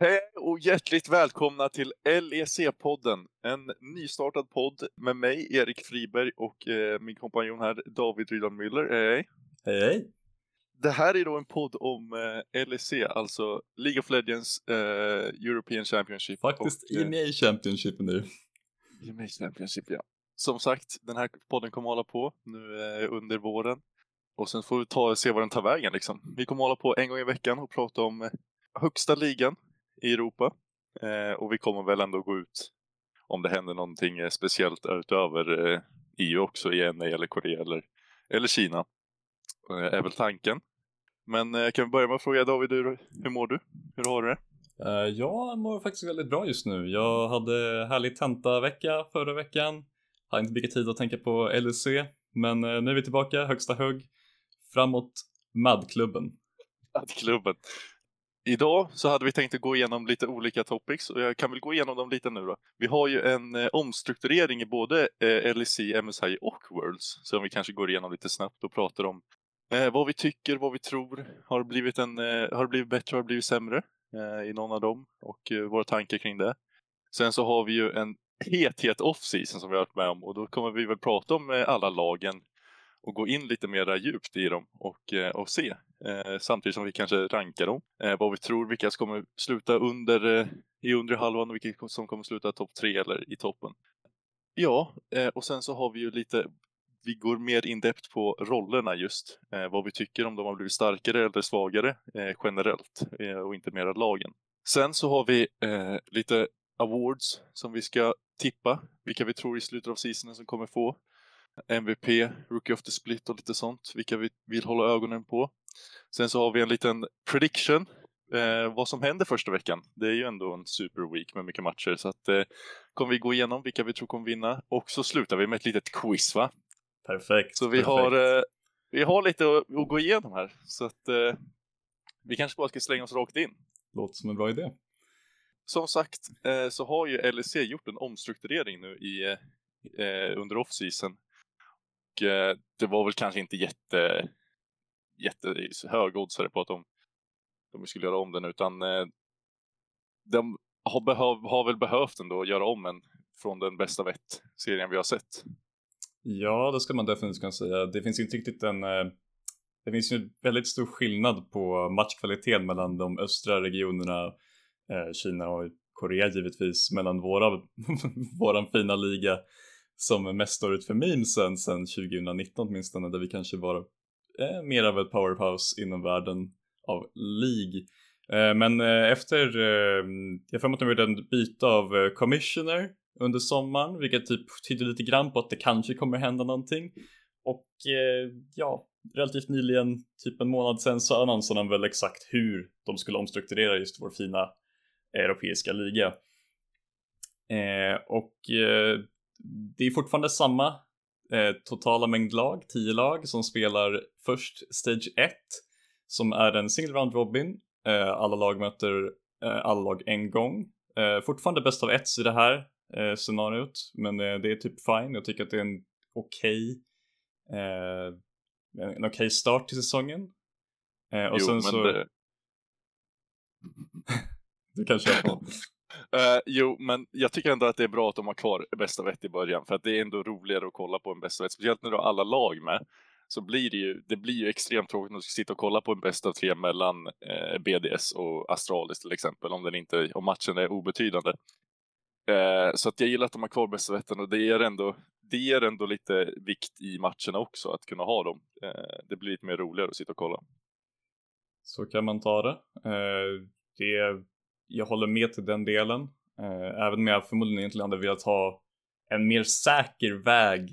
Hej och hjärtligt välkomna till LEC-podden, en nystartad podd med mig, Erik Friberg och eh, min kompanjon här, David Rydan Müller. Hej! Hej hej! Det här är då en podd om eh, LEC, alltså League of Legends eh, European Championship. Faktiskt och, eh, EMEA Championship nu. EMEA Championship, ja. Som sagt, den här podden kommer hålla på nu eh, under våren. Och sen får vi ta se vad den tar vägen liksom. Vi kommer hålla på en gång i veckan och prata om eh, högsta ligan i Europa. Eh, och vi kommer väl ändå gå ut om det händer någonting eh, speciellt utöver eh, EU också i NA eller Korea eller, eller Kina. Eh, är väl tanken. Men eh, kan vi börja med att fråga David, hur, hur mår du? Hur har du det? Uh, jag mår faktiskt väldigt bra just nu. Jag hade härlig tentavecka förra veckan. Har inte mycket tid att tänka på LEC, men uh, nu är vi tillbaka, högsta hugg. Framåt MAD-klubben. Klubben. Idag så hade vi tänkt att gå igenom lite olika topics och jag kan väl gå igenom dem lite nu då. Vi har ju en eh, omstrukturering i både eh, LEC, MSI och Worlds som vi kanske går igenom lite snabbt och pratar om eh, vad vi tycker, vad vi tror. Har det blivit, en, eh, har det blivit bättre, har det blivit sämre eh, i någon av dem och eh, våra tankar kring det. Sen så har vi ju en het, het off-season som vi har varit med om och då kommer vi väl prata om eh, alla lagen och gå in lite mer djupt i dem och, eh, och se. Eh, samtidigt som vi kanske rankar dem. Eh, vad vi tror, vilka som kommer sluta under, eh, i undre halvan och vilka som kommer sluta topp tre eller i toppen. Ja, eh, och sen så har vi ju lite, vi går mer indept på rollerna just. Eh, vad vi tycker om de har blivit starkare eller svagare eh, generellt eh, och inte mera lagen. Sen så har vi eh, lite awards som vi ska tippa, vilka vi tror i slutet av seasonen som kommer få. MVP, Rookie of the Split och lite sånt, vilka vi vill hålla ögonen på. Sen så har vi en liten prediction, eh, vad som händer första veckan. Det är ju ändå en super week med mycket matcher, så att eh, kommer vi gå igenom vilka vi tror kommer vinna. Och så slutar vi med ett litet quiz, va? Perfekt. Så vi perfekt. har, eh, vi har lite att, att gå igenom här, så att eh, vi kanske bara ska slänga oss rakt in. Låter som en bra idé. Som sagt eh, så har ju LEC gjort en omstrukturering nu i, eh, under off-season. Och eh, det var väl kanske inte jätte, jätte högoddsare på att de, de skulle göra om den utan eh, de har, behöv, har väl behövt ändå göra om en från den bästa vett serien vi har sett. Ja, det ska man definitivt kunna säga. Det finns inte riktigt en... Eh, det finns ju väldigt stor skillnad på matchkvaliteten mellan de östra regionerna, eh, Kina och Korea givetvis, mellan våra, våran fina liga som mest står ut för memesen sedan 2019 åtminstone, där vi kanske var eh, mer av ett powerhouse inom världen av League. Eh, men eh, efter, eh, jag får att de gjorde en byte av eh, commissioner under sommaren, vilket typ tyder lite grann på att det kanske kommer hända någonting. Och eh, ja, relativt nyligen, typ en månad sedan, så annonserade de väl exakt hur de skulle omstrukturera just vår fina europeiska liga. Eh, och eh, det är fortfarande samma eh, totala mängd lag, 10 lag, som spelar först Stage 1, som är en single round robin. Eh, alla lag möter eh, alla lag en gång. Eh, fortfarande bäst av ett i det här eh, scenariot, men eh, det är typ fine. Jag tycker att det är en okej eh, en okej start till säsongen. Och Jo, sen men så... det- Du kanske har Uh, jo, men jag tycker ändå att det är bra att de har kvar bästa vett i början, för att det är ändå roligare att kolla på en bästa vett, speciellt när du har alla lag med. Så blir det ju, det blir ju extremt tråkigt att sitta och kolla på en bästa av tre mellan eh, BDS och Astralis till exempel, om, den inte, om matchen är obetydande. Eh, så att jag gillar att de har kvar bästa vetten och det ger ändå, det ger ändå lite vikt i matcherna också, att kunna ha dem. Eh, det blir lite mer roligare att sitta och kolla. Så kan man ta det. Eh, det jag håller med till den delen. Eh, även om jag förmodligen egentligen hade velat ha en mer säker väg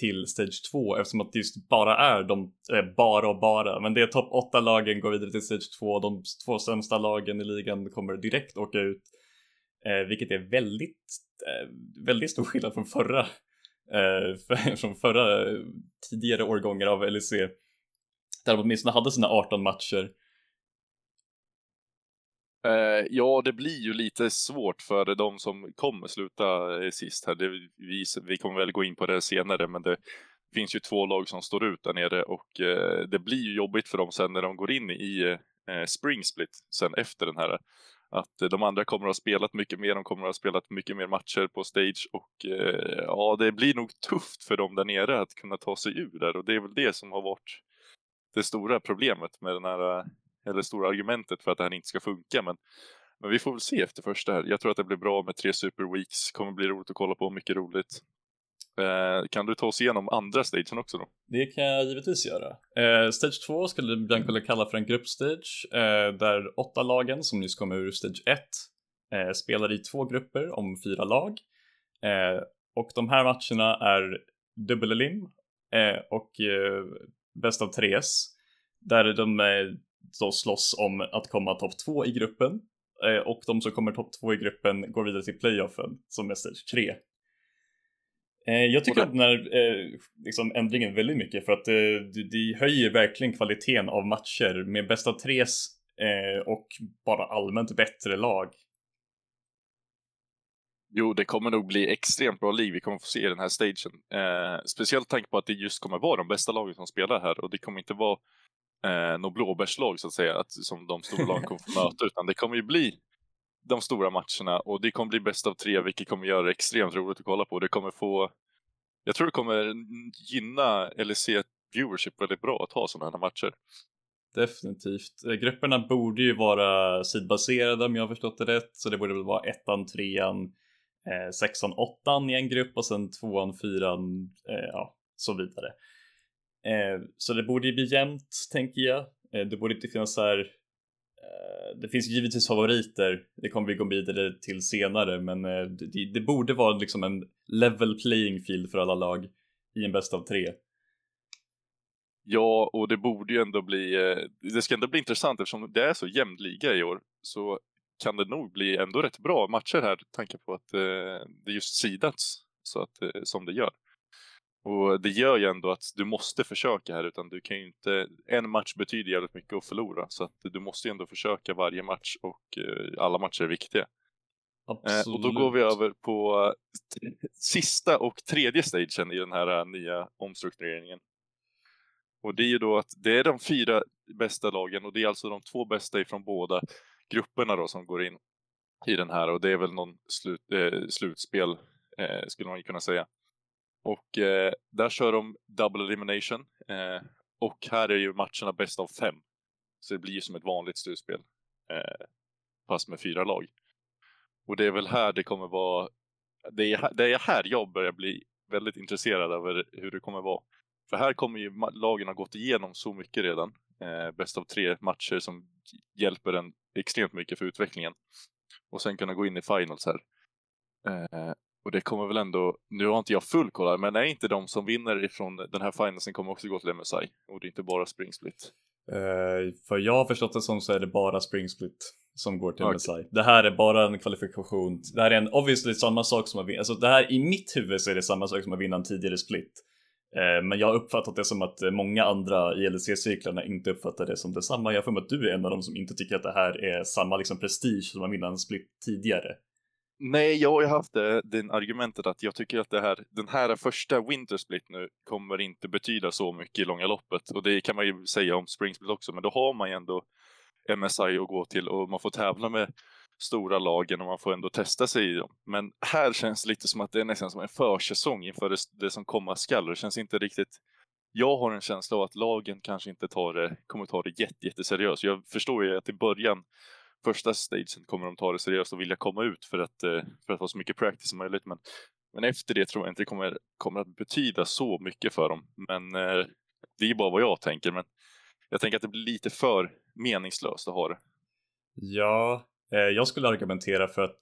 till Stage 2 eftersom att det just bara är de, eh, bara och bara, men det är topp 8 lagen går vidare till Stage 2 och de två sämsta lagen i ligan kommer direkt åka ut. Eh, vilket är väldigt, eh, väldigt stor skillnad från förra, eh, för, från förra eh, tidigare årgångar av LEC. Där de åtminstone hade sina 18 matcher. Eh, ja, det blir ju lite svårt för de som kommer sluta eh, sist här. Det, vi, vi kommer väl gå in på det senare, men det finns ju två lag som står ut där nere och eh, det blir ju jobbigt för dem sen när de går in i eh, Spring Split sen efter den här. att eh, de andra kommer att ha spelat mycket mer, de kommer att ha spelat mycket mer matcher på stage och eh, ja, det blir nog tufft för dem där nere att kunna ta sig ur där och det är väl det som har varit det stora problemet med den här, eh, eller stora argumentet för att det här inte ska funka. Men, men vi får väl se efter första här. Jag tror att det blir bra med tre Super Weeks, kommer bli roligt att kolla på, mycket roligt. Eh, kan du ta oss igenom andra stagen också då? Det kan jag givetvis göra. Eh, stage 2 skulle Bianca vilja kalla för en gruppstage eh, där åtta lagen som nyss kom ur stage 1 eh, spelar i två grupper om fyra lag. Eh, och de här matcherna är dubbel elim eh, och eh, bäst av tres där de eh, då slåss om att komma topp två i gruppen och de som kommer topp två i gruppen går vidare till playoffen som är stage 3. Eh, jag tycker att den här eh, liksom ändringen väldigt mycket för att eh, det höjer verkligen kvaliteten av matcher med bästa tres och bara allmänt bättre lag. Jo, det kommer nog bli extremt bra liv vi kommer få se i den här stagen. Eh, speciellt tanke på att det just kommer vara de bästa lagen som spelar här och det kommer inte vara eh, något blåbärslag så att säga, att, som de stora lagen kommer få möta, utan det kommer ju bli de stora matcherna och det kommer bli bäst av tre vilket kommer göra det extremt roligt att kolla på. Det kommer få, jag tror det kommer gynna LEC viewership väldigt bra att ha sådana här matcher. Definitivt. Eh, grupperna borde ju vara sidbaserade om jag har förstått det rätt, så det borde väl vara ettan, trean, eh, sexan, åttan i en grupp och sen tvåan, fyran, eh, ja, så vidare. Eh, så det borde ju bli jämnt, tänker jag. Eh, det borde inte finnas så här Eh, det finns givetvis favoriter, det kommer vi gå vidare till senare, men eh, det, det, borde vara liksom en level playing field för alla lag i en bäst av tre. Ja, och det borde ju ändå bli, eh, det ska ändå bli intressant eftersom det är så jämn liga i år, så kan det nog bli ändå rätt bra matcher här, tanke på att eh, det just sidats så att, som det gör. Och det gör ju ändå att du måste försöka här, utan du kan ju inte, en match betyder jävligt mycket att förlora, så att du måste ju ändå försöka varje match och uh, alla matcher är viktiga. Uh, och då går vi över på sista och tredje stagen i den här nya omstruktureringen. Och det är ju då att det är de fyra bästa lagen och det är alltså de två bästa ifrån båda grupperna då som går in i den här och det är väl någon slut, slutspel skulle man kunna säga. Och eh, där kör de double elimination. Eh, och här är ju matcherna bäst av fem. Så det blir ju som ett vanligt slutspel. Eh, fast med fyra lag. Och det är väl här det kommer vara... Det är, det är här jag börjar bli väldigt intresserad över hur det kommer vara. För här kommer ju lagen ha gått igenom så mycket redan. Eh, bäst av tre matcher som hjälper en extremt mycket för utvecklingen. Och sen kunna gå in i finals här. Eh, och det kommer väl ändå, nu har inte jag full koll här, men är inte de som vinner ifrån den här finalsen kommer också gå till MSI? Och det är inte bara Spring Split? Uh, för jag har förstått det som så är det bara Spring Split som går till okay. MSI. Det här är bara en kvalifikation. Det här är en obviously samma sak som att vinna, alltså det här i mitt huvud så är det samma sak som att vinna en tidigare split. Uh, men jag har uppfattat det som att många andra i LEC-cyklarna inte uppfattar det som detsamma. Jag får att du är en av dem som inte tycker att det här är samma liksom prestige som att vinna en split tidigare. Nej, jag har ju haft eh, det, det argumentet att jag tycker att det här, den här första Wintersplit nu kommer inte betyda så mycket i långa loppet. Och det kan man ju säga om Springsplit också, men då har man ju ändå MSI att gå till och man får tävla med stora lagen och man får ändå testa sig i dem. Men här känns det lite som att det är nästan som en försäsong inför det, det som komma skall. Det känns inte riktigt... Jag har en känsla av att lagen kanske inte tar det, kommer ta det jätteseriöst. Jag förstår ju att i början första stagen kommer de ta det seriöst och vilja komma ut för att, eh, för att få så mycket practice som möjligt. Men, men efter det tror jag inte det kommer, kommer att betyda så mycket för dem. Men eh, det är bara vad jag tänker. Men jag tänker att det blir lite för meningslöst att ha det. Ja, eh, jag skulle argumentera för att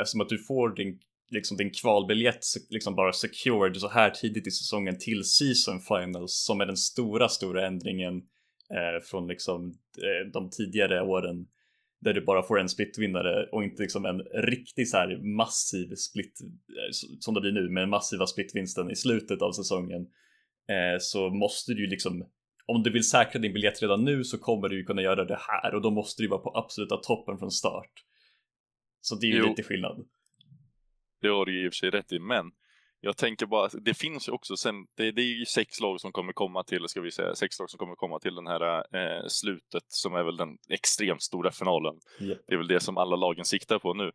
eftersom att du får din, liksom din kvalbiljett liksom bara secured så här tidigt i säsongen till season finals som är den stora, stora ändringen eh, från liksom eh, de tidigare åren där du bara får en splitvinnare och inte liksom en riktig så här massiv split eh, som det blir nu med massiva splitvinsten i slutet av säsongen eh, så måste du ju liksom om du vill säkra din biljett redan nu så kommer du ju kunna göra det här och då måste du vara på absoluta toppen från start. Så det är ju jo. lite skillnad. Det har du ju i och för sig rätt i, men Jag tänker bara det finns ju också sen, det, det är ju sex lag som kommer komma till, ska vi säga, sex lag som kommer komma till den här eh, slutet som är väl den extremt stora finalen. Yep. Det är väl det som alla lagen siktar på nu.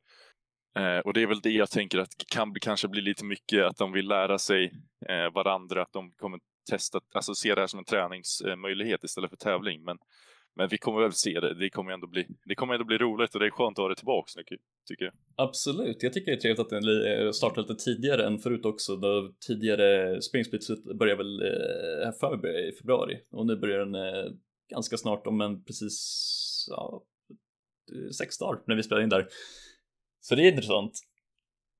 Eh, och det är väl det jag tänker att kan bli, kanske bli lite mycket att de vill lära sig eh, varandra, att de kommer testa, alltså se det här som en träningsmöjlighet istället för tävling. Men, men vi kommer väl se det, det kommer ändå bli, det kommer ändå bli roligt och det är skönt att ha det tillbaks nu, tycker jag. Absolut, jag tycker det är trevligt att den eh, startar lite tidigare än förut också. Då tidigare springsplitset börjar väl eh, här för i februari och nu börjar den eh, ganska snart om en precis ja, sex dagar när vi spelar in där. Så det är intressant.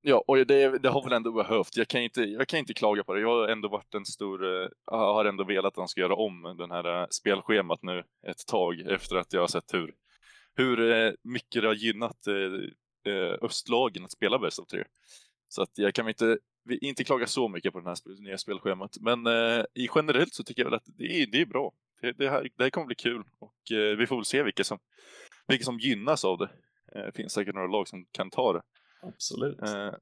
Ja, och det, det, har väl ändå behövt. Jag kan, inte, jag kan inte klaga på det. Jag har ändå varit en stor, eh, har ändå velat att de ska göra om den här eh, spelschemat nu ett tag efter att jag har sett hur, hur eh, mycket det har gynnat östlagen att spela bäst av tre. Så att jag kan inte, inte klaga så mycket på det här nya spelschemat. Men i generellt så tycker jag väl att det är, det är bra. Det, det, här, det här kommer bli kul och vi får väl se vilka som, vilka som gynnas av det. Det finns säkert några lag som kan ta det. Absolut. Eh,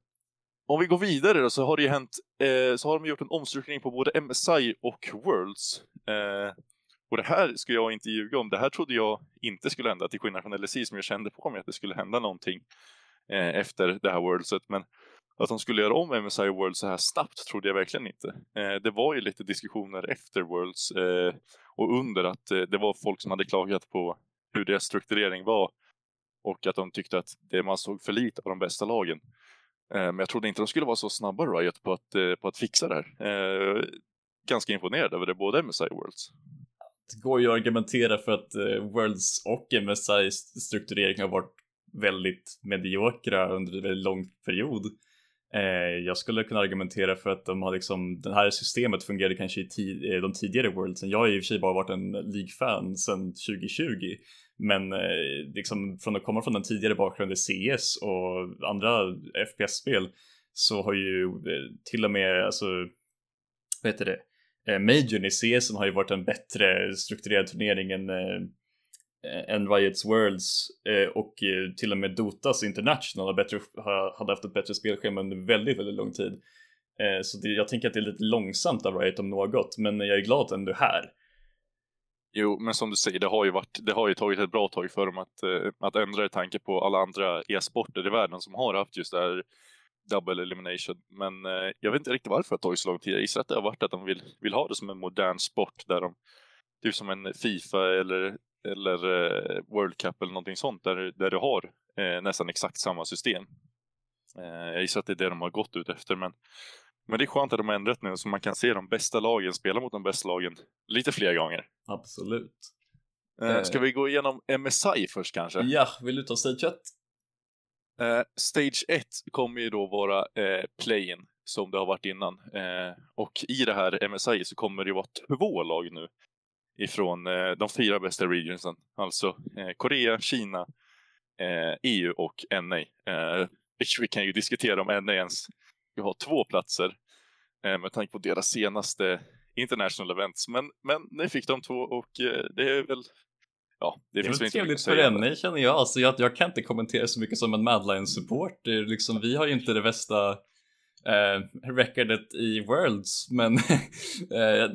om vi går vidare då, så har det ju hänt, eh, så har de gjort en omstrukturering på både MSI och Worlds. Eh, och det här skulle jag inte ljuga om, det här trodde jag inte skulle hända, till skillnad från LSI som jag kände på mig att det skulle hända någonting eh, efter det här Worldset. Men att de skulle göra om MSI och Worlds så här snabbt trodde jag verkligen inte. Eh, det var ju lite diskussioner efter Worlds eh, och under att eh, det var folk som hade klagat på hur deras strukturering var och att de tyckte att det man såg för lite av de bästa lagen. Eh, men jag trodde inte de skulle vara så snabba Riot på att, eh, på att fixa det här. Eh, ganska imponerad över det, både MSI och Worlds. Det går ju att argumentera för att Worlds och MSI strukturering har varit väldigt mediokra under en väldigt lång period. Jag skulle kunna argumentera för att de har liksom, det här systemet fungerade kanske i de tidigare Worldsen. Jag har i och för sig bara varit en League-fan sedan 2020 men eh, liksom från att komma från den tidigare bakgrunden CS och andra FPS-spel så har ju eh, till och med, alltså, vad heter det, eh, Majorn i CS har ju varit en bättre strukturerad turnering än, eh, än Riots Worlds eh, och eh, till och med Dotas International har bättre, hade haft ett bättre spelschema under väldigt, väldigt lång tid. Eh, så det, jag tänker att det är lite långsamt av Riot om något, men jag är glad att ändå är här. Jo, men som du säger, det har ju, varit, det har ju tagit ett bra tag för dem att, eh, att ändra i tanke på alla andra e-sporter i världen som har haft just det här double elimination. Men eh, jag vet inte riktigt varför det har tagit så lång tid. Jag gissar att det har varit att de vill, vill ha det som en modern sport där de, typ som en Fifa eller, eller eh, World Cup eller någonting sånt där, där du har eh, nästan exakt samma system. Eh, jag gissar att det är det de har gått ut efter, men men det är skönt att de har ändrat nu så man kan se de bästa lagen spela mot de bästa lagen lite fler gånger. Absolut. Eh, ska vi gå igenom MSI först kanske? Ja, vill du ta Stage 1? Eh, stage 1 kommer ju då vara eh, play-in som det har varit innan. Eh, och i det här MSI så kommer det vara två lag nu ifrån eh, de fyra bästa regionsen. Alltså eh, Korea, Kina, EU e och NA. vi kan ju diskutera om NA ens ska ha två platser eh, med tanke på deras senaste international events. Men, men nu fick de två och eh, det är väl Ja, det, det är väl trevligt för henne känner jag. Alltså, jag. Jag kan inte kommentera så mycket som en Madline-supporter. Liksom, vi har ju inte det bästa eh, recordet i Worlds, men eh,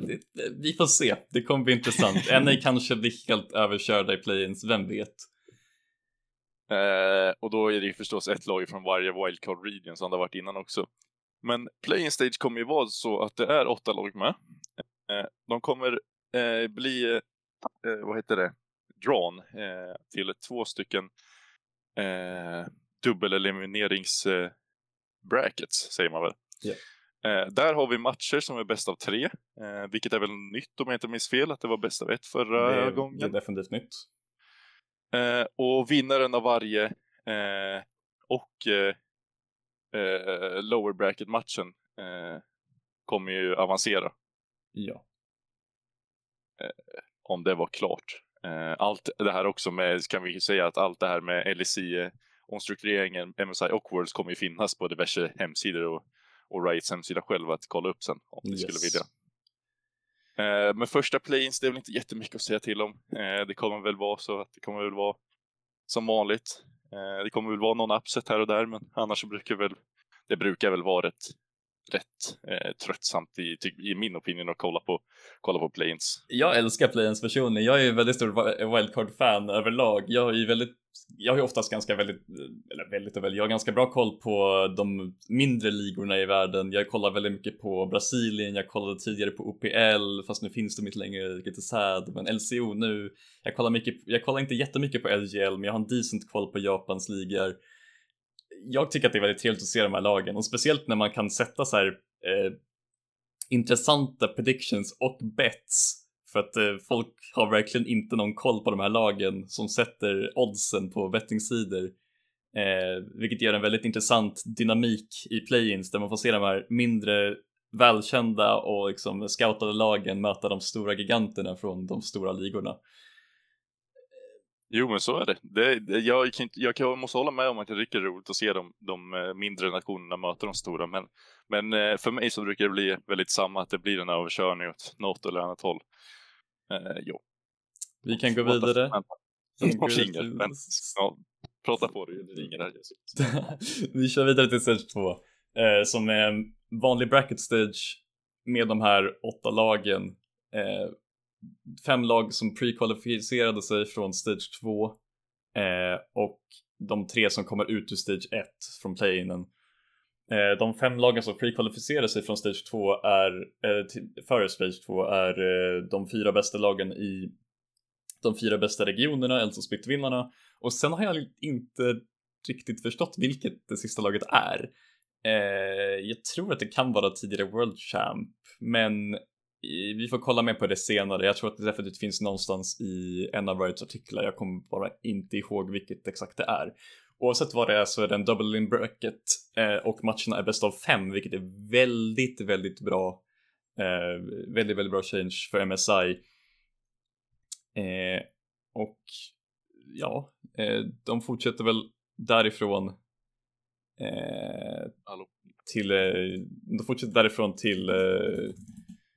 vi får se. Det kommer bli intressant. NA kanske blir helt överkörda i play-ins, vem vet? Eh, och då är det ju förstås ett lag från varje wildcard region som det har varit innan också. Men playing stage kommer ju vara så att det är åtta lag med. Eh, de kommer eh, bli, eh, vad heter det, drawn till två stycken eh, dubbeleliminerings brackets, säger man väl. Yeah. där har vi matcher som är bäst av tre, vilket är väl nytt om jag inte minns fel, att det var bäst av ett förra det är, gången. Det är definitivt nytt. och vinnaren av varje och eh, lower bracket-matchen eh, kommer ju avancera. Ja. Eh, om det var klart. Eh, allt det här också med, kan vi säga att allt det här med LSI, omstruktureringen, MSI och Worlds kommer ju finnas på diverse hemsidor och, och Riots hemsida själv att kolla upp sen om ni yes. skulle vilja. Eh, men första play-ins, det är väl inte jättemycket att säga till om. Eh, det kommer väl vara så att det kommer väl vara som vanligt. Eh, det kommer väl vara någon upset här och där, men annars så brukar väl det brukar väl vara rätt rätt eh, tröttsamt i, i min opinion att kolla på, kolla på Plains. Jag älskar Plains personligen. Jag är ju väldigt stor wildcard-fan överlag. Jag har ju väldigt, jag har ju oftast ganska väldigt, eller väldigt och väldigt, jag har ganska bra koll på de mindre ligorna i världen. Jag kollar väldigt mycket på Brasilien, jag kollade tidigare på OPL, fast nu finns de inte längre, lite sad. Men LCO nu, jag kollar mycket, jag kollar inte jättemycket på LGL, men jag har en decent koll på Japans ligor jag tycker att det är väldigt trevligt att se de här lagen och speciellt när man kan sätta så här eh, intressanta predictions och bets för att eh, folk har verkligen inte någon koll på de här lagen som sätter oddsen på bettingsidor. Eh, vilket ger en väldigt intressant dynamik i play-ins där man får se de här mindre välkända och liksom scoutade lagen möta de stora giganterna från de stora ligorna. Jo, men så är det. det, det jag, kan inte, jag måste hålla med om att det är roligt att se de, de eh, mindre nationerna möta de stora, men, men eh, för mig så brukar det bli väldigt samma, att det blir en överkörning åt något eller annat håll. Eh, jo. Vi kan gå vidare. Jag ringer, men ja, prata på det, det ringer här. Vi kör vidare till stage 2, eh, som är en vanlig bracket stage med de här åtta lagen. Eh, fem lag som prekvalificerade sig från Stage 2 eh, och de tre som kommer ut ur Stage 1 från play-inen. Eh, de fem lagen som prekvalificerade sig från Stage 2 är, eh, före Stage 2 är eh, de fyra bästa lagen i de fyra bästa regionerna, alltså splittvinnarna. Och sen har jag inte riktigt förstått vilket det sista laget är. Eh, jag tror att det kan vara tidigare World Champ, men vi får kolla mer på det senare. Jag tror att det definitivt finns någonstans i en av Rights artiklar. Jag kommer bara inte ihåg vilket exakt det är. Oavsett vad det är så är det en double in bracket eh, och matcherna är bäst av fem, vilket är väldigt, väldigt bra. Eh, väldigt, väldigt bra change för MSI. Eh, och ja, de fortsätter väl därifrån till, de fortsätter därifrån till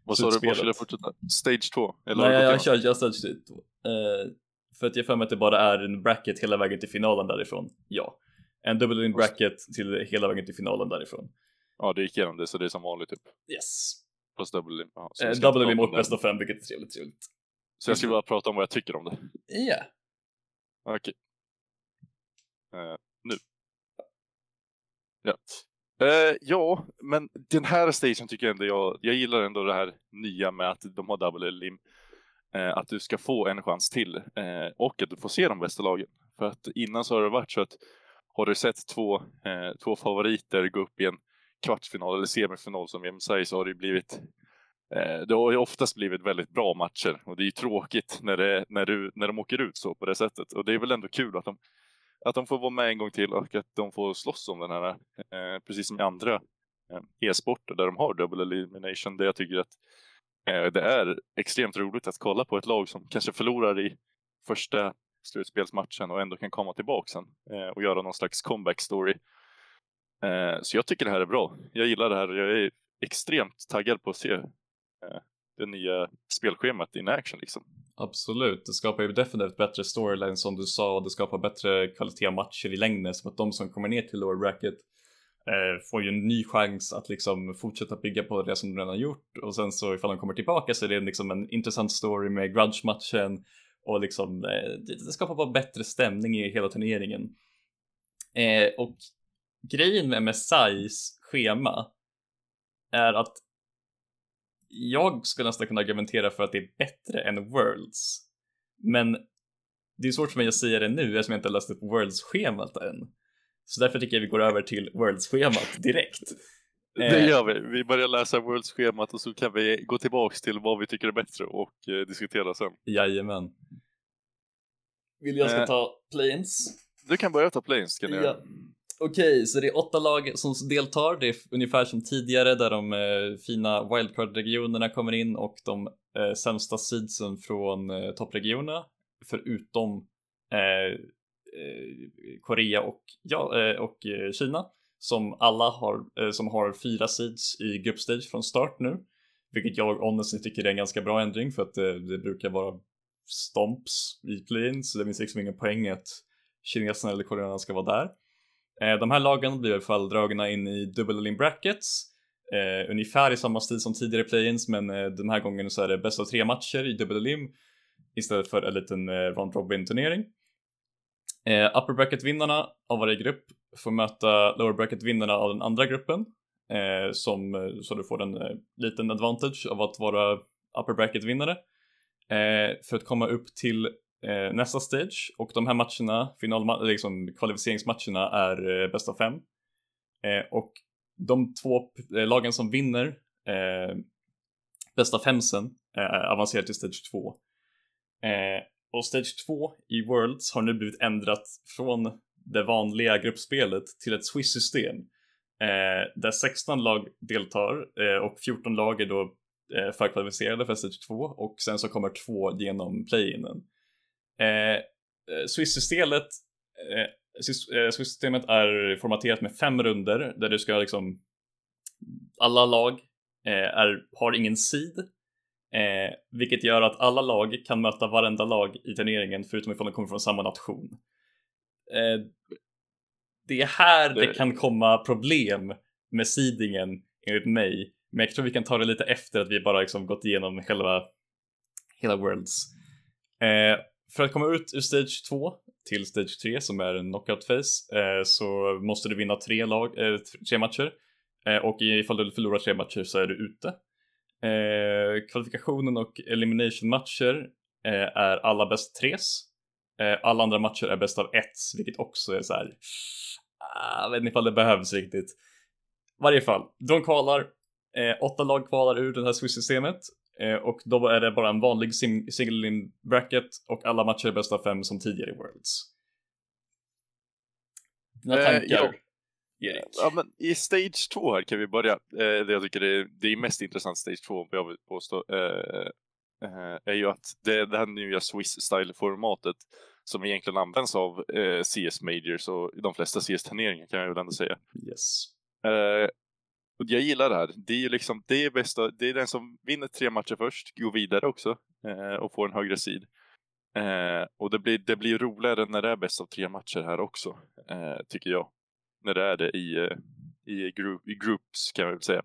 vad sa du, var skulle jag fortsätta? Stage 2? Nej, jag, jag kör just Stage 2. Uh, för att jag för mig att det bara är en bracket hela vägen till finalen därifrån. Ja. En double in bracket till hela vägen till finalen därifrån. Ja, det gick igenom det, så det är som vanligt typ. Yes. Plus double in. Ja, uh, double in och bäst av fem, vilket är trevligt, trevligt. Så jag ska bara prata om vad jag tycker om det? Ja. Yeah. Okej. Okay. Uh, nu. Ja. Uh, ja, men den här stagen tycker jag ändå jag, jag gillar ändå det här nya med att de har double lim. Uh, eh, att du ska få en chans till uh, och att du får se de bästa lagen. För att innan så har det varit så att har du sett två, två favoriter gå upp i en kvartsfinal eller semifinal som VM säger så har det blivit det har ju oftast blivit väldigt bra matcher och det är ju tråkigt när, det, när, du, när de åker ut så på det sättet. Och det är väl ändå kul att de att de får vara med en gång till och att de får slåss om den här, eh, precis som i andra eh, e-sporter där de har double elimination. Där jag tycker att eh, det är extremt roligt att kolla på ett lag som kanske förlorar i första slutspelsmatchen och ändå kan komma tillbaka sen eh, och göra någon slags comeback story. Eh, så jag tycker det här är bra. Jag gillar det här och jag är extremt taggad på att se eh, det nya spelschemat in action liksom. Absolut, det skapar ju definitivt bättre storyline som du sa och det skapar bättre kvalitet av matcher i längden som att de som kommer ner till lower bracket eh, får ju en ny chans att liksom fortsätta bygga på det som de redan gjort och sen så ifall de kommer tillbaka så är det liksom en intressant story med grudge-matchen och liksom eh, det, det skapar bara bättre stämning i hela turneringen. Eh, och grejen med MSIs schema är att jag skulle nästan kunna argumentera för att det är bättre än Worlds. Men det är svårt för mig att säga det nu eftersom jag inte har läst upp Worlds-schemat än. Så därför tycker jag vi går över till Worlds-schemat direkt. Det eh, gör vi. Vi börjar läsa Worlds-schemat och så kan vi gå tillbaks till vad vi tycker är bättre och eh, diskutera sen. Jajamän. Vill jag ska eh, ta planes? Du kan börja ta planes kan jag. Ja. Okej, okay, så det är åtta lag som deltar. Det är ungefär som tidigare där de eh, fina wildcard-regionerna kommer in och de eh, sämsta seedsen från eh, toppregionerna förutom eh, eh Korea och, ja, eh, och eh, Kina som alla har, eh, som har fyra seeds i gruppstage från start nu. Vilket jag honestly tycker är en ganska bra ändring för att det brukar vara stomps i play så det finns liksom ingen poäng att kineserna eller koreanerna ska vara där. Eh, de här lagen blir i alla fall dragna in i double in brackets Eh, ungefär i samma stil som tidigare play-ins men eh, den här gången så är det bäst av tre matcher i dubbel elim istället för en liten eh, round robin turnering. Eh, upper bracket vinnarna av varje grupp får möta lower bracket vinnarna av den andra gruppen eh, som, eh, så du får en eh, liten advantage av att vara upper bracket vinnare eh, för att komma upp till eh, nästa stage och de här matcherna, final, liksom kvalificeringsmatcherna är eh, bäst av fem eh, och de två eh, lagen som vinner eh, bästa femsen eh, avancerar till stage 2. Eh, och stage 2 i Worlds har nu blivit ändrat från det vanliga gruppspelet till ett Swiss-system eh, där 16 lag deltar eh, och 14 lag är då eh, förkvalificerade för stage 2 och sen så kommer två genom play-inen. Eh, Swiss-systemet Swiss-systemet är formaterat med fem runder där du ska liksom alla lag eh, är, har ingen seed eh, vilket gör att alla lag kan möta varenda lag i turneringen förutom ifall de kommer från samma nation. Eh, det är här det... det kan komma problem med seedingen enligt mig. Men jag tror vi kan ta det lite efter att vi bara liksom gått igenom själva hela Worlds. För att komma ut ur Stage 2 till Stage 3 som är en knockout phase eh, så måste du vinna tre, lag, eh, tre matcher eh, och ifall du förlorar tre matcher så är du ute. Eh, kvalifikationen och elimination matcher eh, är alla bäst tres. Eh, alla andra matcher är bäst av ett, vilket också är så här. Ah, jag vet inte ifall det behövs riktigt. I varje fall, de kvalar. åtta lag kvalar ur det här Swiss-systemet Eh, och då är det bara en vanlig single in bracket och alla matcher är bäst av fem som tidigare i Worlds. Dina eh, tankar? Ja. Erik? Ja, men I Stage 2 här kan vi börja. Eh, det jag tycker är, det är mest intressant Stage 2, om jag vill påstå, eh, eh, är ju att det, det här nya Swiss-style-formatet som egentligen används av CS Majors och de flesta CS-turneringar kan jag väl ändå säga. Yes. Och jag gillar det här. Det är ju liksom, det är bästa, det är den som vinner tre matcher först, går vidare också eh, och får en högre sid. Eh, och det blir, det blir roligare när det är bäst av tre matcher här också, eh, tycker jag. När det är det i, eh, i, group, i groups kan man väl säga.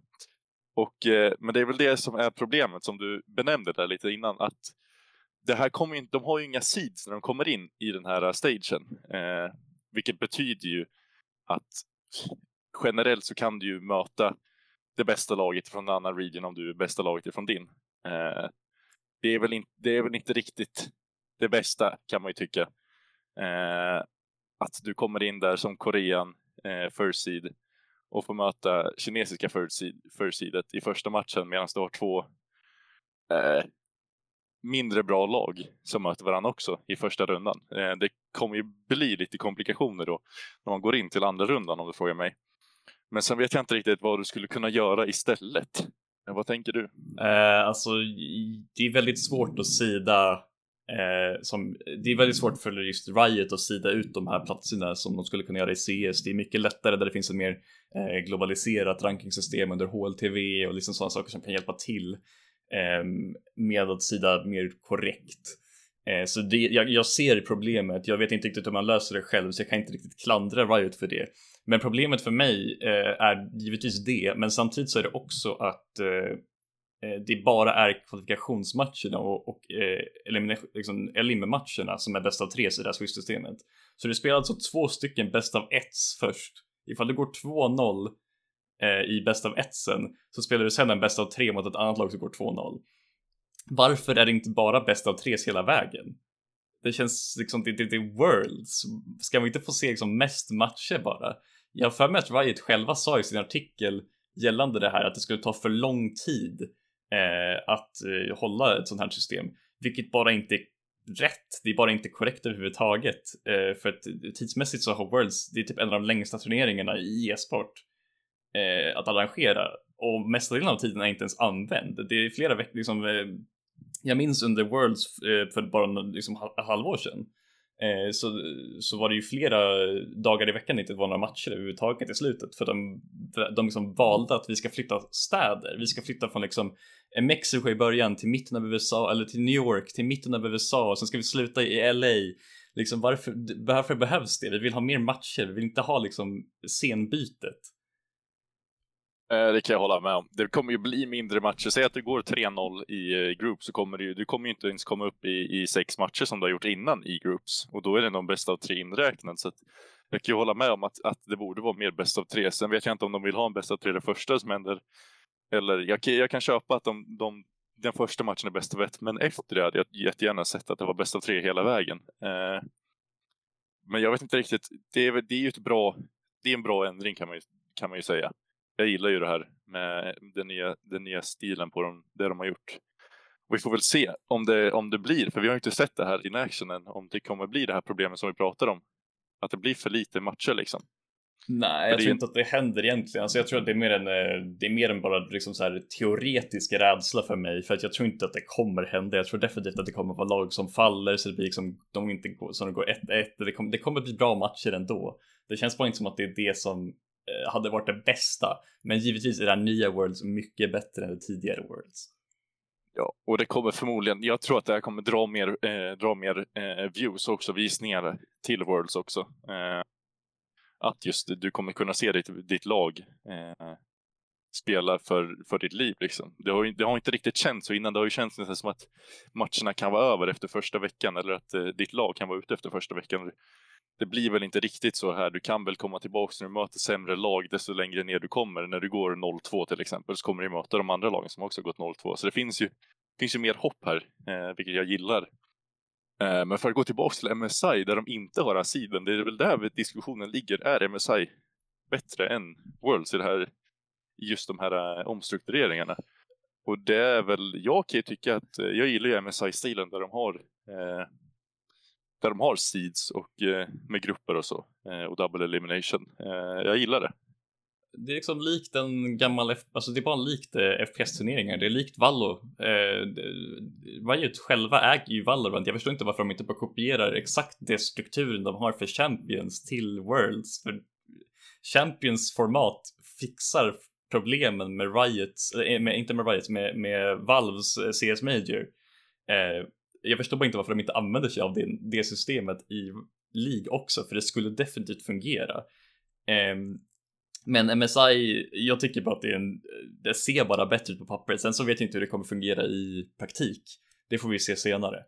Och, eh, men det är väl det som är problemet som du benämnde där lite innan, att det här kommer inte, de har ju inga seeds när de kommer in i den här stagen. Eh, vilket betyder ju att generellt så kan du ju möta det bästa laget från en annan region om du är bästa laget ifrån din. Eh, det, är väl in, det är väl inte riktigt det bästa kan man ju tycka. Eh, att du kommer in där som Korean, eh, first seed och får möta kinesiska first, seed, first seedet i första matchen medan du har två eh, mindre bra lag som möter varandra också i första rundan. Eh, det kommer ju bli lite komplikationer då när man går in till andra rundan om du frågar mig. Men sen vet jag inte riktigt vad du skulle kunna göra istället. Men vad tänker du? Eh, alltså, det är väldigt svårt att sida eh, som, det är väldigt svårt för just Riot att sida ut de här platserna som de skulle kunna göra i CS. Det är mycket lättare där det finns ett mer eh, globaliserat rankingsystem under HLTV och liksom sådana saker som kan hjälpa till eh, med att sida mer korrekt. Eh, så det, jag, jag, ser problemet. Jag vet inte riktigt hur man löser det själv, så jag kan inte riktigt klandra Riot för det. Men problemet för mig eh, är givetvis det, men samtidigt så är det också att eh, eh det bara är kvalifikationsmatcherna och, och eh, liksom, elim-matcherna som är bäst av tre i det här Swiss-systemet. Så du spelar alltså två stycken bäst av ett först. Ifall det går 2-0 eh, i bäst av ett sen så spelar du sen en bäst av tre mot ett annat lag som går 2-0. Varför är det inte bara bäst av tre hela vägen? Det känns liksom, det, det, det är worlds. Ska vi inte få se liksom mest matcher bara? Jag har för mig att Riot själva sa i sin artikel gällande det här att det skulle ta för lång tid eh, att eh, hålla ett sånt här system, vilket bara inte är rätt. Det är bara inte korrekt överhuvudtaget. Eh, för att tidsmässigt så har Worlds, det är typ en av de längsta turneringarna i e-sport eh, att arrangera och mesta delen av tiden är inte ens använd. Det är flera veckor, liksom, eh, jag minns under Worlds eh, för bara liksom, halvår sedan eh, så, så var det ju flera dagar i veckan det inte var några matcher överhuvudtaget i slutet för de, de liksom valde att vi ska flytta städer. Vi ska flytta från liksom eh, Mexiko i början till mitten av USA eller till New York till mitten av USA och sen ska vi sluta i LA. Liksom varför, varför behövs det? Vi vill ha mer matcher, vi vill inte ha liksom scenbytet. Eh, det kan jag hålla med om. Det kommer ju bli mindre matcher. Säg att det går 3-0 i eh, Groups så kommer du, du kommer ju inte ens komma upp i, i sex matcher som du har gjort innan i Groups. Och då är det nog bäst av tre inräknat. Så att jag kan ju hålla med om att, att det borde vara mer bäst av tre. Sen vet jag inte om de vill ha en bäst av tre det första som händer. Eller jag, jag kan köpa att de, de, den första matchen är bäst av ett, men efter det hade jag jättegärna sett att det var bäst av tre hela vägen. Eh, men jag vet inte riktigt. Det är, det är ju ett bra, det är en bra ändring kan man ju, kan man ju säga jag gillar ju det här med den nya, den nya stilen på dem, det de har gjort. Och vi får väl se om det, om det blir, för vi har inte sett det här in action än, om det kommer bli det här problemet som vi pratar om. Att det blir för lite matcher liksom. Nej, jag tror inte att det händer egentligen. Alltså jag tror att det är mer en, eh, det är mer än bara liksom så här teoretisk rädsla för mig, för att jag tror inte att det kommer hända. Jag tror definitivt att det kommer vara lag som faller så det blir liksom de inte går, som det går 1-1. Det kommer, det kommer bli bra matcher ändå. Det känns bara inte som att det är det som Eh, hade varit det bästa. Men givetvis är det här nya Worlds mycket bättre än det tidigare Worlds. Ja, och det kommer förmodligen, jag tror att det här kommer dra mer, eh, dra mer eh, views också, visningar till Worlds också. Eh, att just du kommer kunna se ditt, ditt lag eh, spela för, för ditt liv liksom. Det har, det har inte riktigt känts så innan, det har ju känts nästan som att matcherna kan vara över efter första veckan eller att eh, ditt lag kan vara ute efter första veckan det blir väl inte riktigt så här. Du kan väl komma tillbaka när du möter sämre lag desto längre ner du kommer. När du går 0-2 till exempel så kommer du möta de andra lagen som också gått 0-2. Så det finns ju, finns ju mer hopp här, eh, vilket jag gillar. Eh, men för att gå tillbaka till MSI där de inte har asiden, det är väl där diskussionen ligger. Är MSI bättre än Worlds i det här, just de här eh, omstruktureringarna? Och det är väl, jag kan ju tycka att, eh, jag gillar ju MSI-stilen där de har eh, där de har seeds och eh, med grupper och så eh, och double elimination. Eh, jag gillar det. Det är liksom likt en gammal, alltså det är bara likt eh, FPS-turneringar. Det är likt Vallo. Eh, Riot själva äger ju Valorant. Jag förstår inte varför de inte bara kopierar exakt det strukturen de har för Champions till Worlds. För Champions format fixar problemen med Riot, eh, med, inte med Riot, med, med Valves eh, CS Major. Eh, jag förstår bara inte varför de inte använder sig av det, det systemet i League också, för det skulle definitivt fungera. Um, men MSI, jag tycker bara att det, är en, det ser bara bättre ut på pappret. Sen så vet jag inte hur det kommer fungera i praktik. Det får vi se senare.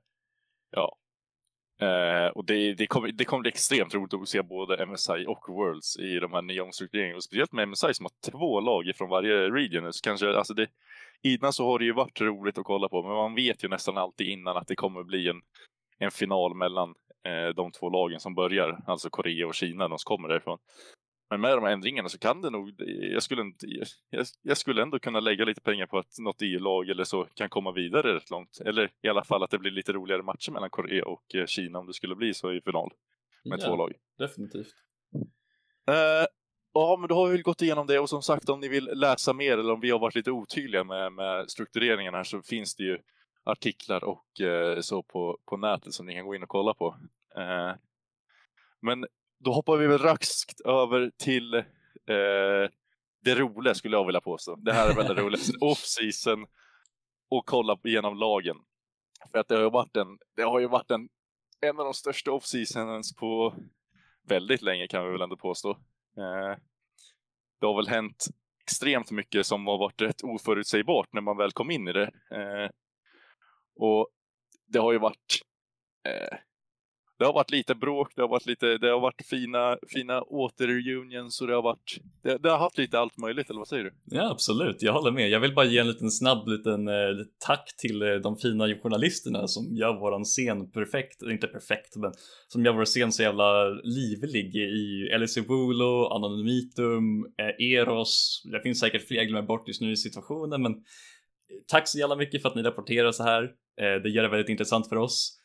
Ja. Eh, och det, det, kommer, det kommer bli extremt roligt att se både MSI och Worlds i de här nya omstruktureringarna. Speciellt med MSI som har två lag från varje region. Så kanske, alltså det, innan så har det ju varit roligt att kolla på, men man vet ju nästan alltid innan att det kommer bli en, en final mellan eh, de två lagen som börjar, alltså Korea och Kina, de som kommer därifrån. Men med de här ändringarna så kan det nog, jag skulle, inte, jag, jag skulle ändå kunna lägga lite pengar på att något EU-lag eller så kan komma vidare rätt långt. Eller i alla fall att det blir lite roligare matcher mellan Korea och eh, Kina om det skulle bli så i final. Med ja, två lag. Definitivt. Uh, Ja, men då har vi gått igenom det och som sagt om ni vill läsa mer eller om vi har varit lite otydliga med, med struktureringen här så finns det ju artiklar och eh, så på, på nätet som ni kan gå in och kolla på. Eh, men då hoppar vi väl raskt över till eh, det roliga skulle jag vilja påstå. Det här är väldigt roligt. Off-season och kolla igenom lagen. För att det har ju varit en, det har ju varit en, en av de största off-seasons på väldigt länge kan vi väl ändå påstå. Eh, det har väl hänt extremt mycket som har varit rätt oförutsägbart när man väl kom in i det. Eh, och det har ju varit eh, det har varit lite bråk, det har varit lite, det har varit fina, fina återreunions och det har varit, det, det, har haft lite allt möjligt, eller vad säger du? Ja, absolut, jag håller med. Jag vill bara ge en liten snabb liten eh, tack till eh, de fina journalisterna som gör våran scen perfekt, eh, inte perfekt, men som gör vår scen så jävla livlig i Elise Wulo, Anonymitum, eh, Eros. Det finns säkert fler jag glömmer bort just nu i situationen, men eh, tack så jävla mycket för att ni rapporterar så här. Eh, det gör det väldigt intressant för oss.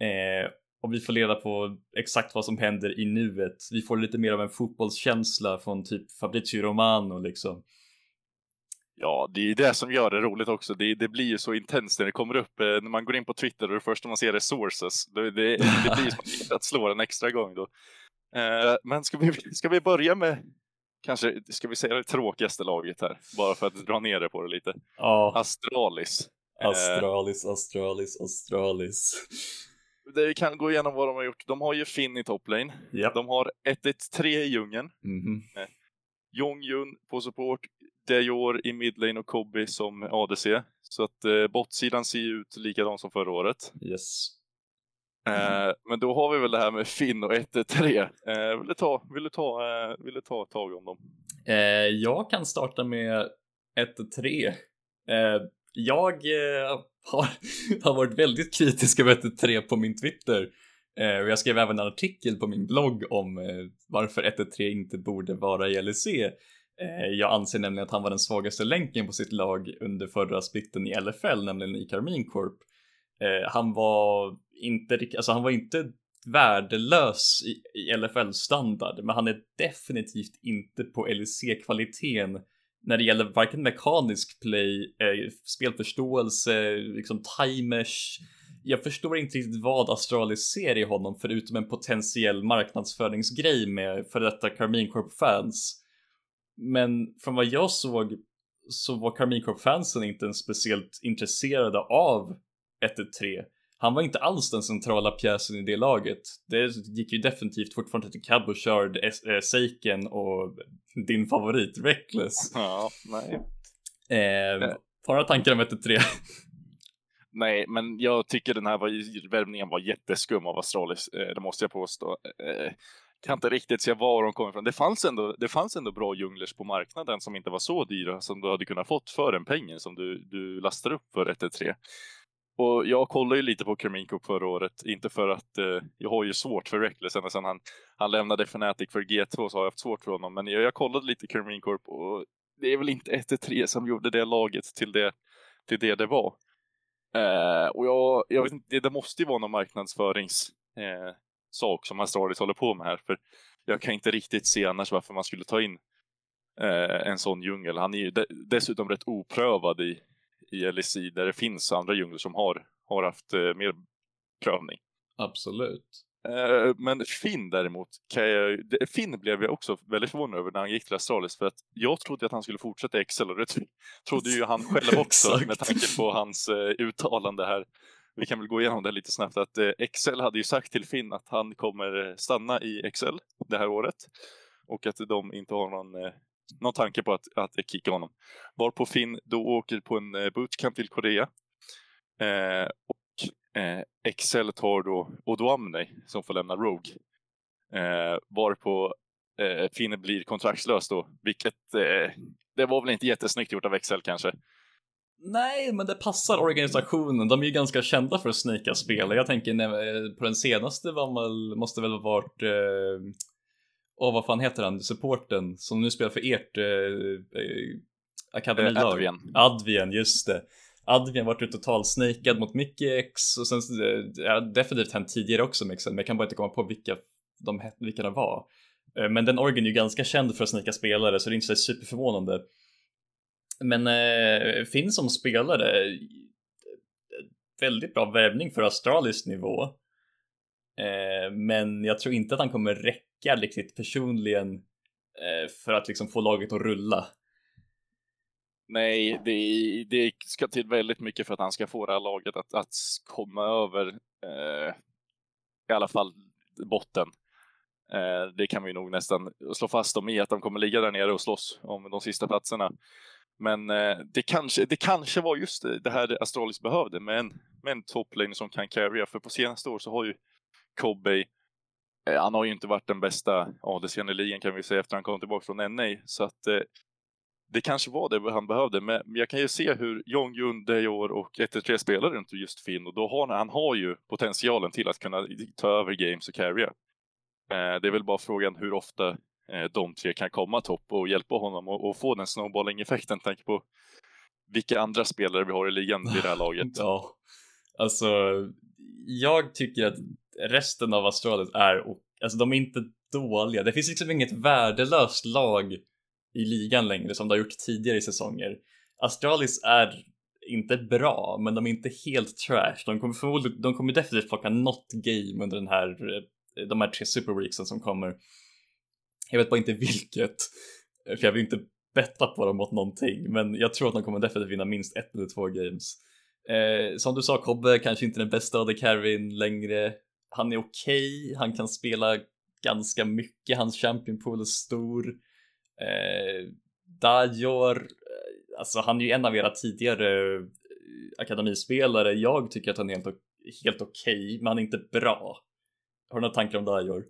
Eh, och vi får reda på exakt vad som händer i nuet. Vi får lite mer av en fotbollskänsla från typ Fabrizio Romano liksom. Ja, det är det som gör det roligt också. Det, det blir ju så intensivt när det kommer upp. Eh, när man går in på Twitter och det första man ser är sources. Det, det, det blir som att slå en extra gång då. Eh, men ska vi, ska vi börja med kanske, ska vi säga det tråkigaste laget här? Bara för att dra ner det på det lite. Ja. Astralis. Astralis, Astralis, Astralis det kan gå igenom vad de har gjort. De har ju Finn i toplane. Yep. De har 1-1-3 i djungeln. Mm -hmm. Jong Jun på support. Dior i midlane och Kobe som ADC. Så att eh, botsidan ser ju ut likadant som förra året. Yes. Eh, men då har vi väl det här med Finn och 1-3. Eh, vill, du ta, vill, du ta, eh, vill du ta tag om dem? Eh, jag kan starta med 1-3. Eh, jag eh, har, har varit väldigt kritiska över 113 på min Twitter. Eh, och jag skrev även en artikel på min blogg om eh, varför 1-3 inte borde vara i LEC. Eh, jag anser nämligen att han var den svagaste länken på sitt lag under förra splitten i LFL, nämligen i Carmine Corp. Eh, han var inte, alltså han var inte värdelös i, i LFL-standard, men han är definitivt inte på LEC-kvaliteten när det gäller varken mekanisk play, eh, spelförståelse, liksom timers. Jag förstår inte riktigt vad Astralis ser i honom förutom en potentiell marknadsföringsgrej med för detta Carmine Corp-fans. Men från vad jag såg så var Carmine Corp-fansen inte ens speciellt intresserade av 1-3. Han var inte alls den centrala pjäsen i det laget. Det gick ju definitivt fortfarande till Cabochard, eh, Seiken och din favorit Reckless. Ja, nej. Eh, har några tankar om 1-3? Nej, men jag tycker den här var, värvningen var jätteskum av Astralis, eh, det måste jag påstå. Eh, kan inte riktigt se var de kommer ifrån. Det fanns, ändå, det fanns ändå bra junglers på marknaden som inte var så dyra som du hade kunnat fått för en pengen som du, du lastar upp för 1-3. Och jag kollade ju lite på Kerminko Cup förra året, inte för att eh, jag har ju svårt för Reckless ända sedan han, han lämnade Fnatic för G2 så har jag haft svårt för honom. Men jag, jag kollade lite Kerminko och det är väl inte 1-3 som gjorde det laget till det till det, det var. Eh, och jag, jag vet inte, det, det måste ju vara någon marknadsförings eh, sak som Astralis håller på med här. För jag kan inte riktigt se annars varför man skulle ta in eh, en sån djungel. Han är ju de, dessutom rätt oprövad i, i LSI där det finns andra djungler som har, har haft eh, mer prövning. Absolut. Eh, men Finn däremot, kan jag, Finn blev jag också väldigt förvånad över när han gick till Astralis för att jag trodde att han skulle fortsätta i Excel och det trodde ju han själv också med tanke på hans eh, uttalande här. Vi kan väl gå igenom det lite snabbt att eh, Excel hade ju sagt till Finn att han kommer stanna i Excel det här året och att de inte har någon någon tanke på att, att kicka honom. Varpå Finn då åker på en eh, bootcamp till Korea. Eh, och eh, Excel tar då Odoamne som får lämna Rogue. Eh, varpå eh, Finn blir kontraktslös då, vilket eh, det var väl inte jättesnyggt gjort av Excel kanske. Nej, men det passar organisationen. De är ju ganska kända för att snika spelare. Jag tänker eh, på den senaste var man, måste väl ha varit eh, och vad fan heter han, supporten som nu spelar för ert eh, eh akademilag? Eh, Advian. Advian, just det. Advian vart ju totalsnakad mot Mickey X och sen ja, definitivt hänt tidigare också med Xen, men jag kan bara inte komma på vilka de, vilka de var. Eh, men den orgen är ju ganska känd för att snika spelare så det är inte så superförvånande. Men eh, Finn som spelare, väldigt bra värvning för Astralis nivå. Eh, men jag tror inte att han kommer räcka riktigt personligen eh, för att liksom få laget att rulla. Nej, det, det, ska till väldigt mycket för att han ska få det här laget att, att komma över eh, i alla fall botten. Eh, det kan vi nog nästan slå fast dem i att de kommer ligga där nere och slåss om de sista platserna. Men eh, det, kanske, det kanske var just det, här Astralis behövde med en, med en som kan carrya. För på senaste år så har ju Kobe Eh, han har ju inte varit den bästa ADCn i ligan kan vi säga efter han kom tillbaka från NA. Så att eh, det kanske var det han behövde. Men jag kan ju se hur Jong Jun, Dejor och 1-3 spelar runt just Finn och då har han har ju potentialen till att kunna ta över games och carrya. Eh, det är väl bara frågan hur ofta eh, de tre kan komma topp och hjälpa honom och, och få den snowballing-effekten. tanke på vilka andra spelare vi har i ligan i det här laget. ja, alltså jag tycker att resten av Astralis är, alltså de är inte dåliga. Det finns liksom inget värdelöst lag i ligan längre som det har gjort tidigare i säsonger. Astralis är inte bra, men de är inte helt trash. De kommer förmodligen, de kommer definitivt plocka något game under den här, eh, de här tre Super Weeksen som kommer. Jag vet bara inte vilket, för jag vill inte betta på dem mot någonting, men jag tror att de kommer definitivt vinna minst ett eller två games. Eh, som du sa, Kobbe kanske inte den bästa av The Carryn längre han är okej, okay. han kan spela ganska mycket, hans champion pool är stor. Eh, Dajor eh, alltså han är ju en av era tidigare eh, akademispelare. Jag tycker att han är helt, helt okej, okay, men han är inte bra. Har du några tankar om Dajor?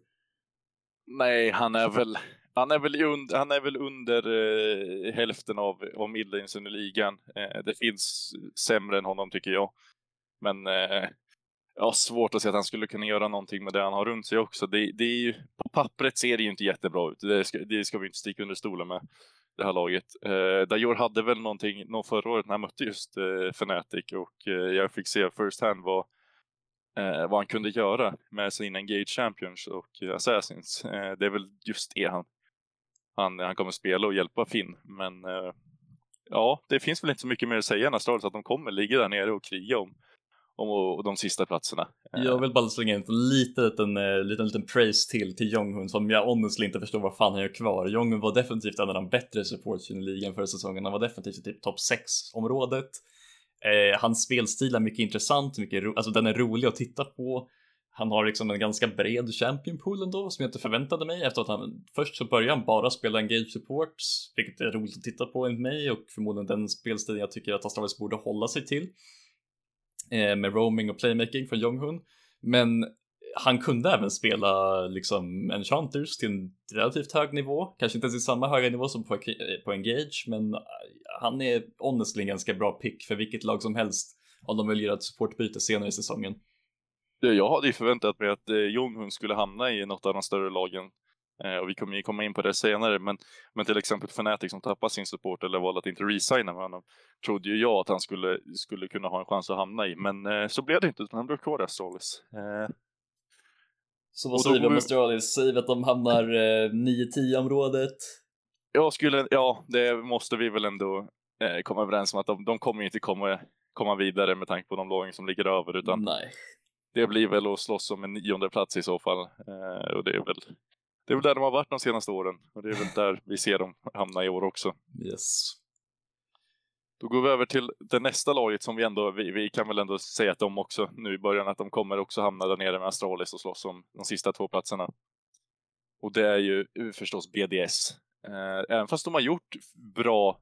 Nej, han är väl, han är väl, under, han är väl under eh, hälften av, av medelinsen i ligan. Eh, det finns sämre än honom tycker jag. Men eh, har svårt att se att han skulle kunna göra någonting med det han har runt sig också. Det, det är ju, på pappret ser det ju inte jättebra ut. Det ska, det ska vi inte sticka under stolen med, det här laget. Eh, Dajor hade väl någonting någon förra året när han mötte just eh, Fnatic och eh, jag fick se first hand vad, eh, vad han kunde göra med sina Engage Champions och eh, Assassins. Eh, det är väl just det han, han, han kommer spela och hjälpa Finn. Men eh, ja, det finns väl inte så mycket mer att säga än år så att de kommer ligga där nere och kriga om om de sista platserna. Eh. Jag vill bara slänga in en liten, liten, eh, liten, liten praise till till Jonghun som jag honestly inte förstår vad fan han gör kvar. Jonghun var definitivt en av de bättre supports i ligan förra säsongen. Han var definitivt i typ topp 6 området. Eh, hans spelstil är mycket intressant, mycket ro- alltså den är rolig att titta på. Han har liksom en ganska bred champion pool ändå som jag inte förväntade mig efter att han först så började han bara spela engage supports, vilket är roligt att titta på enligt mig och förmodligen den spelstilen jag tycker att Astralis borde hålla sig till eh, med roaming och playmaking från Jonghun. Men han kunde även spela liksom Enchanters till en relativt hög nivå, kanske inte ens i samma höga nivå som på, på Engage, men eh, han är honestly en ganska bra pick för vilket lag som helst om de vill göra ett supportbyte senare i säsongen. Jag hade ju förväntat mig att eh, Jonghun skulle hamna i något av de större lagen Eh, och vi kommer ju komma in på det senare, men, men till exempel Fnatic som tappade sin support eller valde att inte resigna med honom, trodde ju jag att han skulle, skulle kunna ha en chans att hamna i, men eh, så blev det inte, utan han blev kvar i Astralis. Eh, så vad säger vi om Astralis? Säger vi att de hamnar eh, 9-10 området? Jag skulle, ja, det måste vi väl ändå komma överens om att de, de kommer inte komma, komma vidare med tanke på de lagen som ligger över, utan Nej. Det blir väl att slåss om en nionde plats i så fall. Eh, och det är väl det är väl där de har varit de senaste åren och det är väl där vi ser dem hamna i år också. Yes. Då går vi över till det nästa laget som vi ändå, vi, vi, kan väl ändå säga att de också nu i början att de kommer också hamna där nere med Astralis och slåss om de sista två platserna. Och det är ju förstås BDS. Eh, även fast de har gjort bra,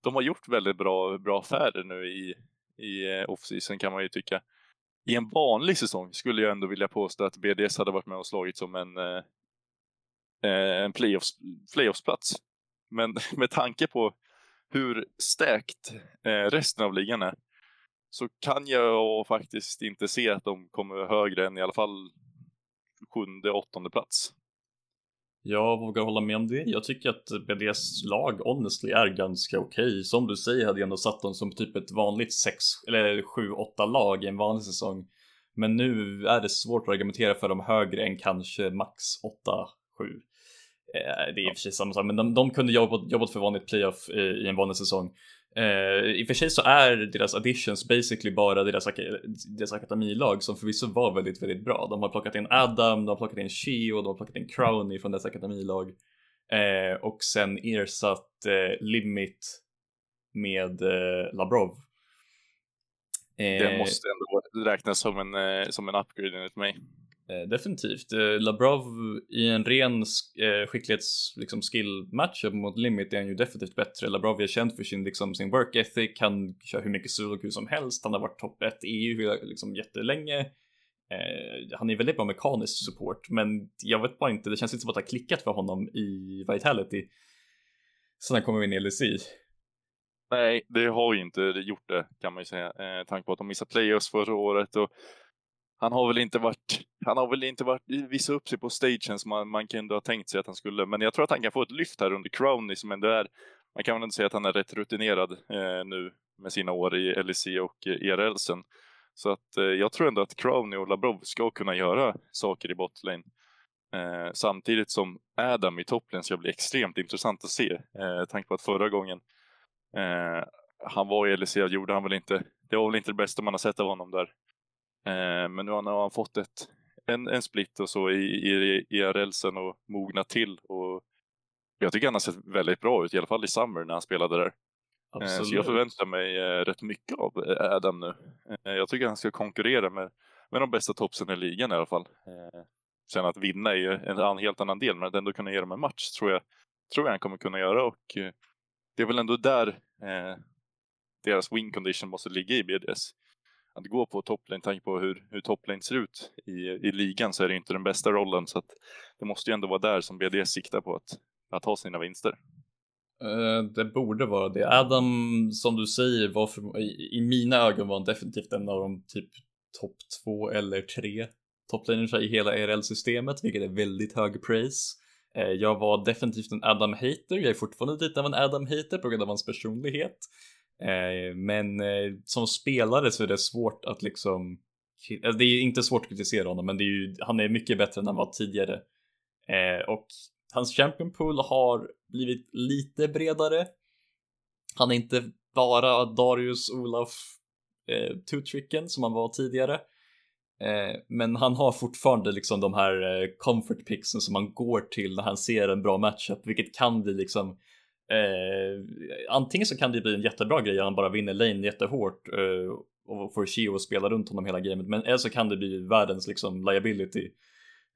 de har gjort väldigt bra, bra affärer nu i, i eh, off-season kan man ju tycka. I en vanlig säsong skulle jag ändå vilja påstå att BDS hade varit med och slagit som en, eh, eh en playoffs, playoffsplats. Men med tanke på hur stäkt eh, resten av ligan är så kan jag faktiskt inte se att de kommer högre än i alla fall sjunde, åttonde plats. Jag vågar hålla med om det. Jag tycker att BDS lag honestly är ganska okej. Okay. Som du säger hade jag ändå satt dem som typ ett vanligt 6 eller 7-8 lag i en vanlig säsong. Men nu är det svårt att argumentera för dem högre än kanske max 8-7. Eh, det är i och för sig samma sak, men de, de kunde jobbat, jobbat för vanligt playoff i, i en vanlig säsong. Uh, I och för sig så är deras additions basically bara deras, deras akademilag som förvisso var väldigt, väldigt bra. De har plockat in Adam, de har plockat in Shio, de har plockat in Crowny från dessa akademilag. Uh, och sen ersatt uh, Limit med Labrov. Det måste ändå räknas som en, som en upgrade enligt mig. Eh, definitivt. Eh, Labrov i en ren eh, skicklighets liksom, skill-match mot Limit är han ju definitivt bättre. Labrov är känd för sin, liksom, sin work ethic, han kör hur mycket soloku som helst, han har varit topp 1 EU liksom, jättelänge. Eh, han är väldigt bra mekanisk support, men jag vet bara inte, det känns inte som att det har klickat för honom i Vitality sen han kom in i LSI. Nej, det har ju inte gjort det kan man ju säga. Eh, tanke på att de missade playoffs förra året och han har väl inte varit, han har väl inte varit, visat upp sig på stagen som man, man kunde ha tänkt sig att han skulle. Men jag tror att han kan få ett lyft här under Crowney som ändå är, man kan väl inte säga att han är rätt rutinerad eh, nu med sina år i LEC och eh, ERL sen. Så att eh, jag tror ändå att Crowney och Labrov ska kunna göra saker i botlane. Eh, samtidigt som Adam i toplane ska bli extremt intressant att se. Eh, tanke på att förra gången eh, han var i LEC gjorde han väl inte, det var väl inte det bästa man har sett av honom där. Eh, men nu har han fått ett, en, en split och så i, i, i rälsen och mognat till. Och jag tycker han har sett väldigt bra ut, i alla fall i Summer när han spelade där. Absolut. Eh, så jag förväntar mig eh, rätt mycket av Adam nu. Jag tycker han ska konkurrera med, med de bästa topsen i ligan i alla fall. Sen att vinna är ju en helt annan del, men att ändå kunna ge dem en match tror jag, tror jag han kommer kunna göra. Och det är väl ändå där eh, deras win condition måste ligga i BDS. Att gå på toplane, tanke på hur, hur toplane ser ut i, i ligan så är det inte den bästa rollen så att det måste ju ändå vara där som BDS siktar på att, att ha sina vinster. Eh, det borde vara det. Adam, som du säger, var för, i, i mina ögon var han definitivt en av de typ topp två eller tre toplaners i hela ERL-systemet, vilket är väldigt hög praise. Eh, jag var definitivt en Adam-hater, jag är fortfarande lite av en Adam-hater på grund av hans personlighet. Uh, men eh, som spelare så är det svårt att liksom eh, det är inte svårt att kritisera honom, men det är ju, han är mycket bättre än han var tidigare. och Hans champion pool har blivit lite bredare. Han är inte bara Darius Olaf eh, two-tricken som han var tidigare. Men han har fortfarande liksom de här comfort picksen som man går till när han ser en bra matchup, vilket kan bli liksom eh, antingen så kan det bli en jättebra grej, han bara vinner lane jättehårt eh, och får Shio att spela runt honom hela gamet, men eller så kan det bli världens liksom liability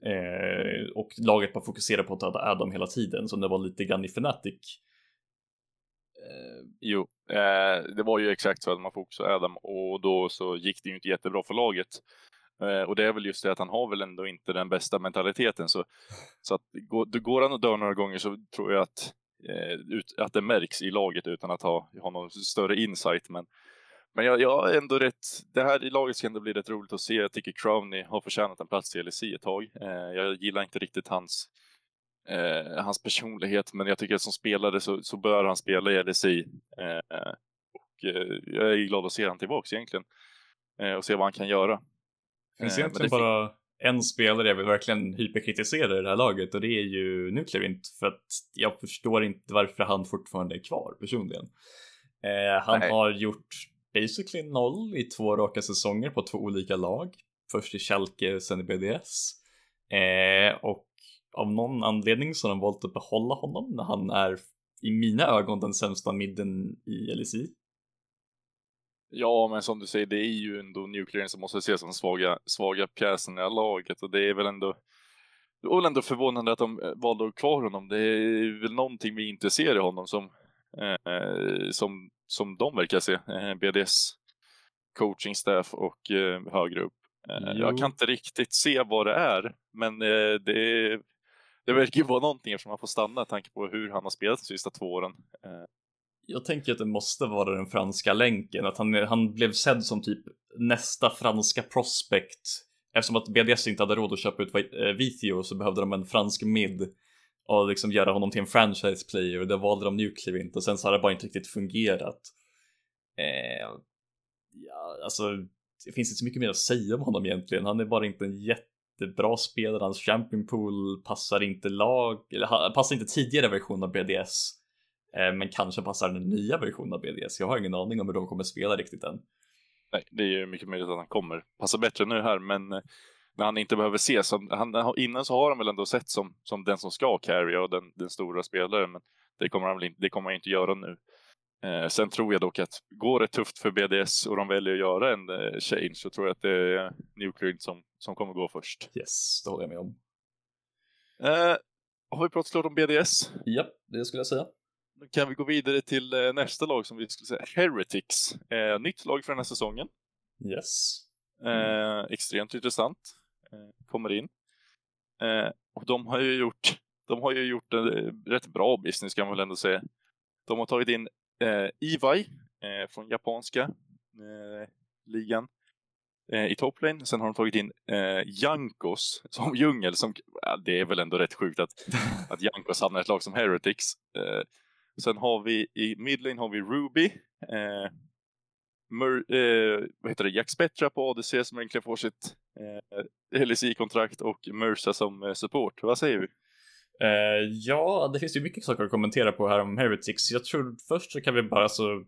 Eh, och laget bara fokuserar på att döda Adam hela tiden som det var lite grann i Fnatic. Eh, jo, eh, det var ju exakt så att man fokuserade Adam och då så gick det ju inte jättebra för laget. Eh, och det är väl just det att han har väl ändå inte den bästa mentaliteten så, så att går, går han och dör några gånger så tror jag att, ut, att det märks i laget utan att ha, ha någon större insight. Men men jag, jag är ändå rätt, det här i laget ska ändå bli rätt roligt att se. Jag tycker Crowney har förtjänat en plats i LSI ett tag. Eh, jag gillar inte riktigt hans, eh, hans personlighet, men jag tycker att som spelare så, så bör han spela i LSI. Eh, och eh, jag är glad att se honom tillbaks egentligen. Eh, och se vad han kan göra. Finns eh, egentligen det bara en spelare jag vill verkligen hyperkritisera i det här laget och det är ju Nuclearint för att jag förstår inte varför han fortfarande är kvar personligen. han Nej. har gjort basically noll i två raka säsonger på två olika lag. Först i Schalke, sen i BDS. Eh, och av någon anledning så har de valt att behålla honom när han är i mina ögon den sämsta midden i LSI. Ja, men som du säger, det är ju ändå Nuclear som måste ses som svaga, svaga pjäsen i laget och det är väl ändå det var väl ändå förvånande att de valde att kvar honom. Det är väl någonting vi inte ser i honom som, eh, som som de verkar se, eh, BDS coaching staff och eh, högre upp. Eh, jag kan inte riktigt se vad det är, men det, det verkar ju vara någonting eftersom han får stanna med tanke på hur han har spelat de sista två åren. Jag tänker att det måste vara den franska länken, att han, han blev sedd som typ nästa franska prospect. Eftersom att BDS inte hade råd att köpa ut eh, Vithio så behövde de en fransk mid och liksom göra honom till en franchise player och det valde de Nuclear och sen så har det bara inte riktigt fungerat. Eh, ja, alltså, det finns inte så mycket mer att säga om honom egentligen. Han är bara inte en jättebra spelare. Hans champion pool passar inte lag, eller passar inte tidigare version av BDS. Eh, men kanske passar den nya versionen av BDS. Jag har ingen aning om hur de kommer spela riktigt än. Nej, det är ju mycket möjligt att han kommer passa bättre nu här, men när han inte behöver ses. Han, innan så har han väl ändå sett som, som den som ska carry och den, den stora spelaren, men det kommer han väl inte, det kommer han inte göra nu. Eh, sen tror jag dock att går det tufft för BDS och de väljer att göra en eh, change så tror jag att det är Nuclear som, som kommer gå först. Yes, det håller jag med om. Eh, har vi pratat klart om BDS? Ja, det skulle jag säga. Då kan vi gå vidare till eh, nästa lag som vi skulle säga Heretics. Eh, nytt lag för den här säsongen. Yes. Eh, extremt intressant. Eh, kommer in. Eh, och de har ju gjort, de har ju gjort en rätt bra business kan man väl ändå säga. De har tagit in eh, Iwai från japanska ligan i toplane. Sen har de tagit in eh, Jankos som djungel. Som, ja, det är väl ändå rätt sjukt att, att Jankos hamnar i ett lag som Heretics. Eh, sen har vi i midlane har vi Ruby. Eh, Mur, eh, vad heter det, Jack Spettra på ADC som egentligen får sitt eh, LSI-kontrakt och Mersa som eh, support. Vad säger vi? Uh, ja, det finns ju mycket saker att kommentera på här om Heretics. Jag tror först så kan vi bara så uh,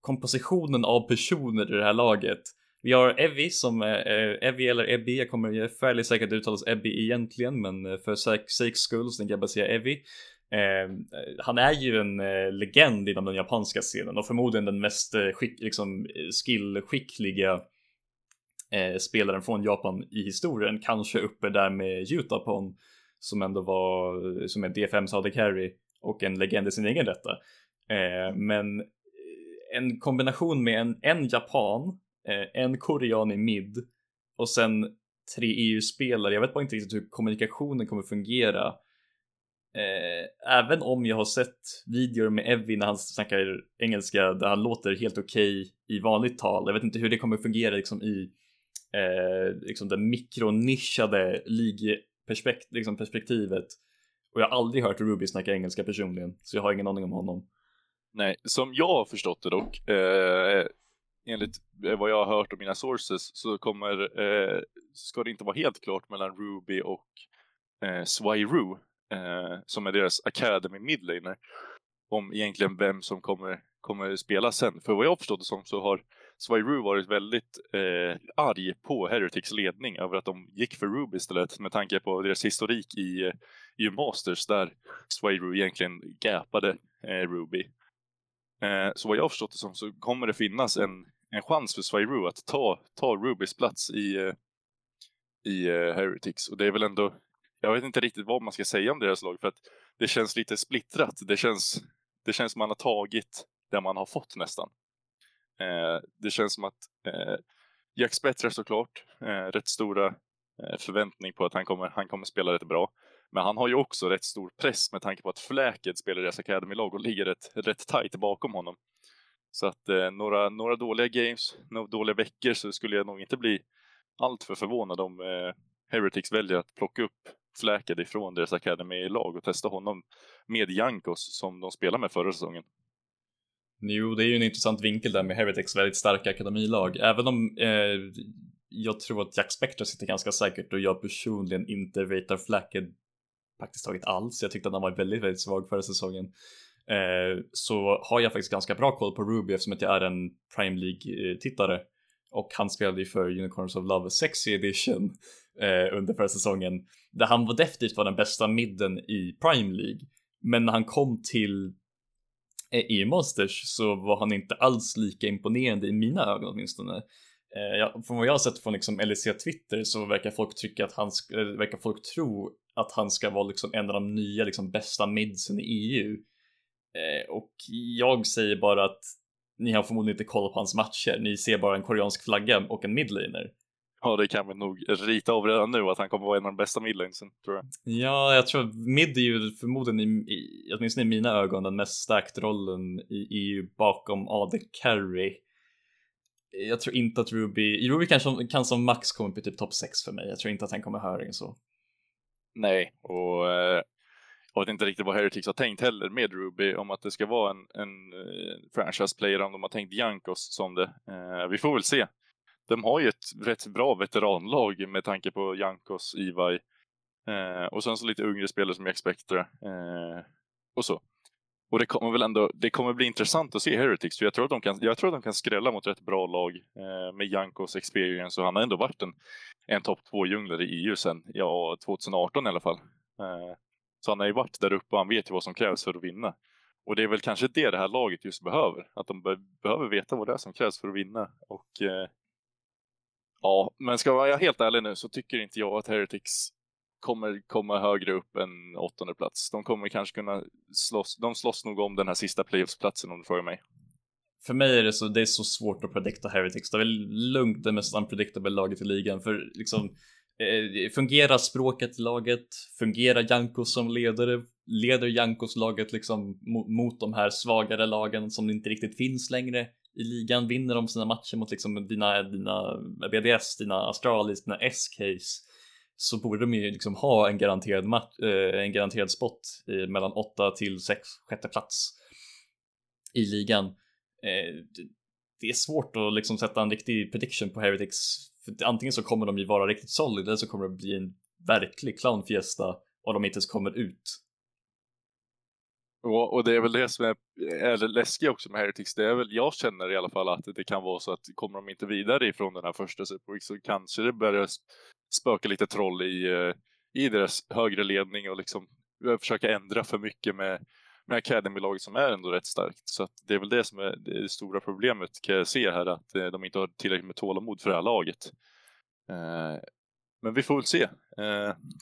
kompositionen av personer i det här laget. Vi har Evi som eh, är uh, eller Ebbi. Jag kommer fairly säkert uttalas Ebbi egentligen, men för sakes skull så tänker jag bara säga Evi. Eh, han är ju en eh, legend inom den japanska scenen och förmodligen den mest eh, skick, liksom, eh, skillskickliga eh, spelaren från Japan i historien. Kanske uppe där med Jutapon som ändå var eh, som är D5 AD Carry och en legend i sin egen rätta. Ehm, eh, men en kombination med en, en japan, eh, en korean i mid och sen tre EU-spelare. Jag vet bara inte riktigt hur kommunikationen kommer fungera. Eh, även om jag har sett videor med Evin när han snackar engelska där han låter helt okej okay i vanligt tal. Jag vet inte hur det kommer fungera liksom i eh, liksom det mikronischade ligperspektivet. Liksom perspektivet. Och jag har aldrig hört Ruby snacka engelska personligen, så jag har ingen aning om honom. Nej, som jag har förstått det dock, eh, enligt eh, vad jag har hört av mina sources så kommer, eh, ska det inte vara helt klart mellan Ruby och eh, Swyru, eh, som är deras Academy midlaner, om egentligen vem som kommer, kommer spela sen. För vad jag förstått det som så har Swyru varit väldigt eh, arg på Heretics ledning över att de gick för Ruby istället med tanke på deras historik i, eh, i Masters där Swyru egentligen gapade eh, Ruby. Eh, så vad jag förstått det som så kommer det finnas en, en chans för Swyru att ta, ta Rubys plats i, eh, i uh, Heretics. Och det är väl ändå, jag vet inte riktigt vad man ska säga om deras lag för att det känns lite splittrat. Det känns, det känns som man har tagit det man har fått nästan. Eh, det känns som att eh, Jack Spetzer såklart, eh, rätt stora eh, förväntning på att han kommer, han kommer spela rätt bra. Men han har ju också rätt stor press med tanke på att Fläked spelar i deras Academy-lag och ligger rätt, rätt tight bakom honom. Så att eh, några, några dåliga games, några dåliga veckor så skulle jag nog inte bli alltför förvånad om eh, Heretics väljer att plocka upp fläkade ifrån deras Academy-lag och testa honom med Jankos som de spelade med förra säsongen. Jo, det är ju en intressant vinkel där med Heretics väldigt starka akademilag. Även om eh, jag tror att Jack Spector sitter ganska säkert och jag personligen inte ratear Flacked praktiskt taget alls. Jag tyckte att han var väldigt, väldigt svag förra säsongen. Eh, så har jag faktiskt ganska bra koll på Ruby eftersom att jag är en Prime League-tittare. Och han spelade ju för Unicorns of Love Sexy Edition eh, under förra säsongen. Där han var definitivt var den bästa midden i Prime League. Men när han kom till eh, i Monsters så var han inte alls lika imponerande i mina ögon åtminstone. Eh, från vad jag har sett från liksom LEC Twitter så verkar folk tycka att han verkar folk tro att han ska vara liksom en av de nya liksom bästa midsen i EU. Eh, och jag säger bara att ni har förmodligen inte kollat på hans matcher. Ni ser bara en koreansk flagga och en midlaner. Ja, det kan vi nog rita av redan nu att han kommer vara en av de bästa midlanesen, tror jag. Ja, jag tror att mid är ju förmodligen, i, i, åtminstone i mina ögon, den mest stacked rollen i EU bakom AD Carry. Jag tror inte att Ruby, Ruby kanske kan som max komma upp i typ topp 6 för mig. Jag tror inte att han kommer höra så. Nej, och eh, jag vet inte riktigt vad Heretics har tänkt heller med Ruby om att det ska vara en, en eh, franchise player om de har tänkt Jankos som det. Eh, vi får väl se de har ju ett rätt bra veteranlag med tanke på Jankos, Ivaj eh, och sen så lite yngre spelare som Jack Spectre eh, och så. Och det kommer väl ändå, det kommer bli intressant att se Heretics, för jag tror att de kan, jag tror att de kan skrälla mot rätt bra lag eh, med Jankos experience och han har ändå varit en, en topp två junglare i EU sen, ja, 2018 i alla fall. Eh, så han har ju varit där uppe och han vet ju vad som krävs för att vinna. Och det är väl kanske det det här laget just behöver, att de be behöver veta vad det är som krävs för att vinna. Och eh, Ja, men ska jag vara helt ärlig nu så tycker inte jag att Heretics kommer komma högre upp än åttonde plats. De kommer kanske kunna slåss, de slåss nog om den här sista playoffsplatsen om du frågar mig. För mig är det så, det är så svårt att predikta Heretics. Det är väl lugnt det mest unpredictable laget i ligan för liksom eh, fungerar språket i laget? Fungerar Janko som ledare? Leder Jankos laget liksom mot, mot de här svagare lagen som inte riktigt finns längre? I ligan, vinner de sina matcher mot liksom dina, dina BDS, dina Astralis, dina S-case så borde de ju liksom ha en garanterad, match, eh, en garanterad spot i, mellan 8 till 6 sjätte plats i ligan. Eh, det, det är svårt att liksom sätta en riktig prediction på Heretics. För antingen så kommer de ju vara riktigt solid eller så kommer det bli en verklig clownfiesta och de inte ens kommer ut och, och det är väl det som är, är läskigt också med Heretics. Det är väl, jag känner i alla fall att det kan vara så att kommer de inte vidare ifrån den här första Super så kanske det börjar spöka lite troll i, eh, i deras högre ledning och liksom försöka ändra för mycket med, med Academy-laget som är ändå rätt starkt. Så det är väl det som är det stora problemet kan jag se här, att eh, de inte har tillräckligt med tålamod för det här laget. Eh, men vi får väl se.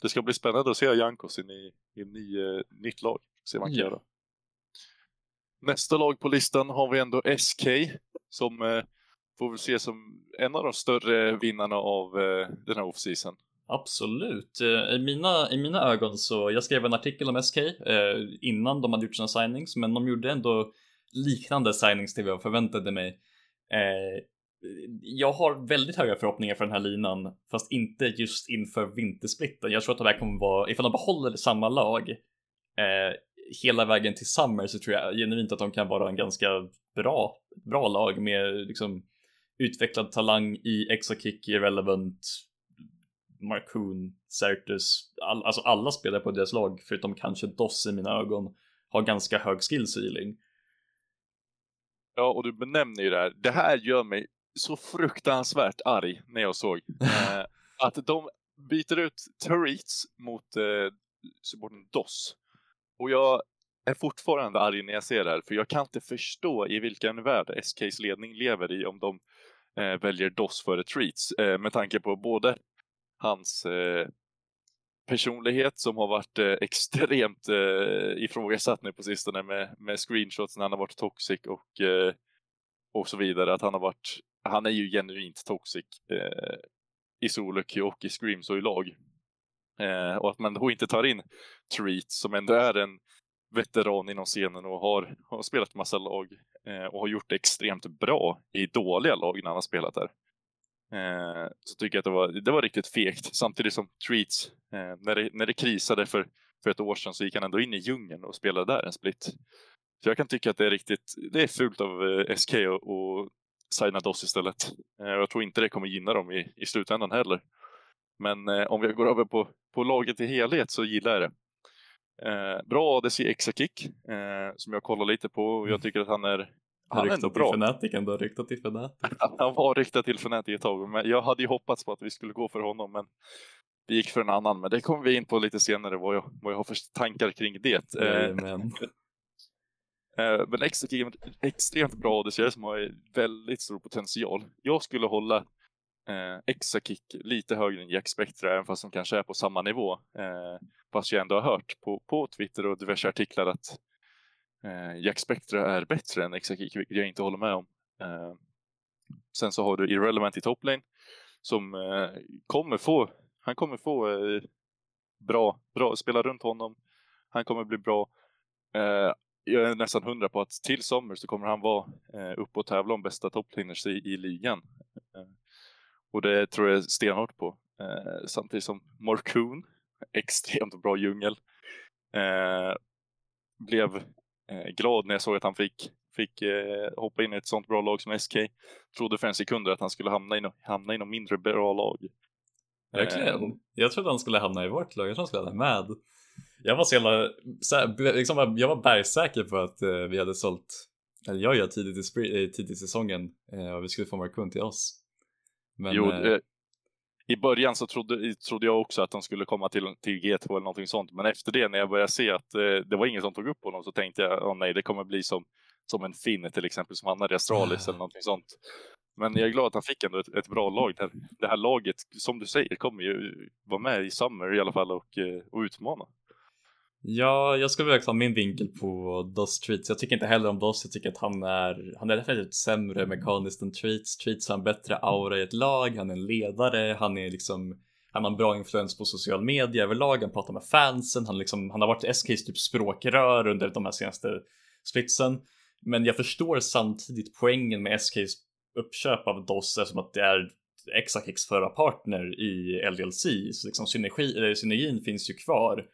Det ska bli spännande att se Jankos in i, i ny, nytt lag. Se vad han kan göra nästa lag på listan har vi ändå SK som eh, får väl ses som en av de större vinnarna av eh, den här offseason. Absolut. Eh, I mina, I mina ögon så, jag skrev en artikel om SK eh, innan de hade gjort sina signings, men de gjorde ändå liknande signings till vad jag förväntade mig. Eh, jag har väldigt höga förhoppningar för den här linan, fast inte just inför vintersplitten. Jag tror att det här kommer vara, ifall de behåller samma lag eh, hela vägen till Summer så tror jag genuint att de kan vara en ganska bra, bra lag med liksom utvecklad talang i Exokick, Irrelevant, Marcoon, Certus, all, alltså alla spelare på deras lag, förutom kanske Doss i mina ögon, har ganska hög skill ceiling. Ja, och du benämner ju det här. Det här gör mig så fruktansvärt arg när jag såg eh, att de byter ut Turrets mot eh, supporten DOS. Och jag är fortfarande arg när jag ser det här, för jag kan inte förstå i vilken värld SKs ledning lever i om de eh, väljer DOS före Treats, eh, med tanke på både hans eh, personlighet som har varit eh, extremt eh, ifrågasatt nu på sistone med, med screenshots när han har varit toxic och, eh, och så vidare. Att han har varit, han är ju genuint toxic eh, i Soluk och i Screams och i lag. Eh, och att man då inte tar in Treat som ändå är en veteran inom scenen och har, har spelat massa lag eh, och har gjort det extremt bra i dåliga lag när han har spelat där. Eh, så tycker jag att det var, det var riktigt fegt. Samtidigt som Treats, eh, när, det, när det krisade för, för ett år sedan så gick han ändå in i djungeln och spelade där en split. Så jag kan tycka att det är riktigt, det är fult av eh, SK att signa DOS istället. Eh, jag tror inte det kommer gynna dem i, i slutändan heller. Men eh, om vi går över på, på laget i helhet så gillar jag det. Eh, bra ADC Exakick eh, som jag kollar lite på och jag tycker att han är han är ändå bra. Fnatic ändå, ryktat till Fnatic. han var riktad till Fnatic ett tag, men jag hade ju hoppats på att vi skulle gå för honom, men vi gick för en annan. Men det kommer vi in på lite senare, vad jag, vad jag har för tankar kring det. Amen. Eh, men extremt, extremt bra ADC som har väldigt stor potential. Jag skulle hålla eh, Exakick lite högre än Jack Spectra, även fast de kanske är på samma nivå. Eh, fast jag ändå har hört på, på Twitter och diverse artiklar att eh, Jack Spectra är bättre än Exakick, vilket jag inte håller med om. Eh, sen så har du Irrelevant i toplane som eh, kommer få, han kommer få eh, bra, bra, spela runt honom. Han kommer bli bra. Eh, jag är nästan hundra på att till sommar så kommer han vara eh, uppe och tävla om bästa topplaners i, i ligan. Eh, och det tror jag stenhårt på. Eh, samtidigt som Morcoon, extremt bra djungel, eh, blev eh, glad när jag såg att han fick, fick eh, hoppa in i ett sånt bra lag som SK. Trodde för en sekund att han skulle hamna i, no hamna i något mindre bra lag. Verkligen. Jag trodde han skulle hamna i vårt lag, jag trodde han skulle hamna med. Jag var så jävla, liksom, jag var bergsäker på att eh, vi hade sålt, eller jag gör tidigt i, tidigt i säsongen eh, och vi skulle få Markun till oss. Men, jo, eh, i början så trodde, trodde jag också att de skulle komma till, till G2 eller någonting sånt. Men efter det, när jag började se att eh, det var ingen som tog upp honom, så tänkte jag, oh, nej, det kommer bli som, som en Finn till exempel, som hamnade i Astralis eller någonting sånt. Men jag är glad att han fick ändå ett, ett bra lag. Där. Det här laget, som du säger, kommer ju vara med i Summer i alla fall och, eh, och utmana. Ja, jag skulle väl ha min vinkel på Doss Treats. Jag tycker inte heller om Doss. Jag tycker att han är, han är definitivt sämre mekaniskt än Treats. Treats har en bättre aura i ett lag. Han är en ledare. Han är liksom, han har en bra influens på social media överlag. Han pratar med fansen. Han, liksom, han har varit SKs typ språkrör under de här senaste splitsen. Men jag förstår samtidigt poängen med SKs uppköp av DOS eftersom att det är Exakix förra partner i LDLC. Så liksom synergi, eller synergin finns ju kvar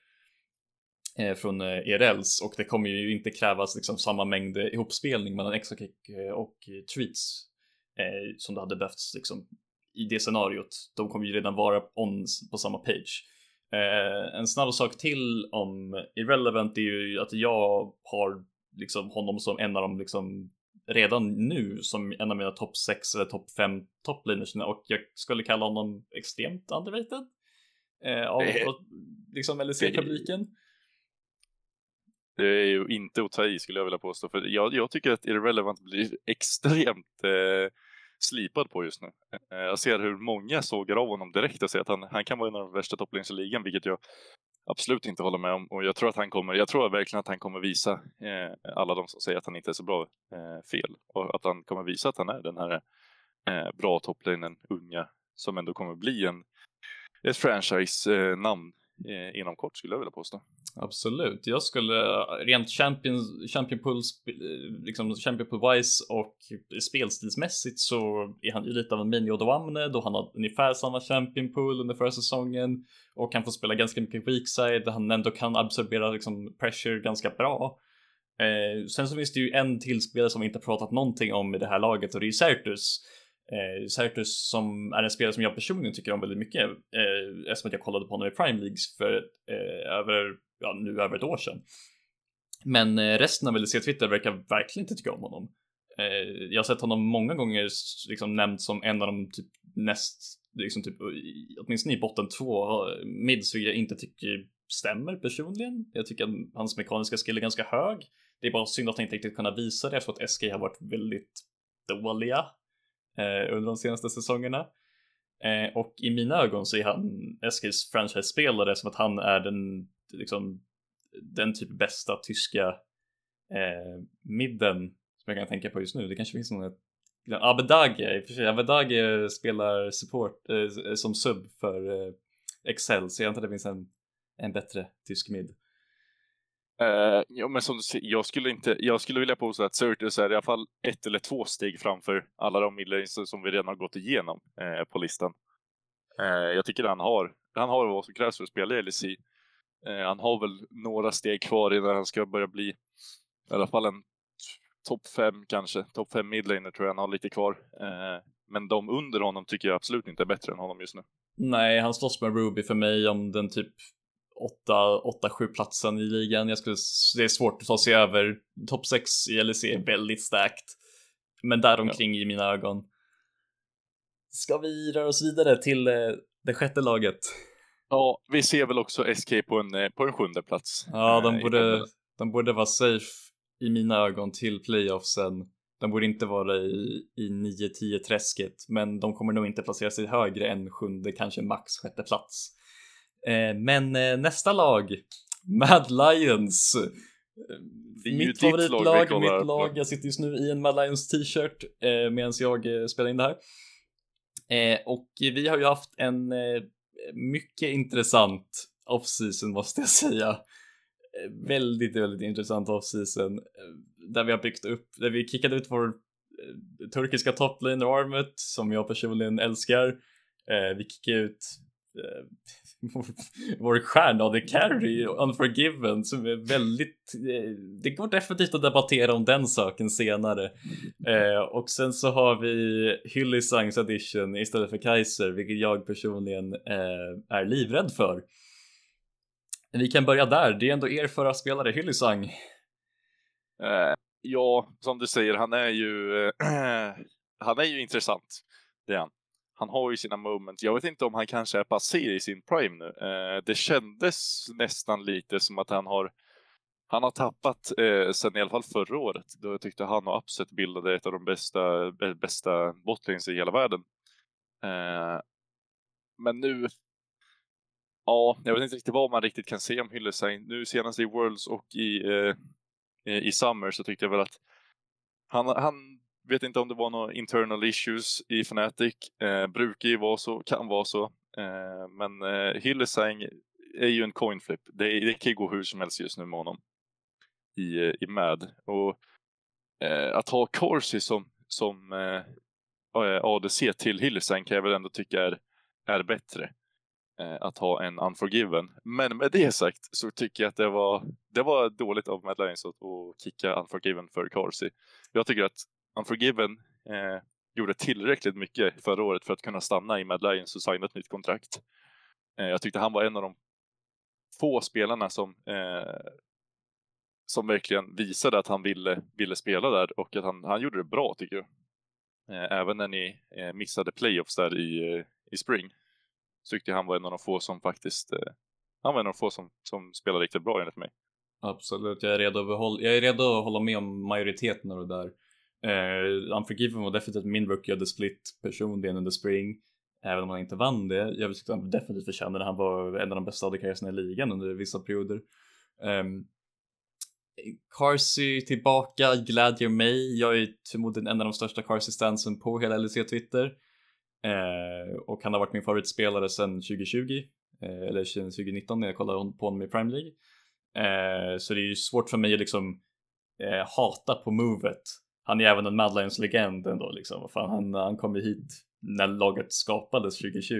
från eh, ERLs och det kommer ju inte krävas liksom samma mängd ihopspelning mellan Exakick eh, och Treats eh, som det hade behövts liksom i det scenariot. De kommer ju redan vara on på samma page. Eh, en snabb sak till om Irrelevant är ju att jag har liksom honom som en av de liksom redan nu som en av mina topp 6 eller topp 5 toppliners och jag skulle kalla honom extremt underrated. Eh, av liksom LEC-publiken. Det är ju inte att ta i skulle jag vilja påstå. För jag, jag tycker att Irrelevant blir extremt eh, slipad på just nu. Eh, jag ser hur många sågar av honom direkt och säger att han, han kan vara en av de värsta topplinjerna i ligan, vilket jag absolut inte håller med om. Och jag tror att han kommer, jag tror verkligen att han kommer visa eh, alla de som säger att han inte är så bra eh, fel. Och att han kommer visa att han är den här eh, bra topplinen, unga, som ändå kommer bli en, ett franchise-namn eh, eh, inom kort skulle jag vilja påstå. Absolut, jag skulle eh, rent champion, champion pool, eh, liksom champion pool wise och spelstilsmässigt så är han ju lite av en mini-Odoamne då han har ungefär samma champion pool under förra säsongen och kan få spela ganska mycket weakside där han ändå kan absorbera liksom pressure ganska bra. Eh, sen så finns det ju en till spelare som vi inte pratat någonting om i det här laget och det är ju Certus Eh, Certus som är en spelare som jag personligen tycker om väldigt mycket eh, eftersom att jag kollade på honom i Prime Leagues för eh, över, ja nu över ett år sedan. Men eh, resten av LEC Twitter verkar verkligen inte tycka om honom. Eh, jag har sett honom många gånger liksom nämnt som en av de typ näst, liksom typ åtminstone i botten två mids jag inte tycker stämmer personligen. Jag tycker att hans mekaniska skill är ganska hög. Det är bara synd att han inte riktigt kunnat visa det eftersom att SK har varit väldigt dåliga eh, under de senaste säsongerna. Eh, och i mina ögon så är han Eskils franchise-spelare som att han är den, liksom, den typ bästa tyska eh, midden som jag kan tänka på just nu. Det kanske finns någon Abedage, i och för sig. Abedage spelar support eh, som sub för eh, Excel, så jag antar det finns en, en bättre tysk mid. Uh, ja, men som du jag skulle, inte, jag skulle vilja påstå att Certus är i alla fall ett eller två steg framför alla de midlanes som vi redan har gått igenom uh, på listan. Uh, jag tycker han har, han har vad som krävs för att spela i LEC. han har väl några steg kvar innan han ska börja bli i alla fall en topp fem kanske. Topp fem midlaner tror jag han har lite kvar. men de under honom tycker jag absolut inte är bättre än honom just nu. Nej, han slåss med Ruby för mig om den typ 8-7 platsen i ligan. Jag skulle, det är svårt att ta sig över. Topp 6 i LEC är väldigt starkt. Men däromkring ja. i mina ögon. Ska vi röra oss vidare till eh, det sjätte laget? Ja, vi ser väl också SK på en, eh, på en sjunde plats. Ja, de eh, borde, de borde vara safe i mina ögon till playoffsen. De borde inte vara i, i 9-10 träsket, men de kommer nog inte placera sig högre än sjunde, kanske max sjätte plats. Eh, men eh, nästa lag, Mad Lions. Mitt favoritlag, mitt lag. Jag sitter just nu i en Mad Lions t-shirt eh, medan jag eh, spelar in det här. Och vi har ju haft en mycket intressant off-season måste jag säga. Väldigt, väldigt intressant off-season där vi har byggt upp, där vi kickade ut vår turkiska toplane Armet som jag personligen älskar. vi kickade ut vår stjärna The Carry, Unforgiven, som är väldigt... Eh, det går definitivt att debattera om den saken senare. Eh, och sen så har vi Hyllisangs edition istället för Kaiser, vilket jag personligen eh, är livrädd för. Vi kan börja där, det är ändå er förra spelare, Hyllisang eh, ja, som du säger, han är ju, eh, han är ju intressant. Det är han han har ju sina moments. Jag vet inte om han kanske är passé i sin prime nu. Eh, det kändes nästan lite som att han har han har tappat eh, sen i alla fall förra året. Då jag tyckte han och Upset bildade ett av de bästa, bästa bottlings i hela världen. Eh, men nu, ja, jag vet inte riktigt vad man riktigt kan se om Hyllesein. Nu senast i Worlds och i, eh, i Summer så tyckte jag väl att han, han vet inte om det var några internal issues i Fnatic. Eh, brukar ju vara så, kan vara så. Eh, men eh, Hillesang är ju en coin flip. Det, det kan ju gå hur som helst just nu med honom. I, eh, i MAD. Och eh, att ha Corsi som, som eh, ADC eh, till Hillesang kan jag väl ändå tycka är, är bättre. Eh, att ha en Unforgiven. Men med det sagt så tycker jag att det var, det var dåligt av Mad Lions att, att kicka Unforgiven för Corsi. Jag tycker att Unforgiven eh, gjorde tillräckligt mycket förra året för att kunna stanna i Mad Lions och signa ett nytt kontrakt. Eh, jag tyckte han var en av de få spelarna som, eh, som verkligen visade att han ville, ville spela där och att han, han gjorde det bra tycker jag. Eh, även när ni eh, missade playoffs där i, eh, i spring så tyckte jag han var en av de få som faktiskt eh, han var en av de få som, som spelade riktigt bra enligt mig. Absolut, jag är redo att, behålla, jag är redo att hålla med om majoriteten av det där. Uh, Unforgiven var definitivt min rookie of the split personligen under spring. Även om han inte vann det. Jag tyckte han definitivt förtjänade Han var en av de bästa AD-carriesarna i ligan under vissa perioder. Um, Carsey tillbaka glädjer mig. Jag är förmodligen en av de största Carsey-stansen på hela LEC-Twitter. Eh, och han har varit min favoritspelare sedan 2020. Eh, eller 2019 när jag kollade på honom i Prime League. Eh, så det är ju svårt för mig att liksom eh, hata på movet. Han är även en Madlines legend ändå liksom. Fan, han, han kom ju hit när laget skapades 2020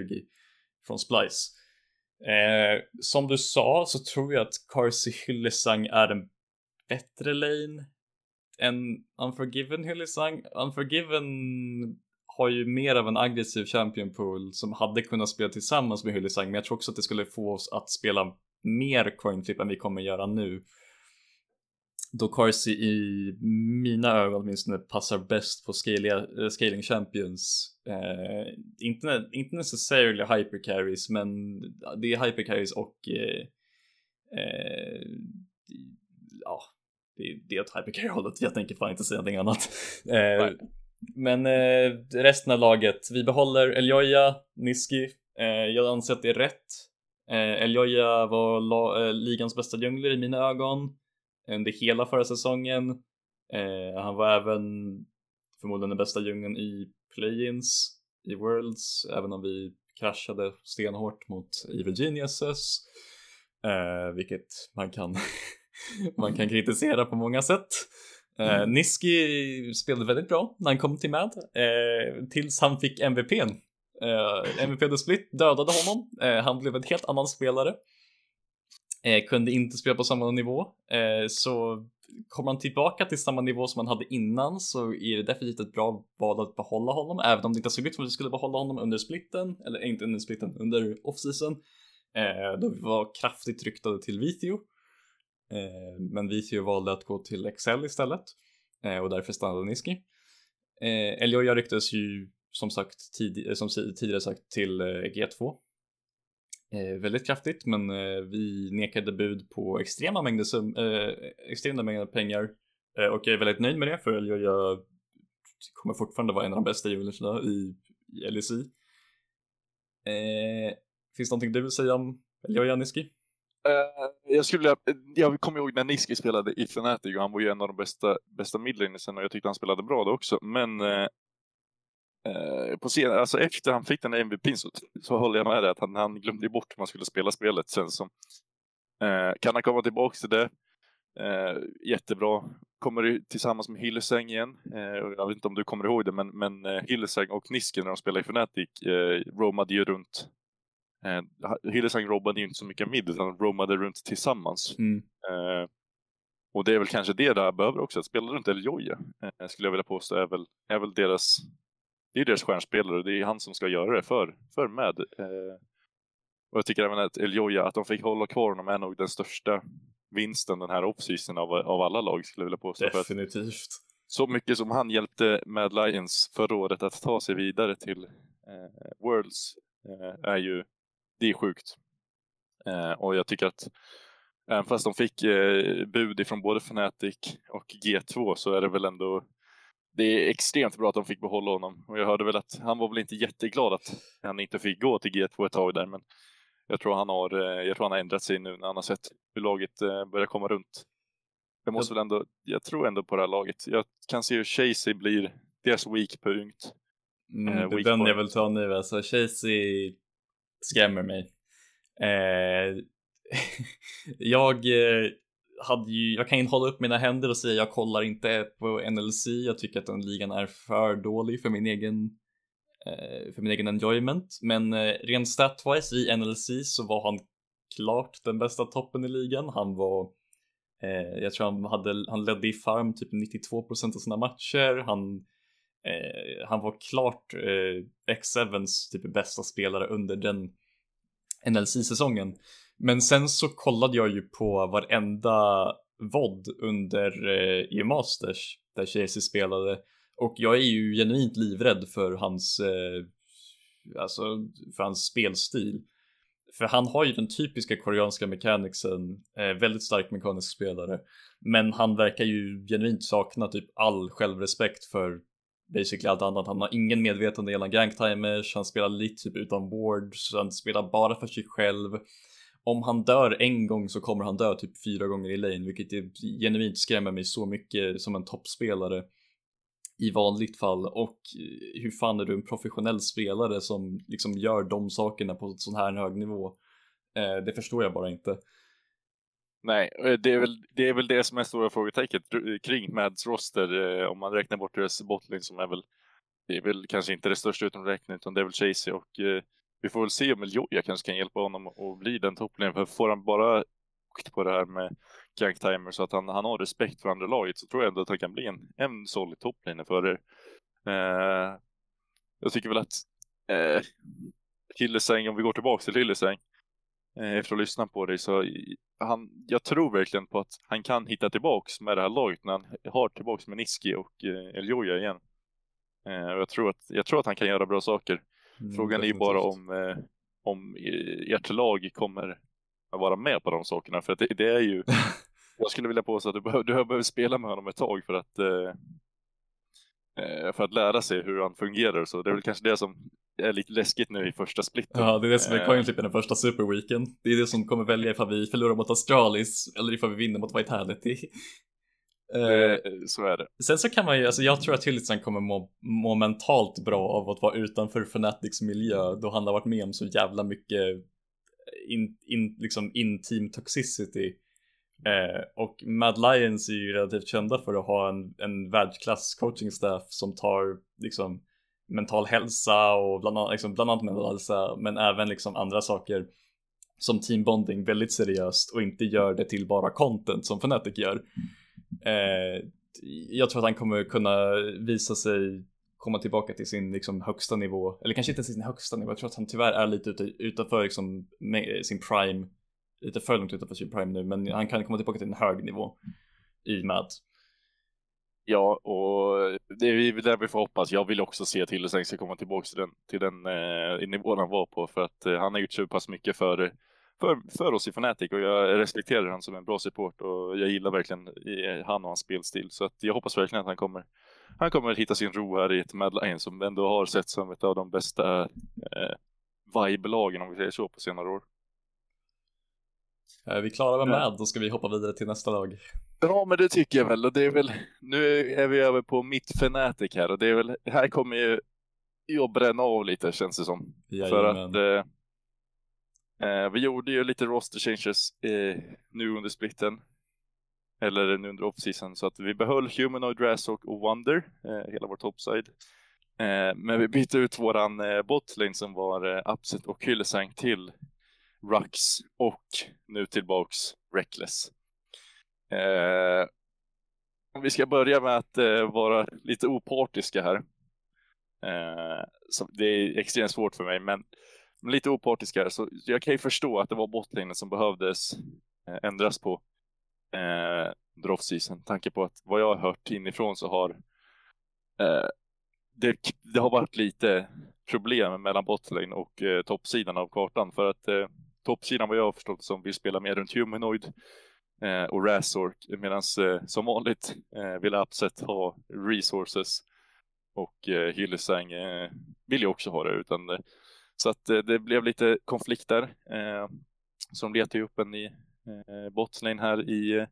från Splice. Eh, som du sa så tror jag att Carsey Hyllisang är en bättre lane än Unforgiven Hyllisang. Unforgiven har ju mer av en aggressiv champion pool som hade kunnat spela tillsammans med Hyllisang men jag tror också att det skulle få oss att spela mer coin flip än vi kommer göra nu. Då Carsey i mina ögon åtminstone passar bäst på scaliga, äh, scaling champions. Eh, inte, inte necessarily hypercarries men det är hypercarries och eh, eh, ja, det, det är åt hypercarry-hållet. Jag tänker fan inte säga någonting annat. Eh, men eh, resten av laget, vi behåller Eljoja, Niski. Eh, jag anser att det är rätt. Eh, Eljoja var la, eh, ligans bästa djungler i mina ögon under hela förra säsongen. Eh, han var även förmodligen den bästa djungeln i play-ins i Worlds, även om vi kraschade stenhårt mot Evil Geniuses. Eh, vilket man kan, man kan kritisera på många sätt. Eh, mm. Niski spelade väldigt bra när han kom till Mad, eh, tills han fick MVPn. Eh, MVP The Split dödade honom, eh, han blev en helt annan spelare. Eh, kunde inte spela på samma nivå, eh, så kommer han tillbaka till samma nivå som han hade innan så är det definitivt ett bra val att behålla honom, även om det inte såg ut som att vi skulle behålla honom under splitten, eller inte under splitten, under off-season. Eh, då vi var kraftigt ryktade till Vithio. Eh, men Vithio valde att gå till Excel istället eh, och därför stannade Niski. Eh, Elioja ryktades ju som sagt tid, eh, som tidigare sagt till eh, G2 Eh, väldigt kraftigt men eh, vi nekade bud på extrema mängder, sum, eh, extrema mängder pengar och jag är väldigt nöjd med det för Elioja kommer fortfarande vara en av de bästa juvelerna i, i LEC. finns det någonting du vill säga om Elioja Niski? Uh, jag, skulle, jag kommer ihåg när Niski spelade i Fnatic och han var ju en av de bästa, bästa midlanersen och jag tyckte han spelade bra då också. Men uh, uh, på scenen, alltså efter han fick den MVP så, så håller jag med dig att han, han glömde bort hur man skulle spela spelet sen som. kan han komma tillbaka till det? jättebra. Kommer tillsammans med Hillesang igen. jag vet inte om du kommer ihåg det men, men Hillesang och Niski när de spelade i Fnatic roamade ju runt Eh, Hillesang robbade ju inte så mycket mid utan roamade runt tillsammans. Mm. Eh, och det är väl kanske det där behöver också, att spela runt Eljoja eh, skulle jag vilja påstå är väl, är väl deras, det är deras stjärnspelare och det är han som ska göra det för, för med. Eh, och jag tycker även att Eljoja, att de fick hålla kvar honom är nog den största vinsten den här offseason av, av alla lag skulle jag vilja påstå. Definitivt. så mycket som han hjälpte Mad Lions förra året att ta sig vidare till eh, Worlds eh, är ju det är sjukt. Eh, och jag tycker att även fast de fick eh, bud ifrån både Fnatic och G2 så är det väl ändå det är extremt bra att de fick behålla honom och jag hörde väl att han var väl inte jätteglad att han inte fick gå till G2 ett tag där men jag tror han har, eh, jag tror han har ändrat sig nu när han har sett hur laget eh, börjar komma runt. Det måste jag... väl ändå, jag tror ändå på det här laget. Jag kan se hur Chasey blir deras weak punkt. Mm, eh, det är den jag vill ta nu alltså. Chasey skrämmer mig. Eh, jag eh, hade ju, jag kan inte hålla upp mina händer och säga jag kollar inte på NLC. Jag tycker att den ligan är för dålig för min egen eh, för min egen enjoyment. Men eh, rent statwise i NLC så var han klart den bästa toppen i ligan. Han var eh, jag tror han, hade, han ledde i farm typ 92% av sina matcher. Han, eh, han var klart eh, X7s typ bästa spelare under den NLC-säsongen. Men sen så kollade jag ju på varenda VOD under eh, EU Masters där Chelsea spelade och jag är ju genuint livrädd för hans, eh, alltså för hans spelstil. För han har ju den typiska koreanska mechanicsen, eh, väldigt stark mekanisk spelare. Men han verkar ju genuint sakna typ all självrespekt för basically allt annat. Han har ingen medvetande gällande gangtimers, han spelar lite typ utan wards, han spelar bara för sig själv. Om han dör en gång så kommer han dö typ fyra gånger i lane, vilket är, genuint skrämmer mig så mycket som en toppspelare i vanligt fall och eh, hur fan är du en professionell spelare som liksom gör de sakerna på sån här hög nivå? Eh, det förstår jag bara inte. Nej, det är väl det, är väl det som är stora frågetecknet kring Mads roster eh, om man räknar bort deras bottling som är väl det är väl kanske inte det största utom räkning utan det är väl Chasey och eh, vi får väl se om Eljoja kanske kan hjälpa honom att bli den topplinjen. för får han bara på det här med ganktimer så att han, han har respekt för andra laget så tror jag ändå att han kan bli en, en solid topplinje för er. Eh, jag tycker väl att eh, Hillesäng, om vi går tillbaka till Hillesäng eh, efter att ha lyssnat på dig så han, jag tror verkligen på att han kan hitta tillbaks med det här laget när han har tillbaks med Niski och eh, Eljoja igen. Eh, jag, tror att, jag tror att han kan göra bra saker. Mm, Frågan definitivt. är bara om, eh, om ert lag kommer att vara med på de sakerna. För att det, det är ju, jag skulle vilja påstå att du behöver, du behöver spela med honom ett tag för att eh, eh, för att lära sig hur han fungerar. Så det är väl kanske det som är lite läskigt nu i första splitten. Ja, det är det som är coinflip i den första superweeken. Det är det som kommer välja ifall vi förlorar mot Astralis eller ifall vi vinner mot Vitality. Eh, så är det. Sen så kan man ju, alltså jag tror att Hylitsen kommer må, må mentalt bra av att vara utanför Fanatics miljö då han har varit med om så jävla mycket in, in, liksom in-team toxicity. Eh, och Mad Lions är ju relativt kända för att ha en, en världsklass coaching staff som tar liksom mental hälsa och bland annat, liksom, bland annat mental hälsa men även liksom andra saker som team bonding väldigt seriöst och inte gör det till bara content som Fnatic gör. Eh, jag tror att han kommer kunna visa sig komma tillbaka till sin liksom, högsta nivå, eller kanske inte sin högsta nivå, jag tror att han tyvärr är lite ute, utanför liksom, sin prime, lite för långt utanför sin prime nu, men han kan komma tillbaka till en hög nivå i MAD. Ja, och det är det vi får hoppas. Jag vill också se till att Hilleseng ska komma tillbaka till den, till den eh, nivån han var på, för att eh, han har gjort så pass mycket för för, för oss i Fnatic och jag respekterar honom som en bra support och jag gillar verkligen han och hans spelstil så att jag hoppas verkligen att han kommer han kommer hitta sin ro här i ett Mad Lions som ändå har sett som ett av de bästa eh, vibe-lagen om vi säger så på senare år. Är vi klara med Mad, då ska vi hoppa vidare till nästa lag. Ja, men det tycker jag väl. Och det är väl, nu är vi över på mitt Fnatic här och det är väl, här kommer ju jag bränna av lite känns det som. Jajamän. För att eh, Eh, Eh, vi gjorde ju lite roster changes eh, nu under splitten. Eller nu under off-season. Så att vi behöll Humanoid, Razork och Wonder, eh, hela vår topside. Eh, men vi bytte ut våran eh, botlane som var eh, Upset och hyllesang till Rux och nu tillbaks Reckless. Eh, om vi ska börja med att eh, vara lite opartiska här. Eh, så det är extremt svårt för mig, men lite opartisk här, så jag kan ju förstå att det var botlinjen som behövdes eh, ändras på eh, off-season. Tanke på att vad jag har hört inifrån så har eh, det, det, har varit lite problem mellan botlane och eh, toppsidan av kartan för att eh, toppsidan vad jag har förstått som vill spela mer runt Humanoid eh, och Razork medan eh, som vanligt eh, vill Upset ha resources och eh, Hylesang eh, vill ju också ha det utan eh, så att eh, det blev lite konflikter eh, som letade ju upp en i eh, botlane här i,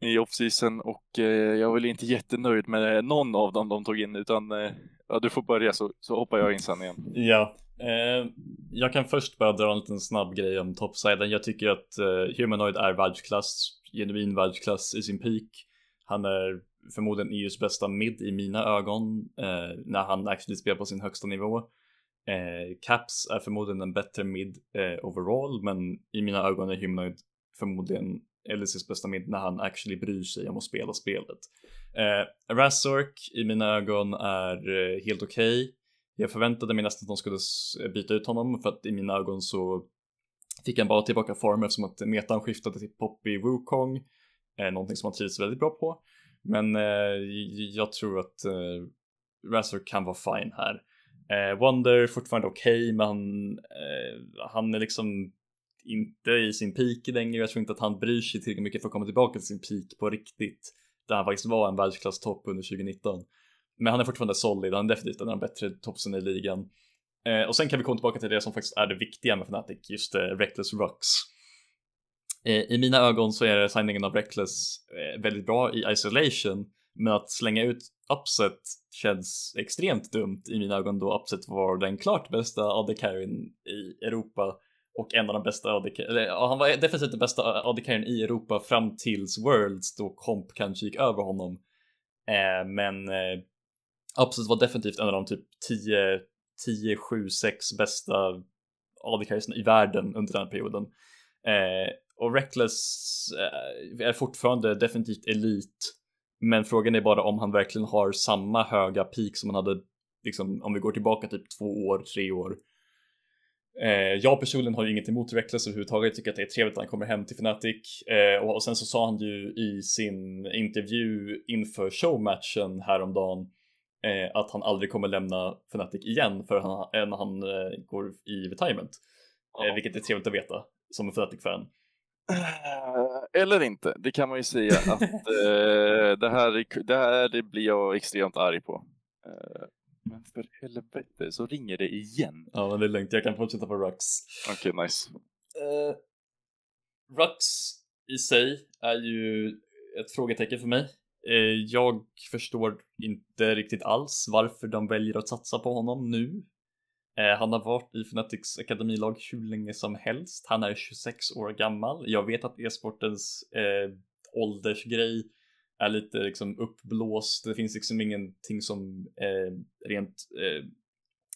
i off-season och eh, jag var inte jättenöjd med någon av dem de tog in utan eh, ja, du får börja så, så hoppar jag in sen igen. Ja, eh, jag kan först bara dra en liten snabb grej om topsiden. Jag tycker att Humanoid är världsklass, genuin världsklass i sin peak. Han är förmodligen EUs bästa mid i mina ögon när han actually spelar på sin högsta nivå. Eh, Caps är förmodligen en bättre mid eh, overall, men i mina ögon är Humanoid förmodligen LCs bästa mid när han actually bryr sig om att spela spelet. Eh, Razork i mina ögon är eh, helt okej. Okay. Jag förväntade mig nästan att de skulle eh, byta ut honom för att i mina ögon så fick han bara tillbaka form eftersom att metan skiftade till Poppy Wukong, eh, någonting som han trivs väldigt bra på. Men eh, jag tror att eh, Razork kan vara fine här. Eh, Wonder fortfarande okej, okay, men eh, han är liksom inte i sin peak längre. Jag tror inte att han bryr sig tillräckligt mycket för att komma tillbaka till sin peak på riktigt. Där han faktiskt var en världsklasstopp under 2019. men han är fortfarande solid, han är definitivt en av de bättre topsen i ligan. Eh, och sen kan vi komma tillbaka till det som faktiskt är det viktiga med Fnatic, just eh, Reckless Rocks. Eh, I mina ögon så är signingen av Reckless eh, väldigt bra i isolation, men att slänga ut Upset känns extremt dumt i mina ögon då Upset var den klart bästa AD carryn i Europa och en av de bästa AD eller han var definitivt den bästa AD carryn i Europa fram tills Worlds då Comp kanske gick över honom. Eh, men eh, Upset var definitivt en av de typ 10, 10, 7, 6 bästa AD carrys i världen under den här perioden. Eh, och Reckless eh, är fortfarande definitivt elit men frågan är bara om han verkligen har samma höga peak som han hade liksom om vi går tillbaka typ två år, tre år. Eh, jag personligen har ju inget emot Reckless överhuvudtaget, tycker att det är trevligt att han kommer hem till Fnatic. Eh, och, och, sen så sa han ju i sin intervju inför showmatchen häromdagen eh, att han aldrig kommer lämna Fnatic igen för han, när han eh, går i retirement. Eh, vilket är trevligt att veta som en Fnatic-fan. Eh, eller inte, det kan man ju säga att eh, det, här, det här blir jag extremt arg på. Eh, men för helvete så ringer det igen. Ja men det är lugnt, jag kan fortsätta på Rux. Okej, okay, nice. Uh, Rux i sig är ju ett frågetecken för mig. Uh, jag förstår inte riktigt alls varför de väljer att satsa på honom nu. Eh, han har varit i Fnatics akademilag hur länge som helst. Han är 26 år gammal. Jag vet att e-sportens eh, åldersgrej är lite liksom uppblåst. Det finns liksom ingenting som eh, rent eh,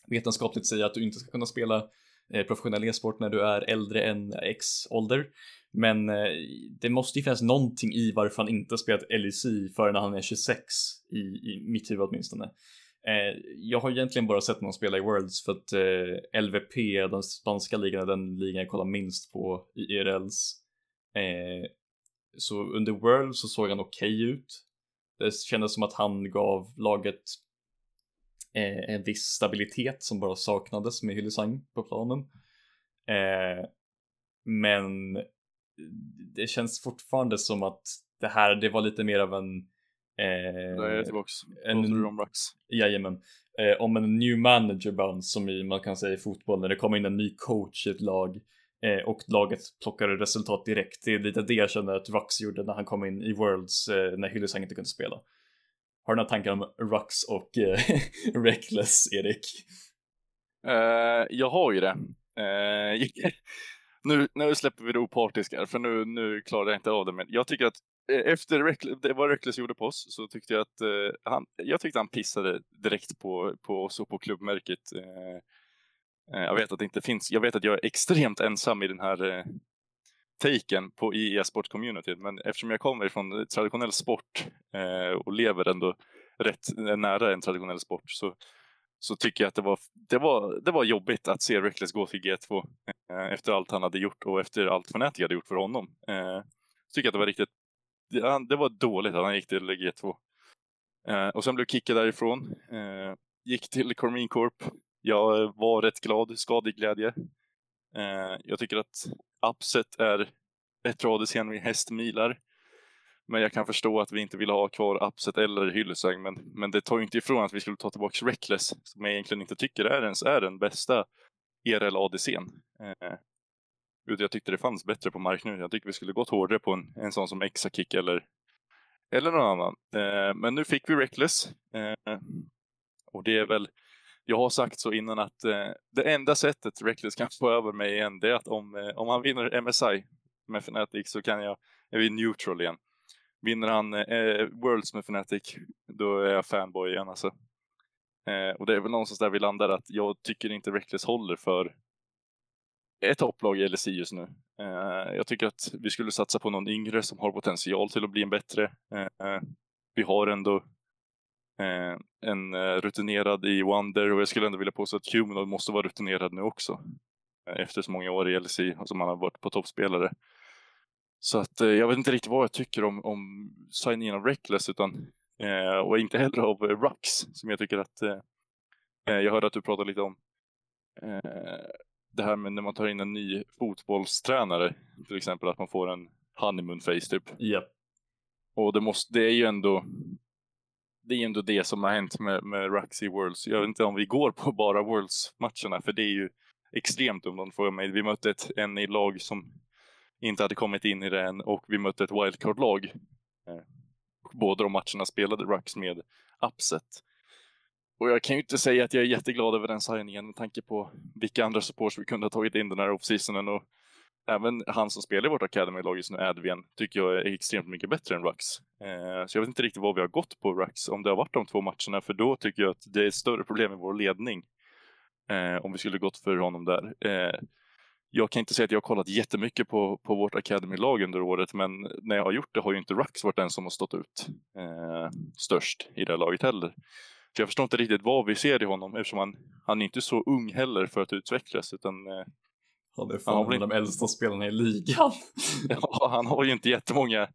vetenskapligt säger att du inte ska kunna spela eh, professionell e-sport när du är äldre än X ålder. Men eh, det måste ju finnas någonting i varför han inte spelat LEC förrän han är 26 i, i mitt huvud åtminstone. Eh, jag har egentligen bara sett någon spela i Worlds för att eh, LVP, den spanska ligan, är den ligan jag kollar minst på i IRLs. Eh, så under Worlds så såg han okej okay ut. Det kändes som att han gav laget eh, en viss stabilitet som bara saknades med Hyllisang på planen. Eh, men det känns fortfarande som att det här, det var lite mer av en Eh, Där är jag tillbaks. En, om Rux? Jajamän. Eh, om en new manager bounce som man kan säga i fotboll när det kommer in en ny coach i ett lag eh, och laget plockar resultat direkt. Det är lite det jag känner att Rux gjorde när han kom in i Worlds eh, när Hyllisang inte kunde spela. Har du några tankar om Rux och eh, Reckless, Erik? Uh, jag har ju det. Uh, nu, nu släpper vi det opartiska för nu, nu klarar jag inte av det. Men jag tycker att Eh, Eh, efter det vad Reckless gjorde på oss så tyckte jag att eh, han, jag tyckte han pissade direkt på, på oss och på klubbmärket. Eh, eh jag vet att det inte finns, jag vet att jag är extremt ensam i den här eh, taken på i e-sport-communityt, men eftersom jag kommer från traditionell sport eh, och lever ändå rätt nära en traditionell sport så, så tycker jag att det var, det, var, det var jobbigt att se Reckless gå till G2 eh, efter allt han hade gjort och efter allt Fnatic hade gjort för honom. Eh, tycker att det var riktigt det var dåligt att han gick till G2. Eh, och sen blev kickad därifrån. Eh, gick till Cormine Corp. Jag var rätt glad, skadig glädje. Eh, jag tycker att Upset är ett radisgen hästmilar. Men jag kan förstå att vi inte vill ha kvar Upset eller Hyllesäng. Men, men det tar ju inte ifrån att vi skulle ta tillbaka Reckless, som jag egentligen inte tycker är ens är den bästa ERL ADCn. Eh, jag tyckte det fanns bättre på marknaden. Jag tycker vi skulle gått hårdare på en, en sån som Exakick eller, eller någon annan. Eh, men nu fick vi Reckless. Eh, och det är väl, jag har sagt så innan att eh, det enda sättet Reckless kan få över mig igen, det är att om, eh, om han vinner MSI med Fnatic så kan jag, är vi neutral igen. Vinner han eh, Worlds med Fnatic, då är jag fanboy igen alltså. Eh, och det är väl någonstans där vi landar att jag tycker inte Reckless håller för ett topplag i LSI just nu. Eh, jag tycker att vi skulle satsa på någon yngre som har potential till att bli en bättre. Eh, vi har ändå eh, en eh, rutinerad i Wonder och jag skulle ändå vilja påstå att Humanoid måste vara rutinerad nu också. Eh, efter så många år i LSI som han har varit på toppspelare. Så att eh, jag vet inte riktigt vad jag tycker om, om signingen av Reckless utan och inte heller av Rux som jag tycker att jag hörde att du pratade lite om det här med när man tar in en ny fotbollstränare, till exempel att man får en honeymoon face typ. Ja. Och det, måste, det är ju ändå, det är ändå det som har hänt med, med Rux i Worlds. Jag vet inte om vi går på bara Worlds-matcherna, för det är ju extremt om de frågar mig. Vi mötte ett NI-lag som inte hade kommit in i det än och vi mötte ett wildcard-lag. Eh, båda de matcherna spelade Rux med upset. Och jag kan ju inte säga att jag är jätteglad över den signingen med tanke på vilka andra supports vi kunde ha tagit in den här offseasonen och även han som spelar i vårt Academy-lag just nu, Advien, tycker jag är extremt mycket bättre än Rux. Eh, så jag vet inte riktigt vad vi har gått på Rux, om det har varit de två matcherna, för då tycker jag att det är ett större problem med vår ledning. Eh, om vi skulle gått för honom där. Eh, jag kan inte säga att jag har kollat jättemycket på, på vårt Academy-lag under året, men när jag har gjort det har ju inte Rux varit den som har stått ut eh, störst i det här laget heller. Så jag förstår inte riktigt vad vi ser i honom eftersom han, han är inte så ung heller för att utvecklas utan eh, han är fan han en av de äldsta spelarna i ligan. ja, han har ju inte jättemånga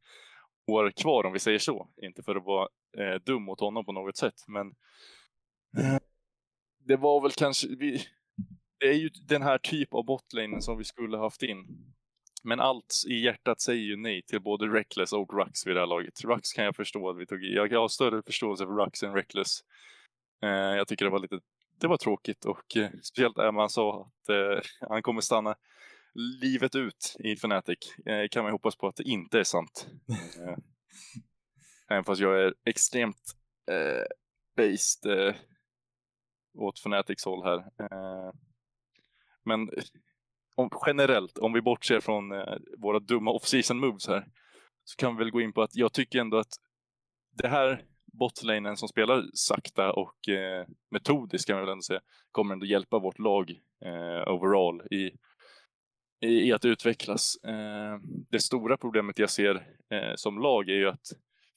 år kvar om vi säger så. Inte för att vara eh, dum mot honom på något sätt, men eh, det var väl kanske, vi, det är ju den här typ av botlane som vi skulle haft in. Men allt i hjärtat säger ju nej till både Reckless och Rux vid det här laget. Rux kan jag förstå att vi tog i. Jag har större förståelse för Rux än Reckless. Eh, jag tycker det var lite, det var tråkigt och eh, speciellt när man sa att eh, han kommer stanna livet ut i Fnatic. Eh, kan man hoppas på att det inte är sant. Eh, även fast jag är extremt eh, based eh, åt Fnatics håll här. Eh, men om, generellt, om vi bortser från eh, våra dumma off-season moves här, så kan vi väl gå in på att jag tycker ändå att det här botlanen som spelar sakta och eh, metodiskt kan man väl ändå säga, kommer ändå hjälpa vårt lag eh, overall i, i, i, att utvecklas. Eh, det stora problemet jag ser eh, som lag är ju att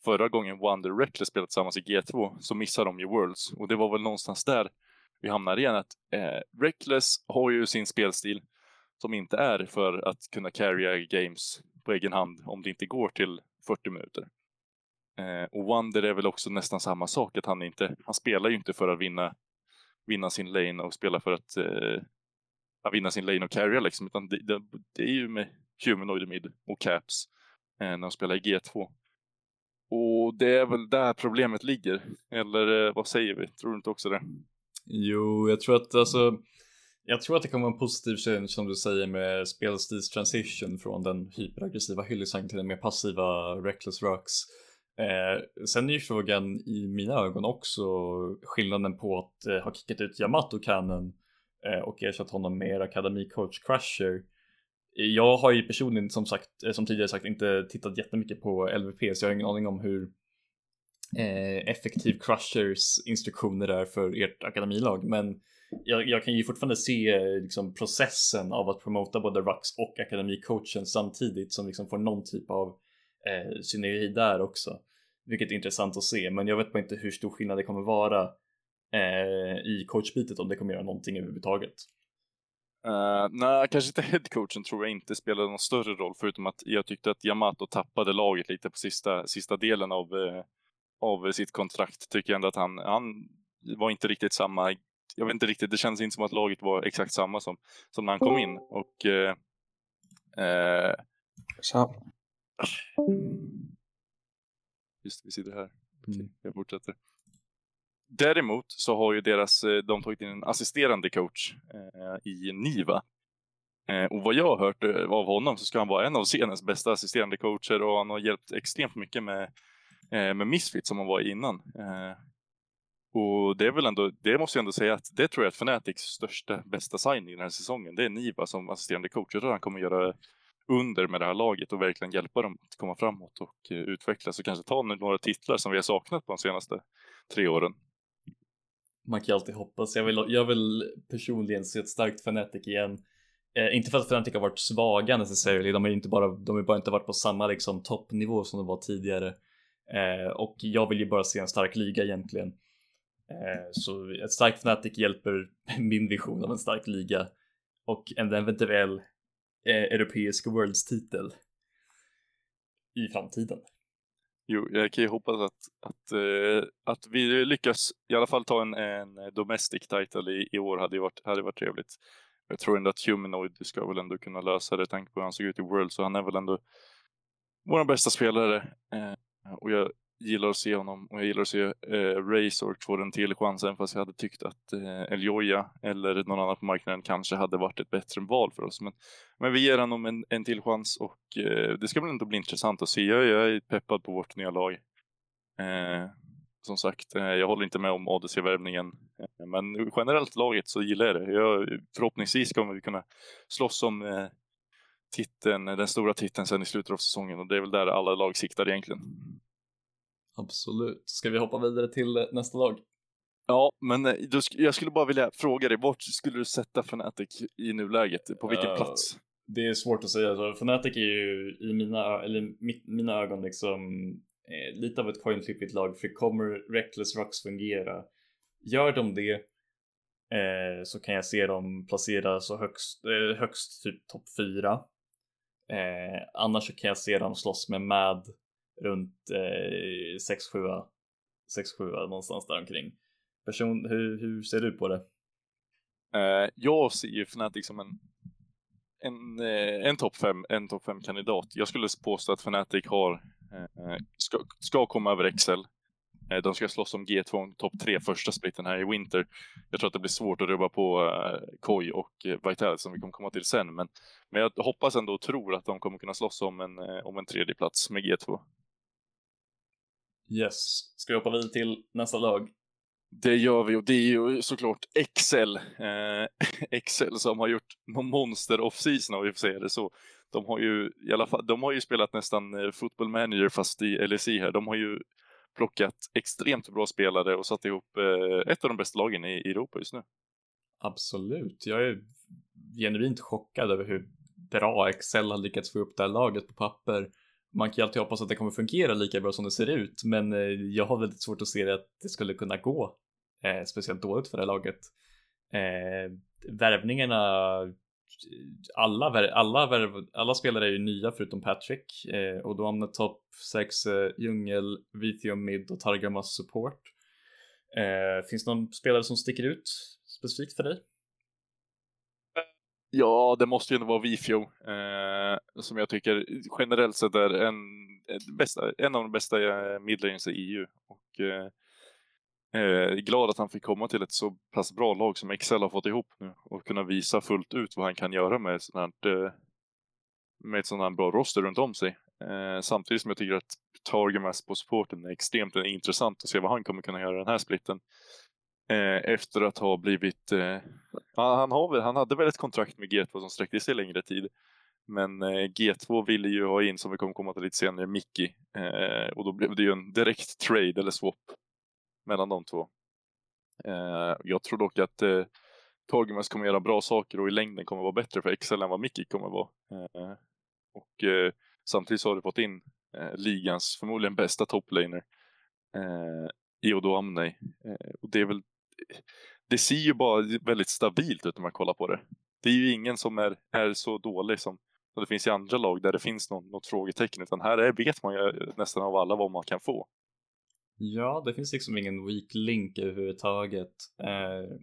förra gången Wonder Reckless spelade tillsammans i G2 så missade de ju Worlds och det var väl någonstans där vi hamnar igen. Att eh, Reckless har ju sin spelstil som inte är för att kunna carrya games på egen hand om det inte går till 40 minuter. Eh, och Wonder är väl också nästan samma sak, att han inte, han spelar ju inte för att vinna, vinna sin lane och spela för att eh, vinna sin lane och carrya liksom, utan det, det, det är ju med humanoid mid och caps eh, när de spelar i G2. Och det är väl där problemet ligger, eller eh, vad säger vi? Tror du inte också det? Jo, jag tror att alltså jag tror att det kommer vara en positiv change som du säger med spelstils transition från den hyperaggressiva Hyllisang till den mer passiva Reckless Rocks. Eh, sen är ju frågan i mina ögon också skillnaden på att eh, ha kickat ut Yamato Cannon eh, och ersatt honom med akademicoach Crusher. Jag har ju personligen som sagt, eh, som tidigare sagt, inte tittat jättemycket på LVP så jag har ingen aning om hur eh, effektiv Crushers instruktioner är för ert akademilag. Men jag, jag, kan ju fortfarande se eh, liksom, processen av att promota både Rux och akademicoachen samtidigt som liksom får någon typ av eh, synergi där också. Vilket är intressant att se, men jag vet bara inte hur stor skillnad det kommer vara eh, i coachbitet om det kommer göra någonting överhuvudtaget. Uh, nej, kanske inte headcoachen tror jag inte spelade någon större roll förutom att jag tyckte att Yamato tappade laget lite på sista, sista delen av, uh, av sitt kontrakt. Tycker jag ändå att han, han var inte riktigt samma jag vet inte riktigt, det känns inte som att laget var exakt samma som, som när han kom in. Och, eh, eh, Just vi sitter här. Okej, mm. jag fortsätter. Däremot så har ju deras, eh, de tagit in en assisterande coach eh, i Niva. Eh, och vad jag har hört eh, av honom så ska han vara en av scenens bästa assisterande coacher och han har hjälpt extremt mycket med, eh, med Misfit som han var innan. Och det är väl ändå, det måste jag ändå säga att det tror jag är Fanatics största, bästa signing den här säsongen. Det är Niva som assisterande coach. Jag tror han kommer göra under med det här laget och verkligen hjälpa dem att komma framåt och eh, utvecklas och kanske ta några titlar som vi har saknat på de senaste tre åren. Man kan alltid hoppas. Jag vill, jag vill personligen se ett starkt Fnatic igen. Eh, inte för att Fnatic har varit svaga necessarily, de har inte bara, de har bara inte varit på samma liksom toppnivå som de var tidigare. Eh, och jag vill ju bara se en stark liga egentligen. Eh, så ett starkt Fnatic hjälper min vision av en stark liga och en eventuell eh, europeisk Worlds-titel i framtiden. Jo, jag kan ju hoppas att, att, eh, att vi lyckas i alla fall ta en, en domestic title i, i år hade varit, hade varit trevligt. Jag tror ändå att Humanoid ska väl ändå kunna lösa det, tanke på hur han såg ut i World, så han är väl ändå vår bästa spelare. Och jag, gillar att se honom och jag gillar att se eh, Razor få den till chansen, fast jag hade tyckt att eh, Eljoja eller någon annan på marknaden kanske hade varit ett bättre val för oss. Men, men vi ger honom en, en till chans och eh, det ska väl ändå bli intressant att se. Jag, jag är peppad på vårt nya lag. Eh, som sagt, eh, jag håller inte med om ADC-värvningen. Eh, men generellt laget så gillar jag det. Jag, förhoppningsvis kommer vi kunna slåss om eh, titeln, den stora titeln sen i slutet av säsongen och det är väl där alla lag siktar egentligen. Absolut. Ska vi hoppa vidare till nästa lag? Ja, men då, jag skulle bara vilja fråga dig, vart skulle du sätta Fnatic i nuläget? På vilken uh, plats? Det är svårt att säga. Fnatic är ju i mina, eller mitt, mina ögon liksom eh, lite av ett coin flippigt lag för kommer Reckless Rocks fungera? Gör de det eh, så kan jag se dem placera så högst, eh, högst typ topp 4. Eh, annars så kan jag se dem slåss med MAD runt eh, 6-7 6-7 någonstans där omkring. Person, hur, hur ser du på det? Uh, jag ser ju Fnatic som en en, eh, en topp 5 en top kandidat. Jag skulle påstå att Fnatic har Eh, ska, ska komma över Excel. Eh, de ska slåss om G2 topp 3 första splitten här i Winter. Jag tror att det blir svårt att rubba på eh, Koi och Vital som vi kommer komma till sen. Men, men jag hoppas ändå och tror att de kommer kunna slåss om en, om en tredje plats med G2. Yes. Ska vi hoppa vidare till nästa lag? Det gör vi och det är ju såklart Excel. Eh, Excel som har gjort monster off-season om vi får säga det så de har ju i alla fall, de har ju spelat nästan eh, football manager fast i LSI här. De har ju plockat extremt bra spelare och satt ihop eh, ett av de bästa lagen i Europa just nu. Absolut, jag är genuint chockad över hur bra Excel har lyckats få upp det här laget på papper. Man kan ju alltid hoppas att det kommer fungera lika bra som det ser ut, men eh, jag har väldigt svårt att se det att det skulle kunna gå eh, speciellt dåligt för det här laget. Eh, värvningarna eh, alla, alla, alla spelare är ju nya förutom Patrick eh, och då hamnar topp 6 eh, Djungel, Vithium Mid och Targamas support. Eh, finns det någon spelare som sticker ut specifikt för dig? Ja, det måste ju ändå vara Vifio eh, som jag tycker generellt sett är en, bästa, en av de bästa eh, midlanes i EU. Och, eh, eh, glad att han fick komma till ett så pass bra lag som Excel har fått ihop nu och kunna visa fullt ut vad han kan göra med, sånt här, eh, med ett sådant här bra roster runt om sig. Eh, samtidigt som jag tycker att Targemas på supporten är extremt intressant att se vad han kommer kunna göra den här splitten. Eh, efter att ha blivit, eh, han, har, han hade väl ett kontrakt med G2 som sträckte sig längre tid. Men eh, G2 ville ju ha in, som vi kommer komma till lite senare, Mickey. Eh, och då blev det ju en direkt trade eller swap mellan de två. Eh, jag tror dock att eh, Torgemas kommer göra bra saker och i längden kommer vara bättre för XL än vad Mickey kommer vara. Eh, och eh, samtidigt så har du fått in eh, ligans förmodligen bästa toplaner eh, i och Amney. Eh, och det är väl det ser ju bara väldigt stabilt ut när man kollar på det. Det är ju ingen som är, är så dålig som det finns i andra lag där det finns någon, något frågetecken utan här är, vet man ju eh, nästan av alla vad man kan få. Ja, det finns liksom ingen weak link överhuvudtaget. Eh,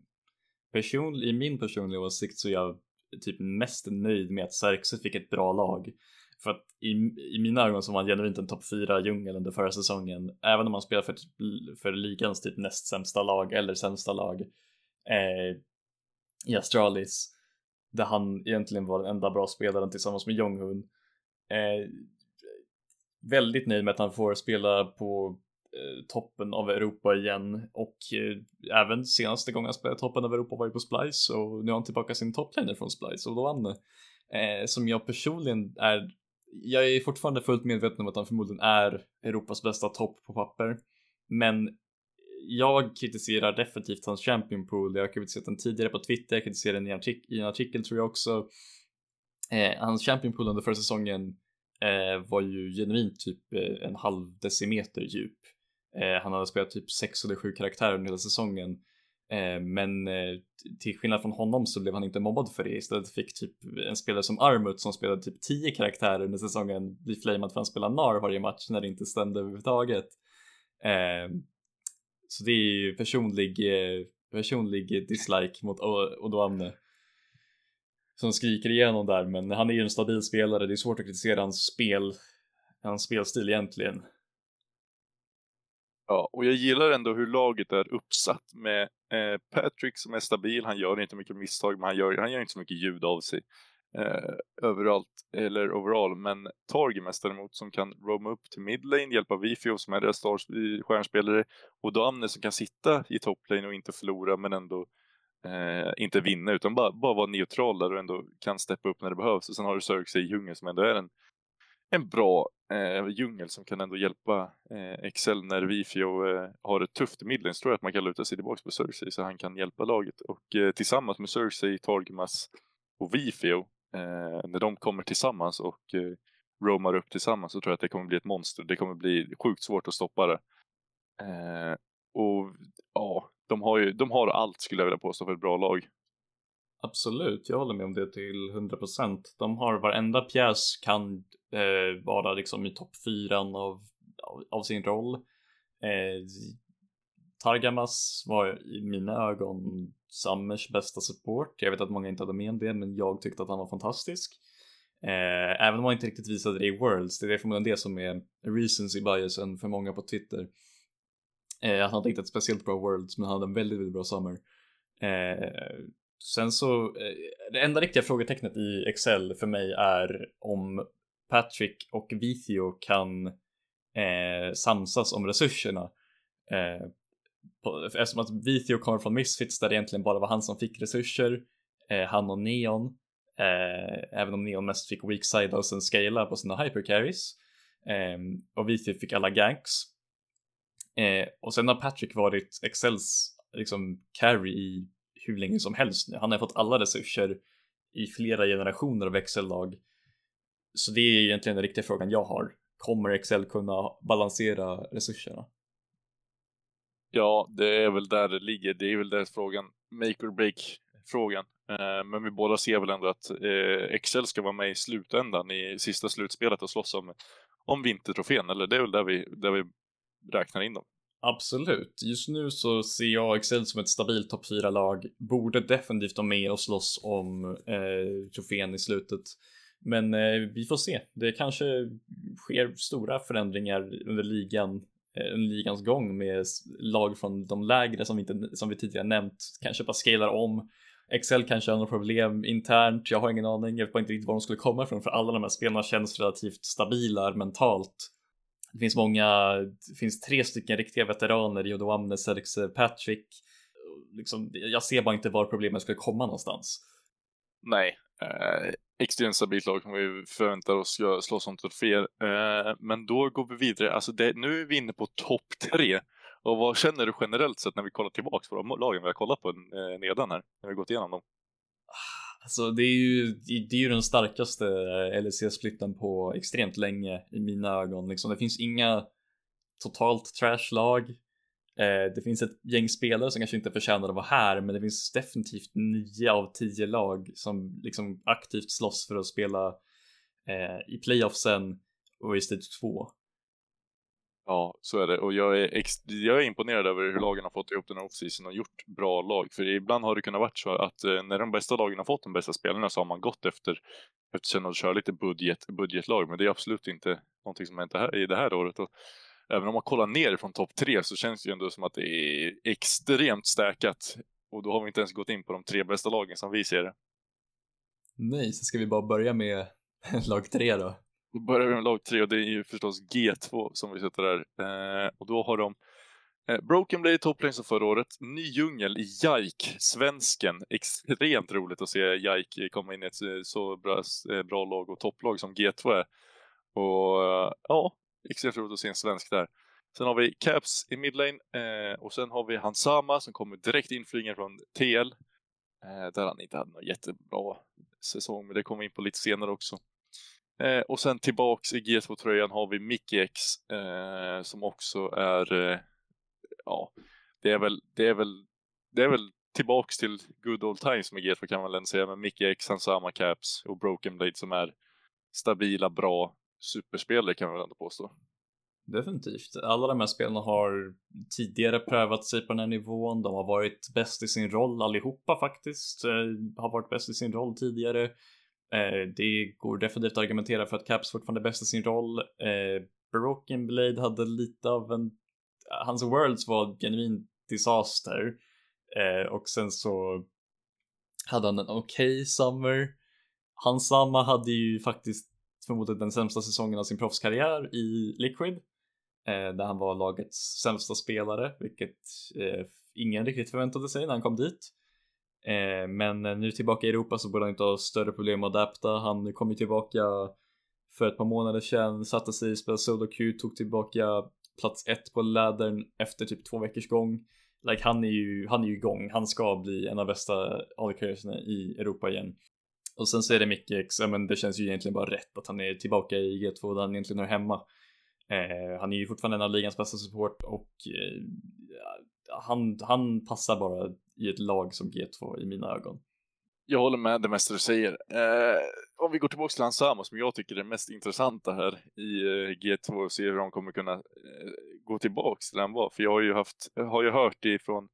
person, I min personliga åsikt så är jag typ mest nöjd med att Xerxes fick ett bra lag. För att i, i mina ögon så var han genuint en topp 4 djungel under förra säsongen. Även om han spelar för, för ligans typ näst sämsta lag eller sämsta lag eh, i Astralis. Där han egentligen var den enda bra spelaren tillsammans med Jonghun. Eh, väldigt nöjd med att han får spela på Eh, toppen av Europa igen och eh, även senaste gången han spelade toppen av Europa var ju på Splice och nu har han tillbaka sin toplaner från Splice och då vann eh, som jag personligen är jag är fortfarande fullt medveten om att han förmodligen är Europas bästa topp på papper men jag kritiserar definitivt hans champion pool. Jag har kritiserat den tidigare på Twitter, jag kritiserade den i, artik i en artikel tror jag också. Eh, hans champion pool under förra säsongen eh, var ju genuint typ eh, en halv decimeter djup. Eh, han hade spelat typ sex eller sju karaktärer under hela säsongen. Eh, men eh, till skillnad från honom så blev han inte mobbad för det. Istället fick typ en spelare som Armut som spelade typ 10 karaktärer under säsongen bli flamad för att han NAR varje match när det inte stämde överhuvudtaget. Eh, så det är ju personlig, personlig dislike mot Odoamne som skriker igenom där, men han är ju en stabil spelare. Det är svårt att kritisera hans spel, hans spelstil egentligen. Ja, och jag gillar ändå hur laget är uppsatt med eh, Patrick som är stabil. Han gör inte mycket misstag, men han gör, han gör inte så mycket ljud av sig eh, överallt, eller overall. Men Targemas däremot som kan roama upp till midlane, hjälpa Vifio som är deras eh, stjärnspelare och Damne som kan sitta i toplane och inte förlora men ändå eh, inte vinna utan bara, bara vara neutral där och ändå kan steppa upp när det behövs. Och sen har du Sörksey i djungeln som ändå är en, en bra eh, djungel som kan ändå hjälpa eh, Excel när Vifio eh, har ett tufft midlane tror jag att man kan luta sig tillbaka på Cersei så han kan hjälpa laget. Och eh, tillsammans med Cersei, Targmas och Vifio, eh, när de kommer tillsammans och eh, upp tillsammans så tror jag att det kommer bli ett monster. Det kommer bli sjukt svårt att stoppa det. Eh, och ja, de har ju de har allt skulle jag vilja påstå för ett bra lag. Absolut, jag håller med om det till 100%. De har varenda pjäs kan eh, vara liksom i topp fyran av, av, av, sin roll. Eh, Targamas var i mina ögon Summers bästa support. Jag vet att många inte hade med det, men jag tyckte att han var fantastisk. Eh, även om han inte riktigt visade det i Worlds, det är förmodligen det som är recency biasen för många på Twitter. Eh, han hade inte ett speciellt bra Worlds, men han hade en väldigt, väldigt bra Summer. Eh, sen så, eh, det enda riktiga frågetecknet i Excel för mig är om Patrick och Vithio kan eh, samsas om resurserna. Eh, på, eftersom att Vithio kommer från Misfits där det egentligen bara var han som fick resurser, eh, han och Neon. Eh, även om Neon mest fick weak side och sen scala på sina hypercarries. Eh, och Vithio fick alla ganks. Eh, och sen har Patrick varit Excels liksom carry i hur länge som helst nu. Han har fått alla resurser i flera generationer av Excel-lag. Så det är egentligen den riktiga frågan jag har. Kommer Excel kunna balansera resurserna? Ja, det är väl där det ligger. Det är väl där frågan, make or break frågan. Eh, men vi båda ser väl ändå att eh, Excel ska vara med i slutändan i sista slutspelet och slåss om, om vintertrofén, eller det är väl där vi, där vi räknar in dem. Absolut. Just nu så ser jag Excel som ett stabilt topp 4-lag. Borde definitivt vara med och slåss om eh, trofén i slutet. Men eh, vi får se. Det kanske sker stora förändringar under ligan eh, under ligans gång med lag från de lägre som vi, inte, som vi tidigare nämnt kanske bara scalar om. Excel kanske har några problem internt. Jag har ingen aning. Jag vet bara inte riktigt var de skulle komma ifrån för alla de här spelarna känns relativt stabila mentalt det finns många, det finns tre stycken riktiga veteraner, Jodo Amnes, Serxe, Patrick. Liksom, jag ser bara inte var problemet skulle komma någonstans. Nej, eh, extremt stabilt lag som vi förväntar oss ska slåss om troféer. Eh, men då går vi vidare. Alltså det, nu är vi inne på topp tre. Och vad känner du generellt sett när vi kollar tillbaka på de lagen vi har kollat på eh, nedan här? När vi gått igenom dem? Alltså det är ju, det är ju den starkaste LEC-splitten på extremt länge i mina ögon. Liksom, det finns inga totalt trash-lag. Eh, det finns ett gäng spelare som kanske inte förtjänar att vara här, men det finns definitivt nio av tio lag som liksom aktivt slåss för att spela eh, i playoffsen och i stage 2. Ja, så är det. Och jag är, jag är imponerad över hur lagen har fått ihop den här offseason och gjort bra lag. För ibland har det kunnat vara så att eh, när de bästa lagen har fått de bästa spelarna så har man gått efter eftersom att köra lite budget, budgetlag. Men det är absolut inte någonting som hänt här, i det här året. Och även om man kollar ner från topp tre så känns det ju ändå som att det är extremt stäkat Och då har vi inte ens gått in på de tre bästa lagen som vi ser det. Nej, så ska vi bara börja med lag tre då. Då börjar vi med lag 3 och det är ju förstås G2 som vi sätter där. Eh, och då har de eh, Broken Blade topplane som förra året, ny djungel i Jaik, svensken. Extremt roligt att se Jaik komma in i ett eh, så bra, eh, bra lag och topplag som G2 är. Och eh, ja, extremt roligt att se en svensk där. Sen har vi Caps i midlane eh, och sen har vi Hansama som kommer direkt inflygande från TL. Eh, där han inte hade någon jättebra säsong, men det kommer vi in på lite senare också. Eh, och sen tillbaks i G2-tröjan har vi Mickey X eh, som också är, eh, ja, det är väl, det är väl, det är väl tillbaks till good old times med G2 kan man väl säga, med Mickey X, Hansama Caps och Broken Blade som är stabila, bra superspelare kan man väl ändå påstå. Definitivt. Alla de här spelarna har tidigare prövat sig på den här nivån. De har varit bäst i sin roll allihopa faktiskt. Eh, har varit bäst i sin roll tidigare. Eh, det går definitivt att argumentera för att Caps fortfarande är bäst i sin roll. Eh, Broken Blade hade lite av en hans Worlds var genuin disaster eh, och sen så hade han en okej okay summer. Hans samma hade ju faktiskt förmodligen den sämsta säsongen av sin proffskarriär i Liquid eh, där han var lagets sämsta spelare, vilket eh, ingen riktigt förväntade sig när han kom dit. Eh, men eh, nu tillbaka i Europa så borde han inte ha större problem att adapta. Han kom ju tillbaka för ett par månader sedan, satte sig, spelade solo Q, tog tillbaka plats ett på lädern efter typ två veckors gång. Like han är ju, han är ju igång, han ska bli en av bästa all i Europa igen. Och sen så är det Mikkex, ja men det känns ju egentligen bara rätt att han är tillbaka i G2 där han egentligen är hemma. Eh, han är ju fortfarande en av ligans bästa support och eh, han, han passar bara i ett lag som G2 i mina ögon. Jag håller med det mesta du säger. Eh, om vi går tillbaka till Ansamo som jag tycker är det mest intressanta här i eh, G2 och ser hur de kommer kunna eh, gå tillbaks till den var. För jag har ju haft, har ju hört ifrån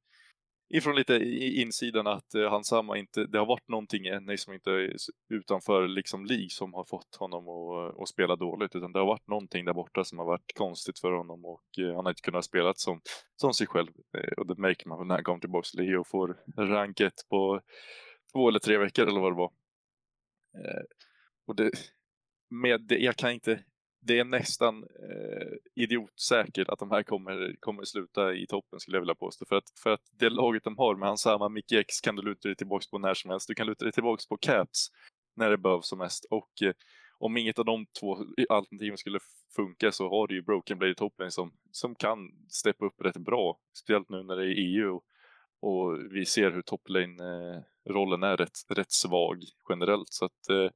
ifrån lite i insidan att eh, han samma inte, det har varit någonting i som inte utanför liksom League som har fått honom att, eh, att spela dåligt utan det har varit någonting där borta som har varit konstigt för honom och eh, han har inte kunnat spela som, som sig själv eh, och det märker man när han kommer tillbaka till Leo och får ranket på två eller tre veckor eller vad det var. Eh, och det, med det, jag kan inte det är nästan eh, idiotsäkert att de här kommer, kommer sluta i toppen skulle jag vilja påstå. För att, för att det laget de har med hans samma Mickey X kan du luta dig tillbaks på när som helst. Du kan luta dig tillbaks på Caps när det behövs som mest. Och eh, om inget av de två alternativen skulle funka så har du ju Broken Blade i toppen som, som kan steppa upp rätt bra. Speciellt nu när det är EU och, och vi ser hur toplane-rollen eh, är rätt, rätt svag generellt. Så att eh,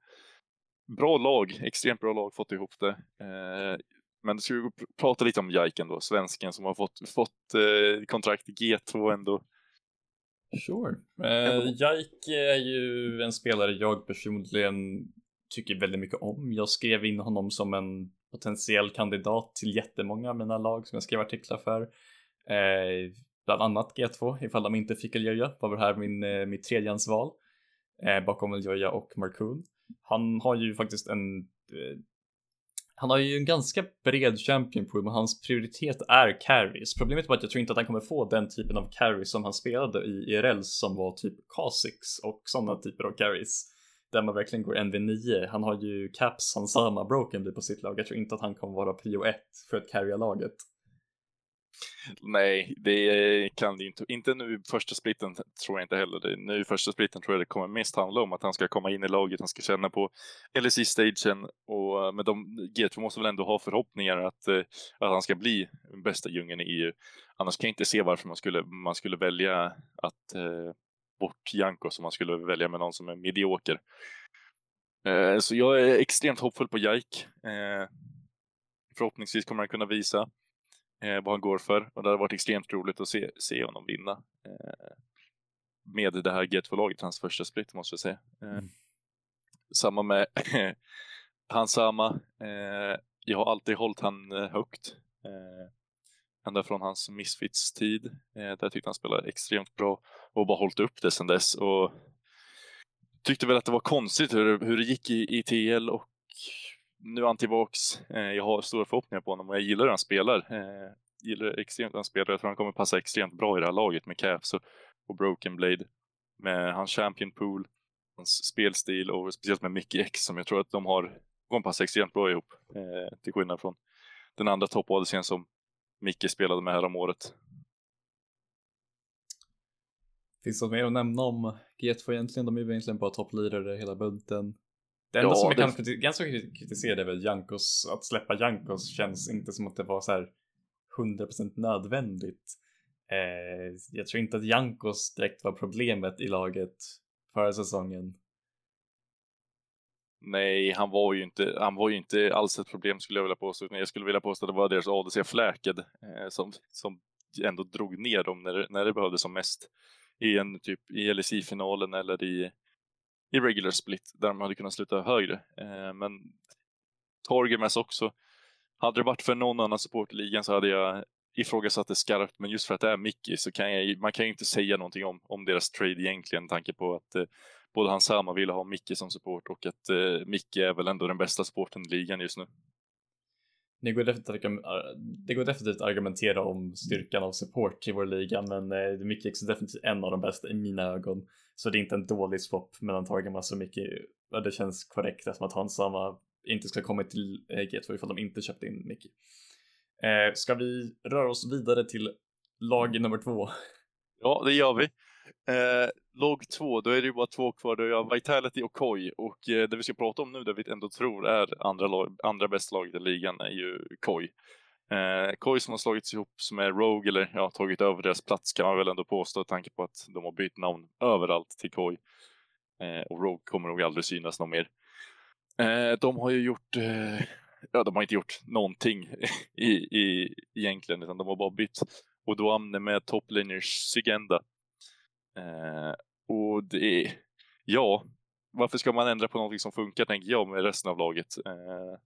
bra lag, extremt bra lag, fått ihop det. Eh, men ska vi prata lite om Jaiken då, svensken som har fått, fått eh, kontrakt i G2 ändå. Sure. Eh, Jaik är ju en spelare jag personligen tycker väldigt mycket om. Jag skrev in honom som en potentiell kandidat till jättemånga av mina lag som jag skrev artiklar för. Eh, bland annat G2 ifall de inte fick Eljoja var det här min, eh, mitt tredjehandsval eh, bakom Eljoja och Markoon. Han har ju faktiskt en eh, han har ju en ganska bred champion pool men hans prioritet är carries. Problemet är bara att jag tror inte att han kommer få den typen av carries som han spelade i IRL som var typ Kha'Zix och sådana typer av carries. Där man verkligen går NV9. Han har ju Caps, Hansama Broken på sitt lag. Jag tror inte att han kommer vara prio 1 för att carrya laget. Nej, det kan det inte. Inte nu i första splitten tror jag inte heller. Det. Nu i första splitten tror jag det kommer mest handla om att han ska komma in i laget, han ska känna på LSI-stagen och eh, med de G2 måste väl ändå ha förhoppningar att, eh, att han ska bli bästa djungeln i EU. Annars kan jag inte se varför man skulle, man skulle välja att eh, bort Janko som man skulle välja med någon som är medioker. Eh, så jag är extremt hoppfull på Jaik. Eh, förhoppningsvis kommer han kunna visa eh, vad han går för. Och det hade varit extremt roligt att se, se honom vinna eh, med det här G2-laget, hans första split måste jag säga. Eh, mm. Samma med hans samma. Eh, jag har alltid hållit han eh, högt. Eh, ända från hans Misfits-tid. Eh, där tyckte han spelade extremt bra och bara hållit upp det sedan dess. Och tyckte väl att det var konstigt hur, hur det gick i, i TL och nu är han tillbaks. Eh, jag har stora förhoppningar på honom och jag gillar hur han spelar. Eh, gillar extremt hur han spelar. Jag tror han kommer passa extremt bra i det här laget med Caps och, och Broken Blade. Med hans champion pool, hans spelstil och speciellt med Mickey X som jag tror att de har kommer passa extremt bra ihop. Eh, till skillnad från den andra topp som Micke spelade med här om året. Finns det något mer att nämna om G2 egentligen? De är ju egentligen bara topplirare hela bunten. Det enda ja, som jag det... kan ganska kritisera är väl Jankos, att släppa Jankos känns inte som att det var så här 100% nödvändigt. Eh, jag tror inte att Jankos direkt var problemet i laget förra säsongen. Nej, han var ju inte, han var ju inte alls ett problem skulle jag vilja påstå, utan jag skulle vilja påstå att det var deras ADC Fläked eh, som, som ändå drog ner dem när, när det behövdes som mest i en typ i LSI-finalen eller i i regular split där de hade kunnat sluta högre. Eh, men Torgemes också. Hade det varit för någon annan support i ligan så hade jag ifrågasatt det skarpt, men just för att det är Mickey så kan jag, man kan ju inte säga någonting om, om deras trade egentligen, tanke på att eh, både han Sama ville ha Mickey som support och att eh, Mickey är väl ändå den bästa supporten i ligan just nu. det går, definitivt, eh, det går definitivt att argumentera om styrkan av support i vår liga, men eh, Mickey är definitivt en av de bästa i mina ögon. Så det är inte en dålig swap mellan Targamas och Micke. Det känns korrekt eftersom att han samma inte ska komma till G2 ifall de inte köpte in Mickey. Eh, ska vi röra oss vidare till lag nummer två? Ja, det gör vi. Eh, lag två, då är det ju bara två kvar. Då är jag Vitality och Koi. Och eh, det vi ska prata om nu, det vi ändå tror är andra, lag, andra bästa laget i ligan, är ju Koi. Eh, Koi som har slagits ihop som är Rogue, eller ja, tagit över deras plats kan man väl ändå påstå, tanke på att de har bytt namn överallt till Koi. Eh, och Rogue kommer nog aldrig synas någon mer. Eh, de har ju gjort, eh, ja de har inte gjort någonting i, i, egentligen, utan de har bara bytt Odoamne med topliners Sygenda. Eh, och det är, ja, varför ska man ändra på någonting som funkar tänker jag med resten av laget. Eh,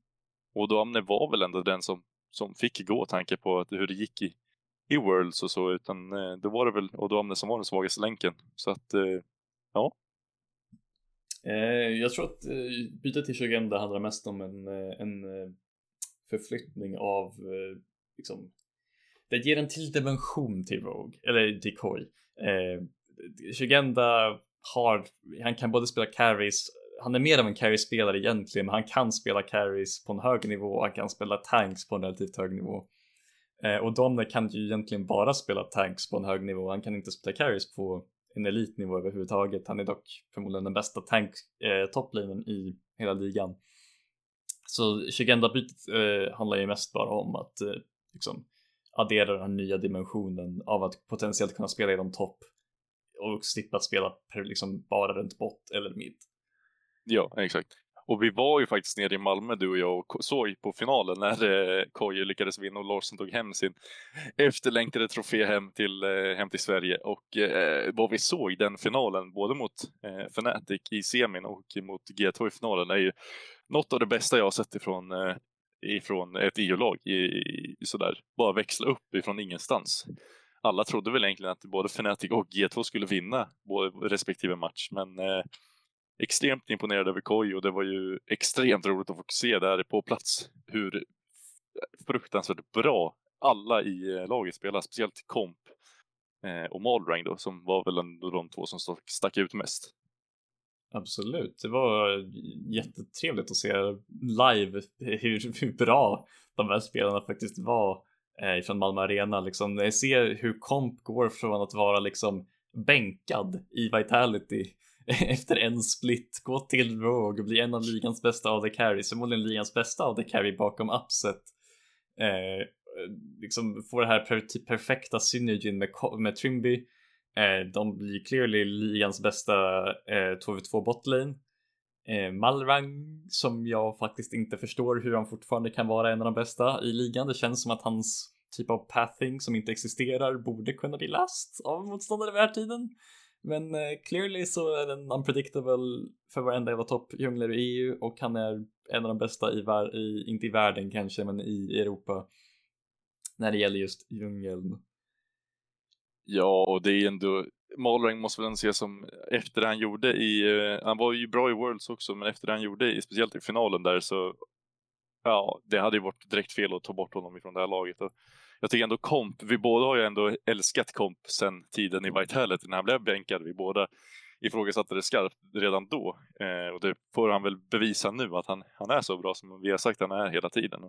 Odoamne var väl ändå den som, som fick gå tanke på att, hur det gick i, i Worlds och så, utan eh, var det väl Odoamne som var den svagaste länken. Så att, eh, ja, Eh, jag tror att eh, bytet till Shugenda handlar mest om en, eh, en eh, förflyttning av eh, liksom, det ger en till dimension till Rogue, eller till Koi. Eh, Shugenda har, han kan både spela carries, han är mer av en carry-spelare egentligen, men han kan spela carries på en hög nivå och han kan spela tanks på en relativt hög nivå. Eh, och Domner kan ju egentligen bara spela tanks på en hög nivå, han kan inte spela carries på en elitnivå överhuvudtaget. Han är dock förmodligen den bästa tank eh, i hela ligan. Så Shigenda-bytet eh, handlar ju mest bara om att eh, liksom addera den här nya dimensionen av att potentiellt kunna spela genom topp och slippa spela liksom bara runt bot eller mid. Ja, exakt. Och vi var ju faktiskt nere i Malmö du och jag och såg på finalen när eh, Koje lyckades vinna och Larsson tog hem sin efterlängtade trofé hem till, eh, hem till Sverige. Och eh, vad vi såg den finalen, både mot eh, Fnatic i semin och mot G2 i finalen, är ju något av det bästa jag har sett ifrån, eh, ifrån ett EU-lag. I, i, sådär, bara växla upp ifrån ingenstans. Alla trodde väl egentligen att både Fnatic och G2 skulle vinna både respektive match, men eh, extremt imponerad över Koi och det var ju extremt roligt att få se där på plats hur fruktansvärt bra alla i eh, laget spelar, speciellt Komp eh, och Malrang då, som var väl ändå de två som stack ut mest. Absolut, det var eh, jättetrevligt att se live hur, hur bra de här spelarna faktiskt var eh, från Malmö Arena. Liksom, jag ser hur Komp går från att vara liksom bänkad i Vitality efter en split gå till Rogue och bli en av ligans bästa av the carry, förmodligen ligans bästa av the carry bakom Upset. Eh, liksom få det här per typ perfekta synergin med, med Trimby. Eh, de blir clearly ligans bästa eh, 2v2 botlane. Eh, Malrang som jag faktiskt inte förstår hur han fortfarande kan vara en av de bästa i ligan. Det känns som att hans typ av pathing som inte existerar borde kunna bli läst av motståndare vid den här tiden. Men eh, clearly så är den unpredictable för varenda jävla toppdjungler i EU och han är en av de bästa i, i, inte i världen kanske, men i Europa när det gäller just djungeln. Ja, och det är ändå, Malrang måste väl ses som, efter det han gjorde i, eh, han var ju bra i Worlds också, men efter det han gjorde, i, speciellt i finalen där så, ja, det hade ju varit direkt fel att ta bort honom ifrån det här laget. Och jag tycker ändå Komp, vi båda har ju ändå älskat Komp sen tiden i Vitality när han blev bänkad. Vi båda ifrågasatte det skarpt redan då eh, och det får han väl bevisa nu att han, han är så bra som vi har sagt han är hela tiden.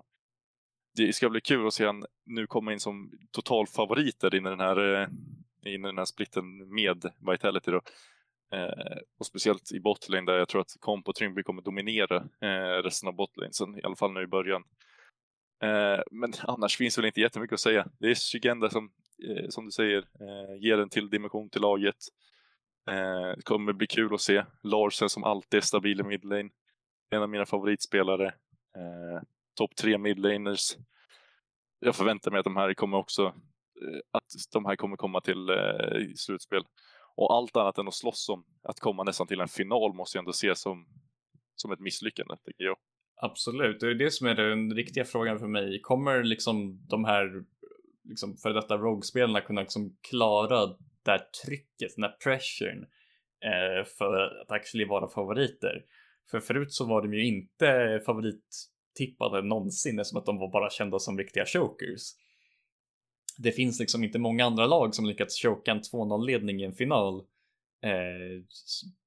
Det ska bli kul att se han nu komma in som totalfavoriter in i den här, eh, in i den här splitten med Vitality då. Eh, och speciellt i botlane där jag tror att Komp och Trimby kommer dominera eh, resten av botlane, i alla fall nu i början. Eh, men annars finns väl inte jättemycket att säga. Det är Shigenda som, eh, som du säger, eh, ger en till dimension till laget. Eh, det kommer bli kul att se. Larsen som alltid är stabil i midlane. En av mina favoritspelare. Eh, topp tre midlaners. Jag förväntar mig att de här kommer också att de här kommer komma till slutspel. Och allt annat än att slåss om att komma nästan till en final måste jag ändå se som, som ett misslyckande, tycker jag. Absolut, det är det som är den riktiga frågan för mig. Kommer liksom de här liksom för detta Rogue-spelarna kunna liksom klara det här trycket, den här pressuren eh, för att actually vara favoriter? För förut så var de ju inte favorittippade någonsin eftersom att de var bara kända som riktiga chokers. Det finns liksom inte många andra lag som lyckats choka en 2-0 ledning i en final. Eh,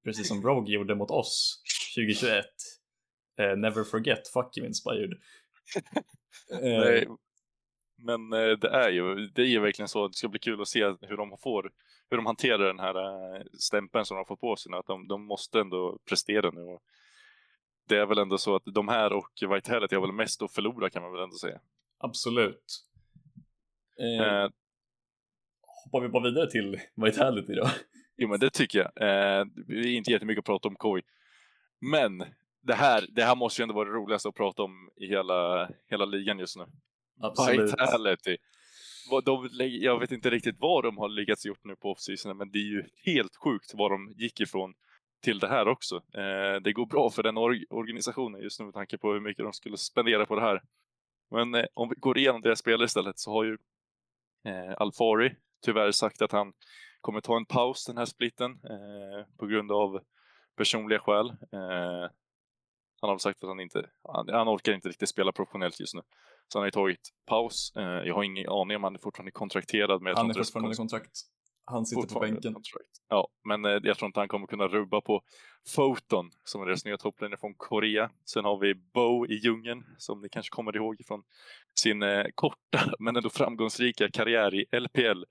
precis som Rogue gjorde mot oss 2021. Eh, never forget, fuck you inspired. Nej, men eh, det är ju, det är ju verkligen så. Det ska bli kul att se hur de får, hur de hanterar den här eh, stämpeln som de har fått på sig. Att de, de måste ändå prestera nu. Och det är väl ändå så att de här och Vitality har väl mest att förlora kan man väl ändå säga. Absolut. Eh, eh, hoppar vi bara vidare till Vitality då? Jo men det tycker jag. Eh, det är inte jättemycket att prata om Koi. Men det här, det här måste ju ändå vara det roligaste att prata om i hela, hela ligan just nu. Absolut. Vitality. De, jag vet inte riktigt vad de har lyckats gjort nu på offseason, men det är ju helt sjukt vad de gick ifrån till det här också. Eh, det går bra för den or organisationen just nu med tanke på hur mycket de skulle spendera på det här. Men eh, om vi går igenom deras spelare istället så har ju eh, Alfari tyvärr sagt att han kommer ta en paus den här splitten eh, på grund av personliga skäl. Han har sagt att han inte, han, han, orkar inte riktigt spela professionellt just nu. Så han har ju tagit paus. Eh, jag har ingen aning om han är fortfarande kontrakterad. Men han är fortfarande i kontrakt. Han sitter på bänken. Kontrakt. Ja, men eh, jag tror inte han kommer kunna rubba på Photon som är deras nya toppliner från Korea. Sen har vi Bo i djungeln som ni kanske kommer ihåg från sin eh, korta men ändå framgångsrika karriär i LPL.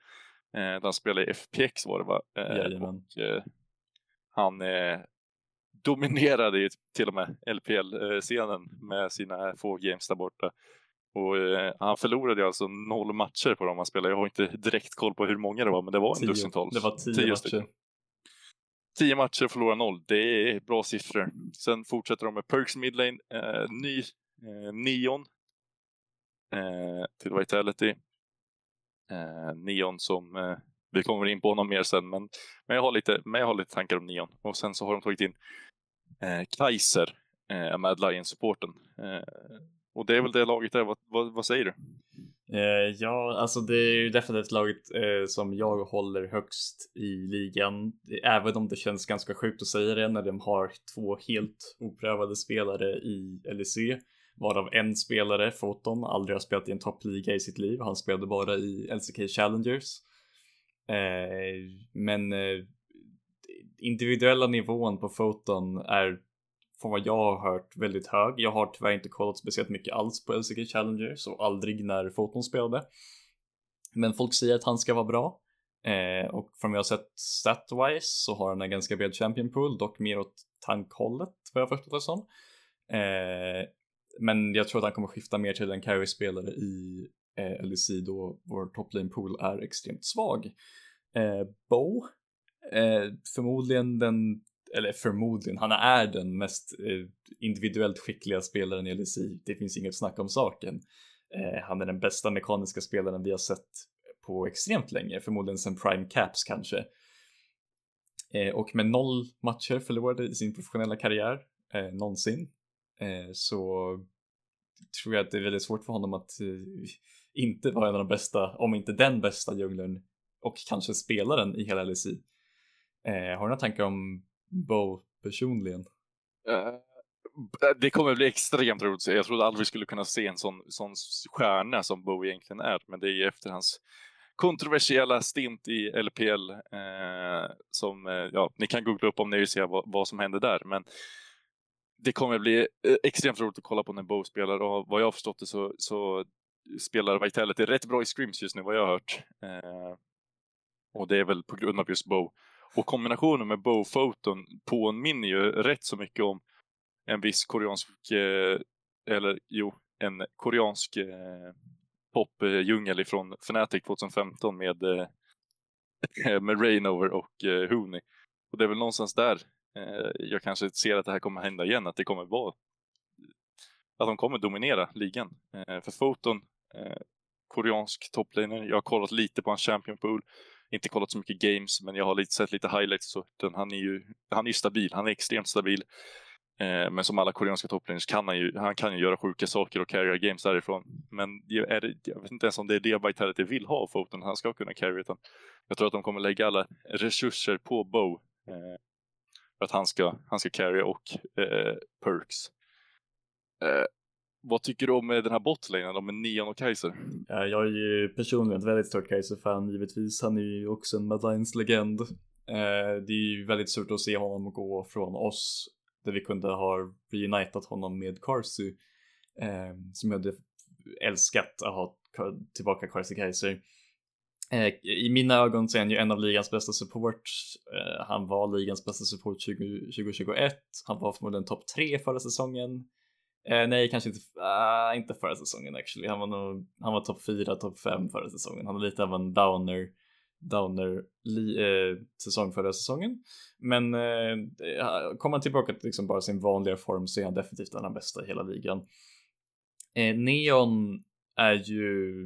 Eh, där han spelade i FPX var det va? Eh, och, han dominerade ju till och med LPL-scenen med sina få games där borta. Och eh, han förlorade alltså noll matcher på dem han spelade. Jag har inte direkt koll på hur många det var, men det var en dussintals. Det var tio, tio matcher. Stycken. Tio matcher och förlora noll. Det är bra siffror. Sen fortsätter de med Perks Midlane, eh, ny eh, Neon eh, till Vitality. Eh, Neon som eh, vi kommer in på honom mer sen, men, men, jag har lite, men jag har lite tankar om Neon. Och sen så har de tagit in eh, Kaiser, eh, med Lions-supporten. Eh, och det är väl det laget där, vad, vad, vad säger du? Eh, ja, alltså det är ju definitivt laget eh, som jag håller högst i ligan. Även om det känns ganska sjukt att säga det när de har två helt oprövade spelare i LEC. Varav en spelare, Foton, aldrig har spelat i en toppliga i sitt liv. Han spelade bara i LCK Challengers. Eh, men eh, individuella nivån på Foton är från vad jag har hört väldigt hög. Jag har tyvärr inte kollat speciellt mycket alls på LCK Challengers och aldrig när Foton spelade. Men folk säger att han ska vara bra. Eh, och från vad jag har sett statwise så har han en ganska bred champion pool, dock mer åt tankhållet vad jag förstått det som. Eh, men jag tror att han kommer skifta mer till en carry-spelare i eh, LEC då vår toplane pool är extremt svag. Eh, Bo, eh, förmodligen den eller förmodligen, han är den mest eh, individuellt skickliga spelaren i LSI. Det finns inget snack om saken. Eh, han är den bästa mekaniska spelaren vi har sett på extremt länge, förmodligen sen Prime Caps kanske. Eh, och med noll matcher förlorade i sin professionella karriär eh, någonsin eh, så tror jag att det är väldigt svårt för honom att eh, inte vara en av de bästa, om inte den bästa djungeln och kanske spelaren i hela LSI. Eh, har du några tankar om Bo personligen? Uh, det kommer bli extremt roligt. Jag trodde aldrig vi skulle kunna se en sån, sån stjärna som Bo egentligen är, men det är ju efter hans kontroversiella stint i LPL eh, som, eh, ja, ni kan googla upp om ni vill se vad, vad som hände där, men det kommer bli eh, extremt roligt att kolla på när Bo spelar och vad jag har förstått det så, så spelar Vitality rätt bra i scrims just nu vad jag har hört. Eh, och det är väl på grund av just Bo. Och kombinationen med Bow-foton påminner ju rätt så mycket om en viss koreansk, eh, eller jo, en koreansk eh, popdjungel ifrån Fnatic 2015 med, eh, med Rainover och eh, Hooney. Och det är väl någonstans där eh, jag kanske ser att det här kommer hända igen, att det kommer vara att de kommer dominera ligan. Eh, för Foton, eh, koreansk toplaner, jag har kollat lite på hans champion pool inte kollat så mycket games, men jag har lite, sett lite highlights. Så han är ju han är stabil, han är extremt stabil. Eh, men som alla koreanska topplinjer kan han ju, han kan ju göra sjuka saker och carry games därifrån. Men är det, jag vet inte ens om det är det Vitality vill ha av Foten, han ska kunna carry. Utan jag tror att de kommer lägga alla resurser på Bow. Eh, för att han ska, han ska carry och eh, perks. Eh, vad tycker du om eh, den här botlanen med Neon och Kaiser? Jag är ju personligen ett väldigt stort Kaiser-fan givetvis. Han är ju också en Madlines legend. Eh, det är ju väldigt surt att se honom gå från oss där vi kunde ha reunitat honom med Carsy, eh, som jag hade älskat att ha tillbaka Carsy Kaiser. I mina ögon så är han ju en av ligans bästa support. Han var ligans bästa support 20, 2021. Han var förmodligen topp tre förra säsongen. Eh, nej, kanske inte, uh, inte förra säsongen actually. Han var nog, han var topp 4, topp 5 förra säsongen. Han är lite av en downer, downer li, eh, säsong förra säsongen. Men eh, ah, kommer han tillbaka till liksom bara sin vanliga form så är han definitivt den bästa i hela ligan. Eh, Neon är ju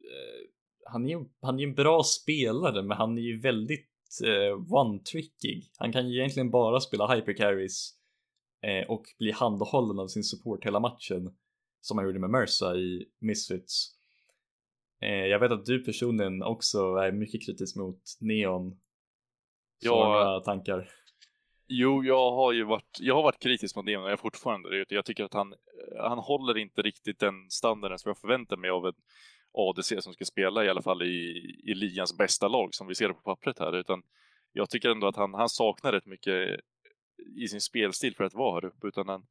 eh, han är ju han är en bra spelare, men han är ju väldigt eh, one-trickig. Han kan ju egentligen bara spela hypercarries eh, och bli handhållen av sin support hela matchen som han gjorde med Mersa i Misfits. Eh, jag vet att du personligen också är mycket kritisk mot Neon. Ja, tankar? Jo, jag har ju varit, jag har varit kritisk mot Neon och jag är fortfarande det. Jag tycker att han, han håller inte riktigt den standarden som jag förväntar mig av en ADC som ska spela i alla fall i, i ligans bästa lag som vi ser på pappret här, utan jag tycker ändå att han, han saknar rätt mycket i sin spelstil för att vara här uppe, utan han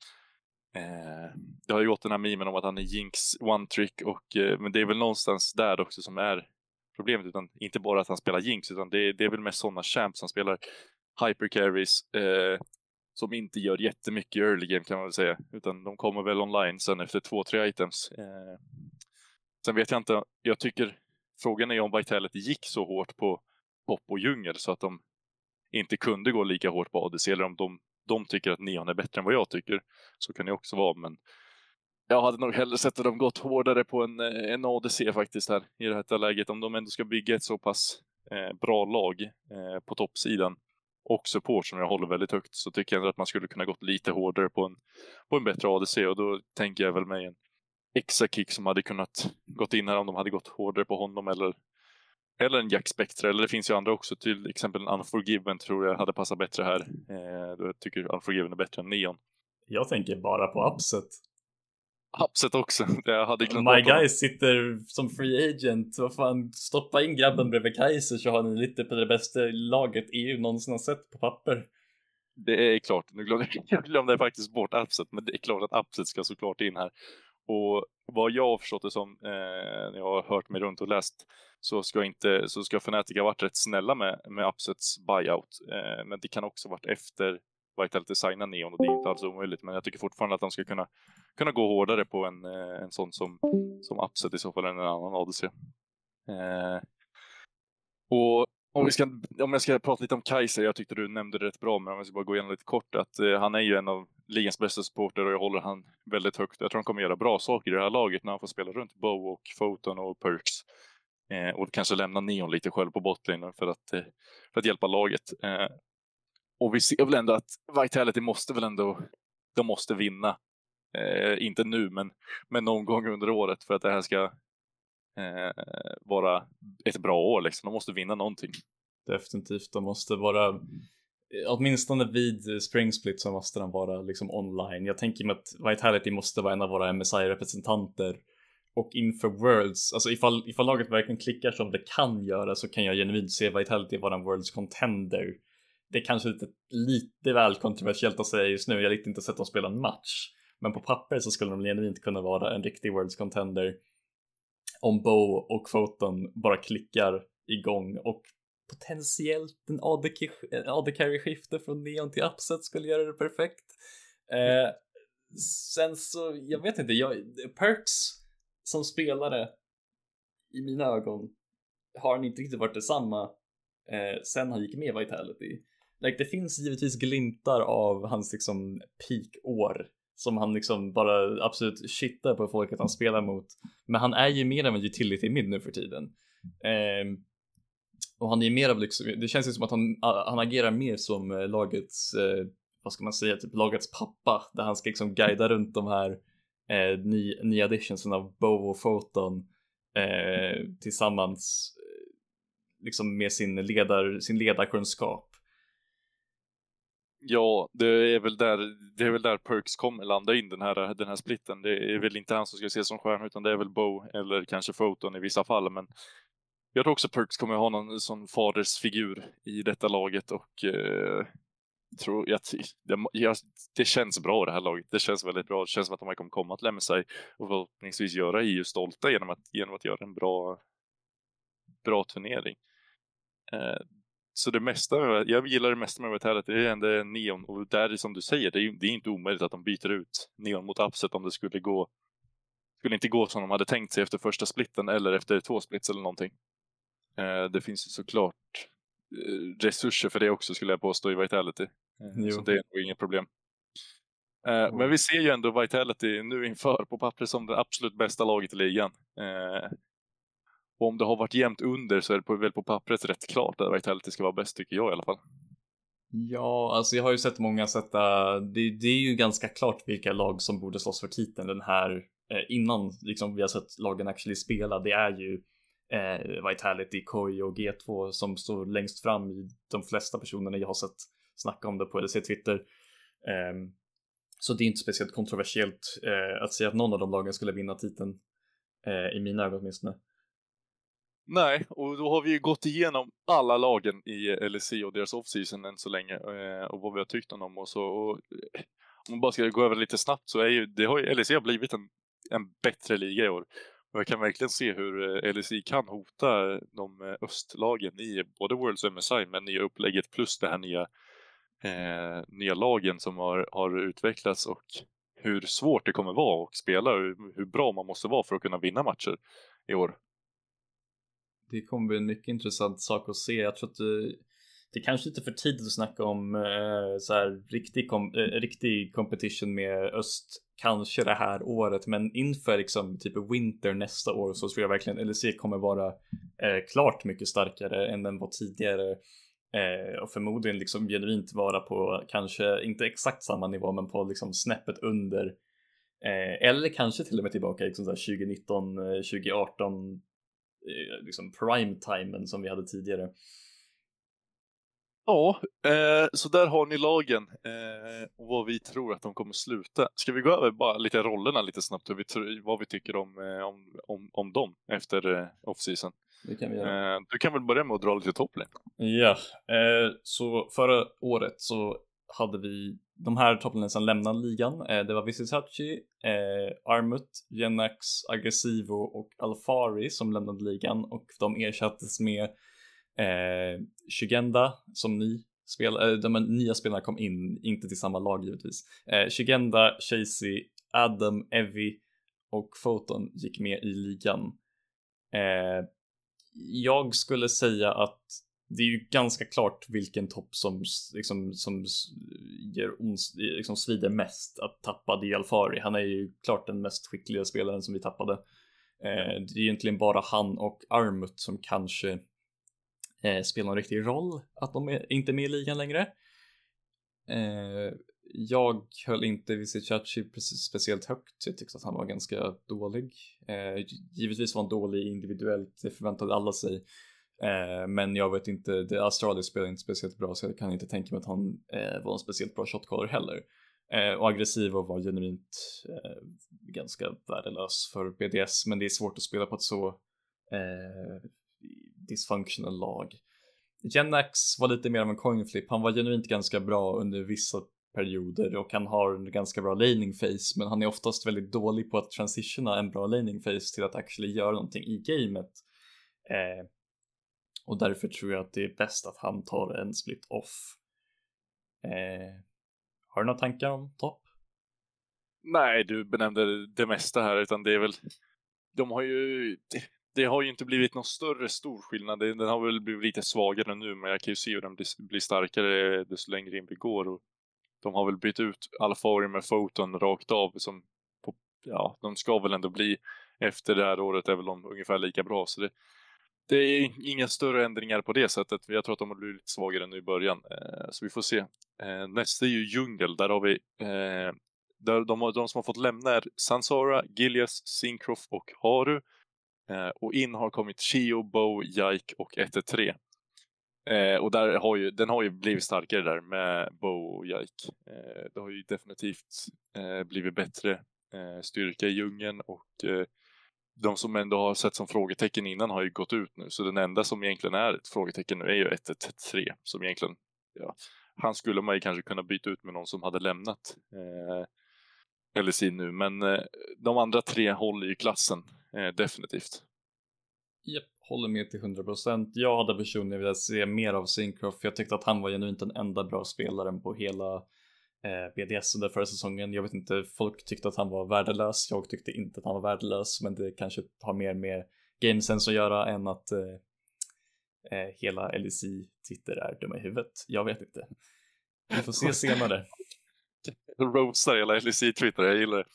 eh, det har ju gått den här memen om att han är Jinx one trick och eh, men det är väl någonstans där också som är problemet, utan inte bara att han spelar Jinx, utan det, det är väl mest sådana champs som spelar hypercarries eh, som inte gör jättemycket early game kan man väl säga, utan de kommer väl online sen efter två, tre items. Eh, Sen vet jag inte, jag tycker frågan är om Vitality gick så hårt på pop och djungel så att de inte kunde gå lika hårt på ADC eller om de, de tycker att Neon är bättre än vad jag tycker. Så kan det också vara, men jag hade nog hellre sett att de gått hårdare på en, eh, en ADC faktiskt här i det här läget. Om de ändå ska bygga ett så pass eh, bra lag eh, på toppsidan och support som jag håller väldigt högt så tycker jag ändå att man skulle kunna gått lite hårdare på en, på en bättre ADC och då tänker jag väl mig en extra kick som hade kunnat gått in här om de hade gått hårdare på honom eller eller en Jack Spectre, eller det finns ju andra också, till exempel en Unforgiven tror jag hade passat bättre här. Eh, jag tycker Unforgiven är bättre än Neon. Jag tänker bara på Upset. Upset också, jag hade glömt My guy sitter som free agent, vad fan, stoppa in grabben bredvid Kaiser så har ni lite på det bästa laget EU någonsin har sett på papper. Det är klart, nu glömde jag glömde faktiskt bort Upset, men det är klart att Upset ska såklart in här. Och vad jag har förstått det som, eh, när jag har hört mig runt och läst, så ska inte, så ska Fnatic ha varit rätt snälla med, med Upsets buyout. Eh, men det kan också varit efter Vitality signa Neon och det är inte alls omöjligt. Men jag tycker fortfarande att de ska kunna, kunna gå hårdare på en, eh, en sån som, som Upset i så fall än en annan ADC. Eh, och om, vi ska, om jag ska prata lite om Kaiser, jag tyckte du nämnde det rätt bra, men om jag ska bara gå igenom lite kort att eh, han är ju en av ligans bästa supporter och jag håller han väldigt högt. Jag tror han kommer göra bra saker i det här laget när han får spela runt Bow och Photon och Perks. Eh, och kanske lämna Neon lite själv på botlinen för att, eh, för att hjälpa laget. Eh, och vi ser väl ändå att Vitality måste väl ändå, de måste vinna. Eh, inte nu, men, men någon gång under året för att det här ska eh, vara ett bra år. Liksom. De måste vinna någonting. Definitivt, de måste vara eh, åtminstone vid Spring Split så måste den vara liksom online. Jag tänker mig att Vitality måste vara en av våra MSI-representanter och inför Worlds, alltså ifall, ifall laget verkligen klickar som det kan göra så kan jag genuint se Vitality vara en Worlds contender. Det är kanske lite, lite väl kontroversiellt att säga just nu, jag har inte sett dem spela en match. Men på papper så skulle de genuint kunna vara en riktig Worlds contender om Bo och Photon bara klickar igång och potentiellt en AD carry-skifte från neon till upset skulle göra det perfekt. Eh, sen så, jag vet inte, jag, Perks som spelare i mina ögon har han inte riktigt varit detsamma eh, sen han gick med Vitality. Like, det finns givetvis glimtar av hans liksom peak-år som han liksom bara absolut shittar på folket han spelar mot. Men han är ju mer av en utility mid nu för tiden. Eh, och han är mer av liksom, det känns ju som att han, han agerar mer som eh, lagets, eh, vad ska man säga, typ lagets pappa där han ska liksom guida runt de här eh, nya, additionsen av Bow och Photon eh, tillsammans eh, liksom med sin, ledar, sin ledarkunskap. Ja, det är väl där, det är väl där Perks kommer landa in den här, den här splitten. Det är väl inte han som ska ses som stjärna utan det är väl Bo eller kanske Photon i vissa fall. Men jag tror också Perks kommer ha någon sån fadersfigur i detta laget och eh, tror jag, det, jag, det känns bra det här laget. Det känns väldigt bra. Det känns som att de kommer komma att lämna sig och förhoppningsvis göra EU stolta genom att, genom att göra en bra, bra turnering. Eh, så det mesta, jag gillar det mesta med Vitality, det är ändå Neon och där som du säger, det är, det är inte omöjligt att de byter ut Neon mot Upset om det skulle gå skulle inte gå som de hade tänkt sig efter första splitten eller efter två splits eller någonting. Eh, det finns ju såklart eh, resurser för det också skulle jag påstå i Vitality. Eh, så det är nog inget problem. Mm. Men vi ser ju ändå Vitality nu inför på pappret som det absolut bästa laget i ligan. Och om det har varit jämnt under så är det på, väl på pappret rätt klart att Vitality ska vara bäst tycker jag i alla fall. Ja, alltså jag har ju sett många sätta, det, det är ju ganska klart vilka lag som borde slåss för titeln den här eh, innan liksom vi har sett lagen actually spela. Det är ju eh, Vitality, Koi och G2 som står längst fram i de flesta personerna jag har sett snacka om det på LC Twitter. Eh, så det är inte speciellt kontroversiellt eh, att säga att någon av de lagen skulle vinna titeln eh, i mina ögon åtminstone. Nej, och då har vi ju gått igenom alla lagen i LSC och deras offseason än så länge eh, och vad vi har tyckt om dem och så. Och, eh, om man bara ska gå över lite snabbt så är ju, det har ju LSC har blivit en, en bättre liga i år. Och jag kan verkligen se hur eh, LSI kan hota de östlagen i både Worlds och MSI med nya upplägget plus det här nya, eh, nya lagen som har, har utvecklats och hur svårt det kommer vara att spela och hur bra man måste vara för att kunna vinna matcher i år det kommer bli en mycket intressant sak att se. Jag tror att eh, det, det är kanske lite för tidigt att snacka om eh, så här riktig, kom, eh, riktig competition med öst kanske det här året, men inför liksom typ winter nästa år så tror jag verkligen LEC kommer vara eh, klart mycket starkare än den var tidigare. Eh, och förmodligen liksom genuint vara på kanske inte exakt samma nivå men på liksom snäppet under. Eh, eller kanske till och med tillbaka liksom 2019, 2018 liksom prime-timen som vi hade tidigare. Ja, eh, så där har ni lagen eh, och vad vi tror att de kommer sluta. Ska vi gå över bara lite rollerna lite snabbt, vi, vad vi tycker om, eh, om, om, om dem efter eh, off-season? Det kan vi göra. Eh, du kan väl börja med att dra lite topplane? Ja, eh, så förra året så hade vi de här topplinjerna lämnade ligan. Eh, det var Visitachi, eh, Armut, Genax, Aggressivo och Alfari som lämnade ligan och de ersattes med eh, Shugenda som ny spel, eh, de nya spelarna kom in, inte till samma lag givetvis. Eh, Shugenda, Chasey, Adam, Evie och Photon gick med i ligan. Eh, jag skulle säga att det är ju ganska klart vilken topp som liksom som ger ons, liksom svider mest att tappa Di Alfari. Han är ju klart den mest skickliga spelaren som vi tappade. Eh, det är egentligen bara han och Armut som kanske eh, spelar en riktig roll att de är inte med i ligan längre. Eh, jag höll inte Visicacci speciellt högt. Jag tyckte att han var ganska dålig. Eh, givetvis var han dålig individuellt, det förväntade alla sig. Eh, men jag vet inte, det Astralis spelar inte speciellt bra så jag kan inte tänka mig att han eh, var en speciellt bra shotcaller heller. Eh, och aggressiv och var genuint eh, ganska värdelös för BDS men det är svårt att spela på ett så eh, dysfunctional lag. Genax var lite mer av en coin flip, han var genuint ganska bra under vissa perioder och han har en ganska bra laning face men han är oftast väldigt dålig på att transitiona en bra laning face till att actually göra någonting i gamet. Eh, och därför tror jag att det är bäst att han tar en split off. Eh, har du några tankar om topp? Nej, du benämnde det mesta här, utan det är väl... De har ju... Det, det har ju inte blivit någon större stor skillnad. Den har väl blivit lite svagare nu, men jag kan ju se hur den blir starkare desto längre in vi går. Och de har väl bytt ut Alfari med foton rakt av som på, ja, de ska väl ändå bli efter det här året är väl de ungefär lika bra. Så det, det är inga större ändringar på det sättet. Jag tror att de har blivit lite svagare nu i början, eh, så vi får se. Eh, nästa är ju Djungel. Där har vi eh, där de, de som har fått lämna är Sansara, Gilias, Syncroft och Haru. Och in har kommit Chio, Bow, Jaik och 1-3. Eh, och där har ju, den har ju blivit starkare där med Bow och Jike. Eh, det har ju definitivt eh, blivit bättre styrka i djungeln och de som ändå har sett som frågetecken innan har ju gått ut nu. Så den enda som egentligen är ett frågetecken nu är ju 113 som egentligen, ja, han skulle man ju kanske kunna byta ut med någon som hade lämnat eh, LSI nu. Men eh, de andra tre håller ju klassen, eh, definitivt. Japp, håller med till 100%. Jag hade personligen velat se mer av Syncroft för jag tyckte att han var genuint den enda bra spelaren på hela BDS under förra säsongen. Jag vet inte, folk tyckte att han var värdelös. Jag tyckte inte att han var värdelös, men det kanske har mer med gamesense att göra än att eh, eh, hela LEC Twitter är dumma i huvudet. Jag vet inte. Vi får se senare. Roastar hela LEC Twitter, jag gillar det.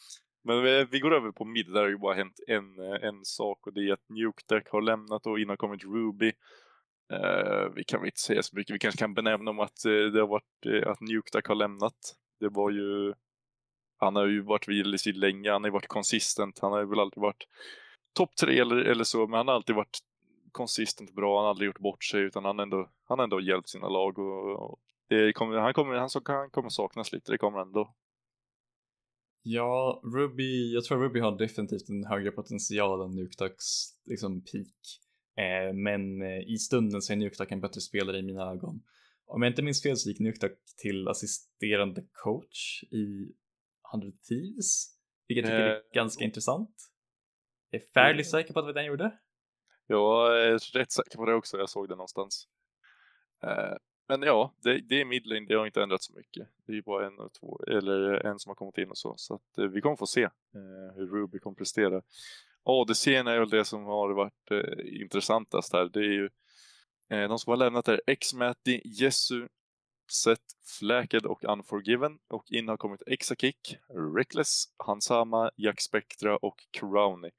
Men vi, vi, går över på mid, där har ju bara hänt en, en sak och det är att Nukedeck har lämnat och innan kommit Ruby. Uh, vi kan väl inte säga så mycket, vi kanske kan benämna om att uh, det har varit uh, att Nukedeck har lämnat. Det var ju, han har ju varit vid länge, han har ju varit konsistent, han har ju väl alltid varit topp tre eller, eller så, men han har alltid varit konsistent bra, han har aldrig gjort bort sig utan han har ändå, han har ändå hjälpt sina lag och, och det kommer, han, kommer, han, han kommer saknas lite, det kommer ändå. Ja, Ruby, jag tror Ruby har definitivt en högre potential än Nuketax liksom peak. Eh, men eh, i stunden så är Nuketak en bättre spelare i mina ögon. Om jag inte minns fel så gick Nuketak till assisterande coach i 100 Thieves, vilket jag tycker är eh, ganska intressant. Jag är fairly mm. säker på att det var den gjorde. Jag är rätt säker på det också, jag såg det någonstans. Men ja, det, det är midlane, det har inte ändrats så mycket. Det är ju bara en, och två, eller en som har kommit in och så. Så att, vi kommer få se hur Ruby kommer prestera. ADC är väl det som har varit eh, intressantast här. Det är ju eh, de som har lämnat är X-Matti, Jesu, Set, Fläked och Unforgiven. Och in har kommit Exakick, Reckless, Hansama, Jack Spectra och Crowny.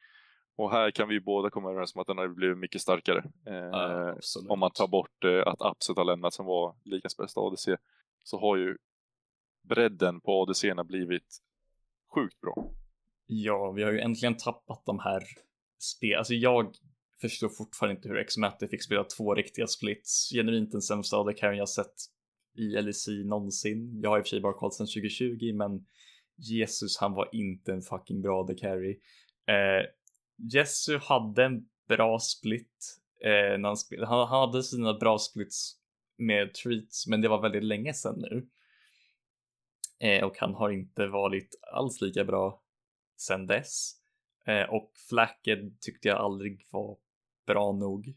Och här kan vi båda komma överens om att den har blivit mycket starkare. Eh, om man tar bort eh, att Upset har lämnat som var ligans bästa ADC. Så har ju bredden på ADC blivit sjukt bra. Ja, vi har ju äntligen tappat de här spel. Alltså jag förstår fortfarande inte hur X-Matte fick spela två riktiga splits. Genuint den sämsta av det kan jag sett i LEC någonsin. Jag har i och för sig bara kollat sedan 2020, men Jesus, han var inte en fucking bra The carry. Eh, Jesu hade en bra split eh, när han spelade. Han, han hade sina bra splits med treats, men det var väldigt länge sedan nu. Eh, och han har inte varit alls lika bra sen dess. Eh, och Flacked tyckte jag aldrig var bra nog.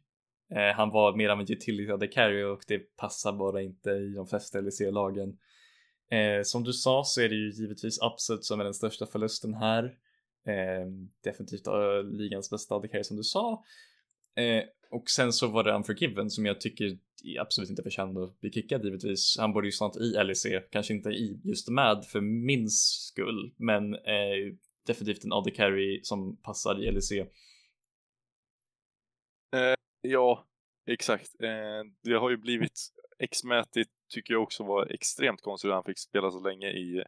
Eh, han var mer av en utility carry och det passar bara inte i de flesta LEC-lagen. Eh, som du sa så är det ju givetvis Upset som är den största förlusten här. Eh, definitivt uh, ligans bästa AD som du sa. Eh, och sen så var det Unforgiven som jag tycker absolut inte förtjänade att bli kickad givetvis. Han borde ju snart i LEC, kanske inte i just med för min skull, men eh, definitivt en AD carry som passar i LEC. Eh, ja, exakt. Eh, det har ju blivit X-Mätigt tycker jag också var extremt konstigt att han fick spela så länge i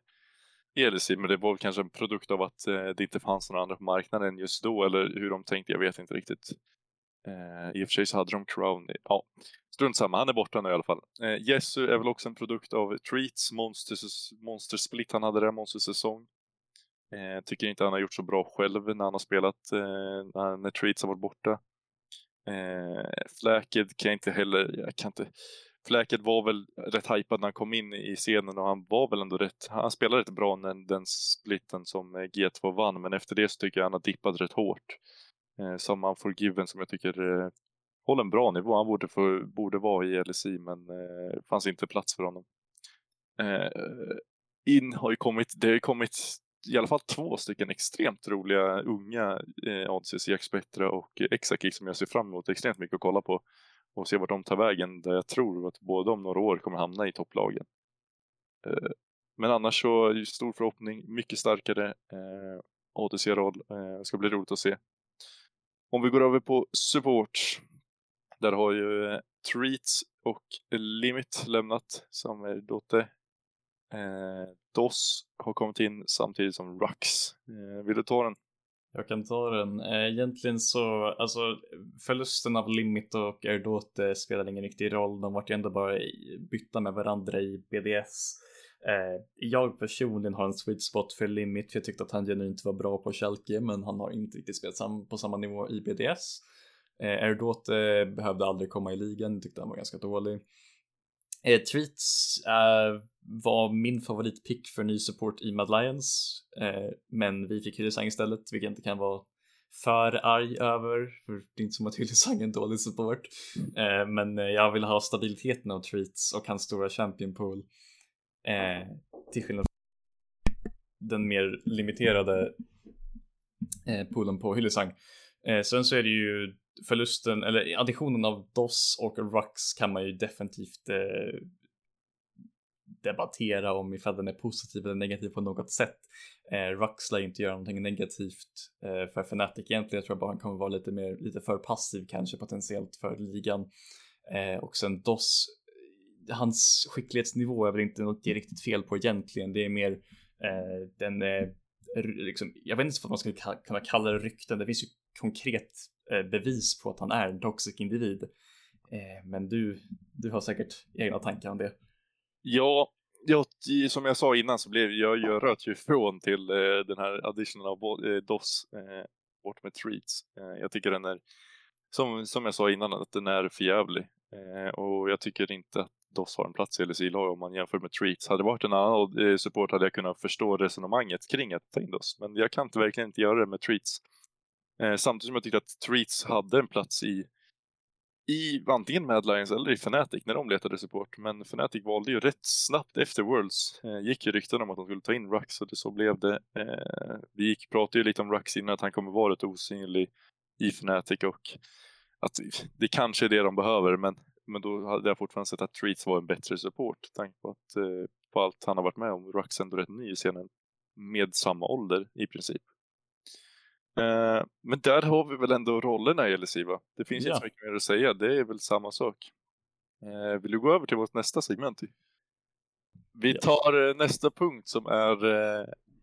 ELC, men det var kanske en produkt av att eh, det inte fanns några andra på marknaden just då, eller hur de tänkte, jag vet inte riktigt. Eh, I och för sig så hade de Crown, ja, strunt samma, han är borta nu i alla fall. Eh, Jesu är väl också en produkt av Treats, Monsters, Monster Split han hade där, Monstersäsong. Eh, tycker inte han har gjort så bra själv när han har spelat, eh, när, när Treats har varit borta. Eh, Fläked kan jag inte heller, jag kan inte, Fläket var väl rätt hypad när han kom in i scenen och han var väl ändå rätt, han spelade rätt bra när den splitten som eh, G2 vann men efter det så tycker jag han har dippat rätt hårt. Eh, som Unforgiven som jag tycker eh, håller en bra nivå. Han borde, få, borde vara i LSI men eh, fanns inte plats för honom. Eh, in har ju kommit, det har ju kommit i alla fall två stycken extremt roliga unga eh, ADCC, Jack och eh, Exakick som jag ser fram emot extremt mycket att kolla på och se vart de tar vägen där jag tror att båda om några år kommer hamna i topplagen. Eh, men annars så stor förhoppning, mycket starkare eh, ADC-roll. Eh, ska bli roligt att se. Om vi går över på support. Där har ju eh, Treats och Limit lämnat som är Dote. Eh, DOS har kommit in samtidigt som Rux. Eh, vill du ta den? Jag kan ta den. Eh, egentligen så, alltså förlusten av Limit och Erdote eh, spelar ingen riktig roll. De vart ju ändå bara bytta med varandra i BDS. Jag personligen har en sweet spot för Limit för jag tyckte att han genuint var bra på Schalke men han har inte riktigt spelat på samma nivå i BDS. Erdote behövde aldrig komma i ligan, tyckte han var ganska dålig. Eh, Treats eh, var min favoritpick för ny support i Mad Lions, eh, men vi fick Hyllisang istället, vilket jag inte kan vara för arg över, för det är inte som att Hyllisang är en dålig support. Eh, men eh, jag vill ha stabiliteten av Treats och hans stora champion pool. Eh, till skillnad från den mer limiterade eh, poolen på Hyllisang. Eh, sen så är det ju förlusten eller additionen av DOS och RUX kan man ju definitivt eh, debattera om ifall den är positiv eller negativ på något sätt. Eh, Rux lär inte göra någonting negativt eh, för Fnatic egentligen. Jag tror bara han kommer vara lite mer, lite för passiv kanske potentiellt för ligan. Eh, och sen DOS, hans skicklighetsnivå är väl inte något det är riktigt fel på egentligen. Det är mer eh, den, eh, liksom, jag vet inte vad man skulle kunna kalla det rykten. Det finns ju konkret eh, bevis på att han är en toxic individ. Eh, men du, du har säkert egna tankar om det. Ja, jag, som jag sa innan så blev jag, jag röt ju ifrån till eh, den här additionen av DOS bort med treats. jag tycker den är, som, som jag sa innan, att den är förjävlig. och jag tycker inte att DOS har en plats i LSI-lag om man jämför med treats. Hade det varit en annan support hade jag kunnat förstå resonemanget kring att ta in DOS, men jag kan inte, verkligen inte göra det med treats. Eh, samtidigt som jag tyckte att Treats hade en plats i, i antingen Mad Lions eller i Fnatic när de letade support. Men Fnatic valde ju rätt snabbt efter Worlds. Eh, gick ju rykten om att de skulle ta in Rux och det så blev det. Eh, vi gick, pratade ju lite om Rux innan att han kommer vara rätt osynlig i Fnatic och att det kanske är det de behöver men, men då hade jag fortfarande sett att Treats var en bättre support. Tanke på, att, eh, på allt han har varit med om. Rux är ändå rätt ny i scenen med samma ålder i princip. Eh, men där har vi väl ändå rollerna i LSIVA. Det finns ja. inte så mycket mer att säga, det är väl samma sak. Uh, vill du gå över till vårt nästa segment? Vi tar uh, nästa punkt som är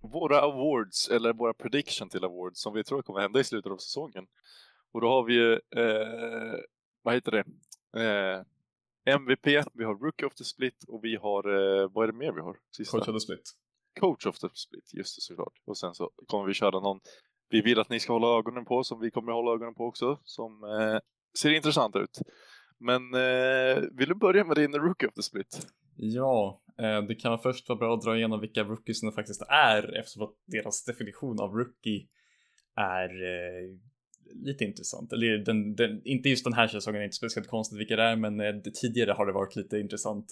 våra awards, eller våra prediction till awards, som vi tror kommer hända i slutet av säsongen. Och då har vi ju, vad heter det, MVP, vi har Rookie of the Split och vi har, vad är det mer vi har? Sista? Coach of the Split. Coach of the Split, just det såklart. Och sen så kommer vi köra någon vi vill att ni ska hålla ögonen på, som vi kommer hålla ögonen på också, som eh, ser intressant ut. Men eh, vill du börja med din Rookie of the Split? Ja, eh, det kan först vara bra att dra igenom vilka rookies det faktiskt är eftersom att deras definition av rookie är eh, lite intressant. Eller den, den, inte just den här säsongen, är inte speciellt konstigt vilka det är, men eh, det, tidigare har det varit lite intressant.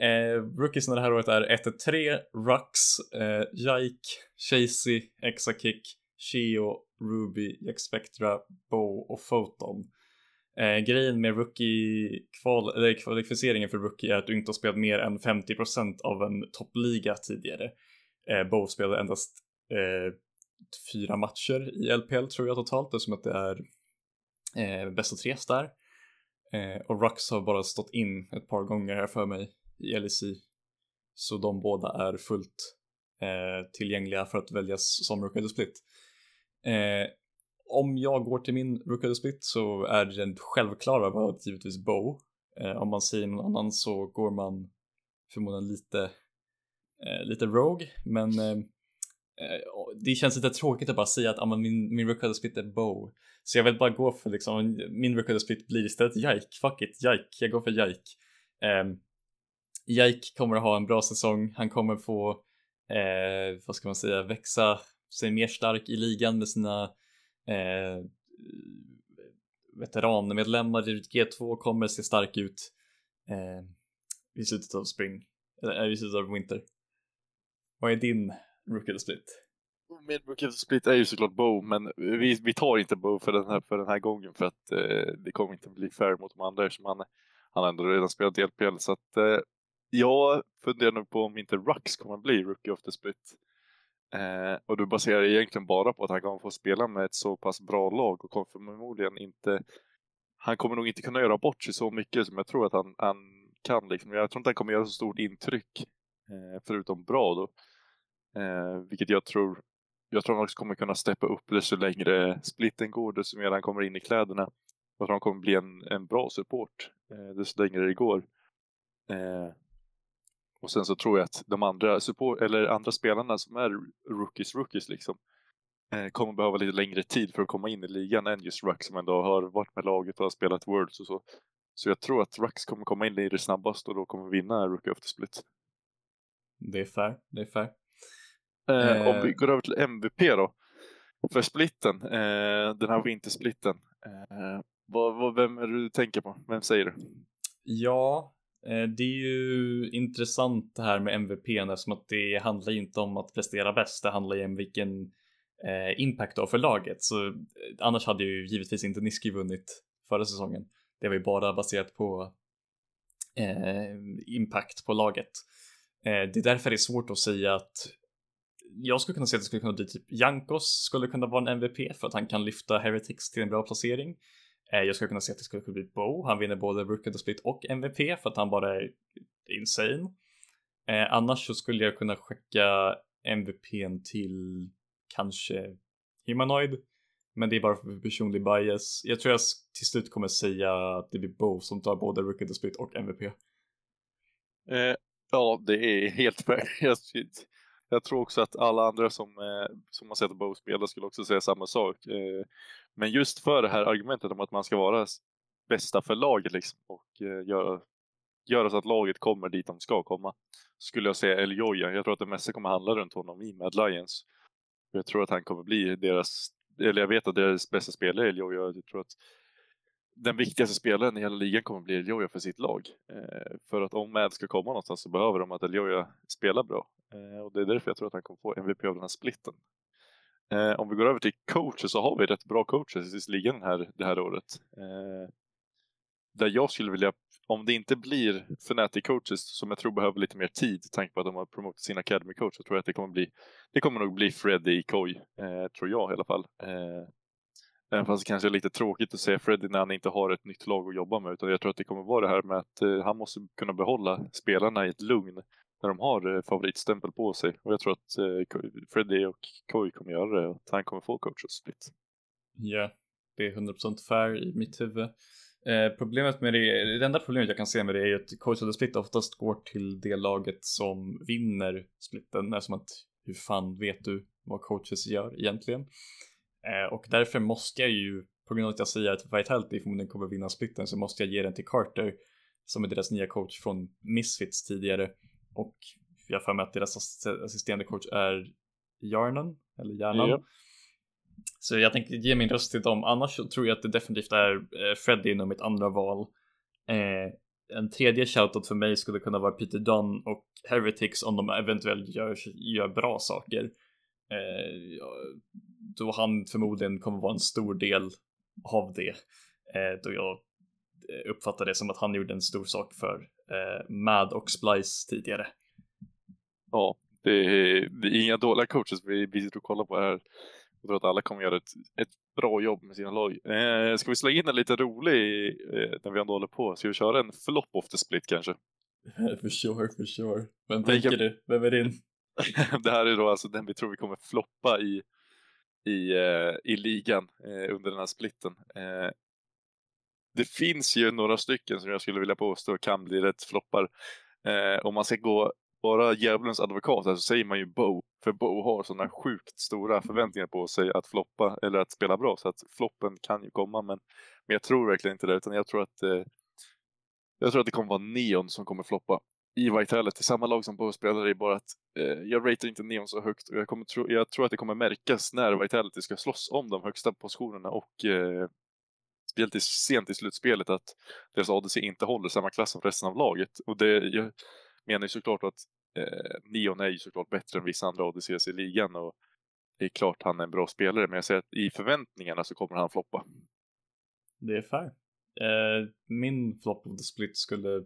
Eh, rookiesen det här året är 1-3, Rux, eh, Jike, Chasey, Exakick, Shio, Ruby, Jack Spectra, Bow och Photon. Eh, grejen med rookie kval, eller kvalificeringen för rookie är att du inte har spelat mer än 50% av en toppliga tidigare. Eh, Bow spelade endast eh, fyra matcher i LPL tror jag totalt eftersom att det är eh, bäst av tre där. Eh, och Rux har bara stått in ett par gånger här för mig i LEC. Så de båda är fullt eh, tillgängliga för att väljas som rookie split. Eh, om jag går till min Rook Split så är den självklara valet givetvis Bow. Eh, om man säger någon annan så går man förmodligen lite, eh, lite Rogue, men eh, eh det känns lite tråkigt att bara säga att ah, min, min Rook Split är Bow. Så jag vill bara gå för liksom, min Rook Split blir istället Jike, fuck it, Jike, jag går för Jike. Ehm, Jike kommer att ha en bra säsong, han kommer få, eh, vad ska man säga, växa sig mer stark i ligan med sina eh, veteranmedlemmar i G2 kommer se stark ut eh, i slutet av spring, eller eh, i slutet av winter. Vad är din rookie of split? Min rookie of split är ju såklart Bow, men vi, vi tar inte Bow för den här, för den här gången för att eh, det kommer inte bli fair mot de andra eftersom han, han ändå redan spelat LPL. Så att eh, jag funderar nog på om inte Rux kommer bli rookie of the split. Eh, och du baserar det egentligen bara på att han kommer få spela med ett så pass bra lag och kommer förmodligen inte han kommer nog inte kunna göra bort sig så mycket som jag tror att han, han kan. Liksom. Jag tror inte han kommer göra så stort intryck, eh, förutom bra då. Eh, vilket jag tror jag tror han också kommer kunna steppa upp desto längre splitten går, desto mer han kommer in i kläderna. Jag tror han kommer bli en, en bra support eh, desto längre det går. Eh, och sen så tror jag att de andra, support, eller andra spelarna som är rookies, rookies liksom, eh, kommer behöva lite längre tid för att komma in i ligan än just Ruck som ändå har varit med laget och har spelat Worlds och så. Så jag tror att Rux kommer komma in i det snabbast och då kommer vinna Rookie of the Split. Det är fair, det är fair. Eh, om vi går över till MVP då. För splitten, eh, den här vintersplitten. Eh, vad, vad, vem är det du tänker på? Vem säger du? Ja, eh, Eh, det är ju intressant det här med MVP eftersom att det handlar ju inte om att prestera bäst. Det handlar ju om vilken eh, impact impact har för laget. Så eh, annars hade ju givetvis inte Niski vunnit förra säsongen. Det var ju bara baserat på impact på laget. det är därför det är svårt att säga att jag skulle kunna säga att det skulle kunna bli typ Jankos skulle kunna vara en MVP för att han kan lyfta Heretics till en bra placering. Eh, jag skulle kunna säga att det skulle kunna bli Bo. Han vinner både Rookie of Split och MVP för att han bara är insane. Eh, annars så skulle jag kunna skicka MVPn till kanske Humanoid. Men det är bara för personlig bias. Jag tror jag till slut kommer säga att det blir Bo som tar både Rookie of Split och MVP. Eh, ja, det är helt fair. Jag tror också att alla andra som, eh, som har sett Bo spela skulle också säga samma sak. Eh, men just för det här argumentet om att man ska vara bästa för laget liksom, och eh, göra, göra så att laget kommer dit de ska komma. Skulle jag säga El Joya. Jag tror att det mesta kommer handla runt honom i Mad Lions. Jag tror att han kommer bli deras, eller jag vet att deras bästa spelare är El Joya. Jag tror att den viktigaste spelaren i hela ligan kommer bli Eljoja för sitt lag. Eh, för att om Mad ska komma någonstans så behöver de att Eljoja spelar bra. Eh, och det är därför jag tror att han kommer få MVP av den här splitten. Eh, om vi går över till coacher så har vi rätt bra coaches i ligan här, det här året. Eh, där jag skulle vilja, om det inte blir Fnatic coaches som jag tror behöver lite mer tid, tanke på att de har promotat sin academy coach, så tror jag att det kommer bli, det kommer nog bli Freddy Koi, eh, tror jag i alla fall. Eh, Även fast det kanske är lite tråkigt att se Freddy när han inte har ett nytt lag att jobba med. Utan jag tror att det kommer vara det här med att eh, han måste kunna behålla spelarna i ett lugn när de har eh, favoritstämpel på sig. Och jag tror att eh, Freddy och Koi kommer göra det och att han kommer få coaches split. Ja, det är 100% fair i mitt huvud. Eh, problemet med det, det enda problemet jag kan se med det är att coach of the split oftast går till det laget som vinner splitten. Eftersom att hur fan vet du vad coaches gör egentligen? Eh, och därför måste jag ju, på grund av att jag säger att Vitality förmodligen kommer vinna splitten, så måste jag ge den till Carter, som är deras nya coach från Misfits tidigare. Och jag för mig att deras assisterande coach är Jarnan, eller Hjärnan. Ja. Så jag tänkte ge min röst till dem, annars tror jag att det definitivt är eh, Freddy inom mitt andra val. Eh, en tredje shoutout för mig skulle kunna vara Peter Dunn och Heretics om de eventuellt gör, gör bra saker. Eh, då han förmodligen kommer vara en stor del av det. Eh, då jag uppfattar det som att han gjorde en stor sak för eh, Mad och Splice tidigare. Ja, det är, det är inga dåliga coaches vi, vi sitter och kollar på här. Jag tror att alla kommer göra ett, ett bra jobb med sina lag. Eh, ska vi slå in en lite rolig eh, när vi ändå håller på? Ska vi köra en flop of the split kanske? for sure, for sure. Vem tänker kan... du? Vem är din? det här är då alltså den vi tror vi kommer floppa i i, eh, i ligan eh, under den här splitten. Det finns ju några stycken som jag skulle vilja påstå kan bli rätt floppar. Eh, om man ska gå bara djävulens advokat så säger man ju Bo. För Bo har sådana sjukt stora förväntningar på sig att floppa eller att spela bra. Så att floppen kan ju komma. Men, men jag tror verkligen inte det. Utan jag tror att eh, jag tror att det kommer vara Neon som kommer floppa i Vitality, samma lag som Bo spelar, i, bara att eh, jag ratear inte Neon så högt och jag, kommer tro, jag tror att det kommer märkas när Vitality ska slåss om de högsta positionerna och eh, speciellt sent i slutspelet att deras ADC inte håller samma klass som resten av laget. Och det, jag menar ju såklart att eh, Neon är ju såklart bättre än vissa andra ADCs i ligan och det är klart han är en bra spelare, men jag säger att i förväntningarna så kommer han floppa. Det är fair. Eh, min flop of the split skulle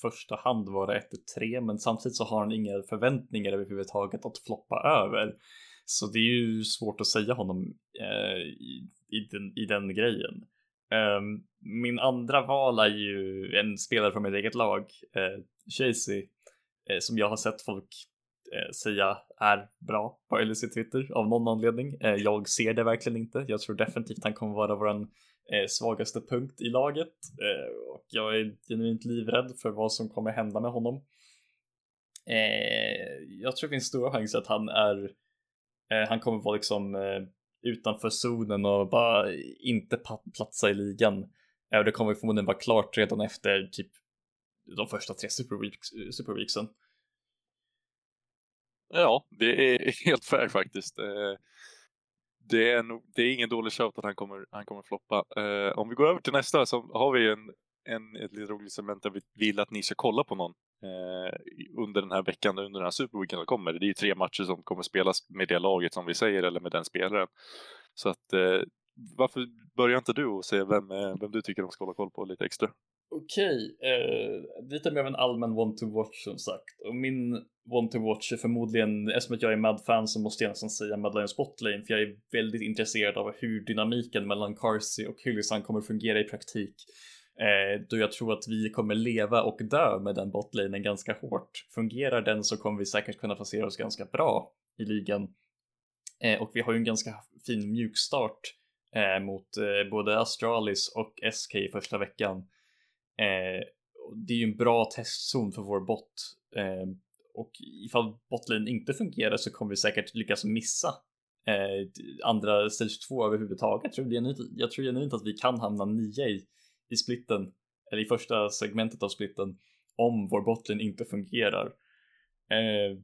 första hand vara 1-3 men samtidigt så har han inga förväntningar överhuvudtaget att floppa över. Så det är ju svårt att säga honom eh, i, i, den, i den grejen. Um, min andra val är ju en spelare från mitt eget lag, eh, Chasey, eh, som jag har sett folk eh, säga är bra på LEC Twitter av någon anledning. Jag ser det verkligen inte. Jag tror definitivt han kommer vara vår svagaste punkt i laget och jag är genuint livrädd för vad som kommer hända med honom. Jag tror det finns stora chanser att han är han kommer vara liksom utanför zonen och bara inte platsa i ligan. Och det kommer förmodligen vara klart redan efter typ de första tre Superweeksen. Super Ja, det är helt fair faktiskt. Eh, det är, nog, det är ingen dålig shout att han kommer, han kommer floppa. Eh, om vi går över till nästa så har vi en, en, ett lite roligt segment där vi vill att ni ska kolla på någon eh, under den här veckan, under den här superweekenden som kommer. Det är ju tre matcher som kommer spelas med det laget som vi säger eller med den spelaren. Så att eh, varför börjar inte du och säga vem, eh, vem du tycker de ska hålla koll på lite extra? Okej, eh, lite mer av en allmän want to watch som sagt. Och min want to watch är förmodligen, eftersom jag är Mad-fan så måste jag nästan säga Madeleine Spotlane för jag är väldigt intresserad av hur dynamiken mellan Carsey och Hyllisan kommer fungera i praktik. Eh, då jag tror att vi kommer leva och dö med den botlanen ganska hårt. Fungerar den så kommer vi säkert kunna placera oss ganska bra i ligan. Eh, och vi har ju en ganska fin mjukstart eh, mot eh, både Astralis och SK i första veckan. Eh, det är ju en bra testzon för vår bot eh, och ifall botlane inte fungerar så kommer vi säkert lyckas missa andra stage 2 överhuvudtaget. Jag tror, genuint, jag tror genuint att vi kan hamna 9 i, i splitten eller i första segmentet av splitten om vår botten inte fungerar. Eh,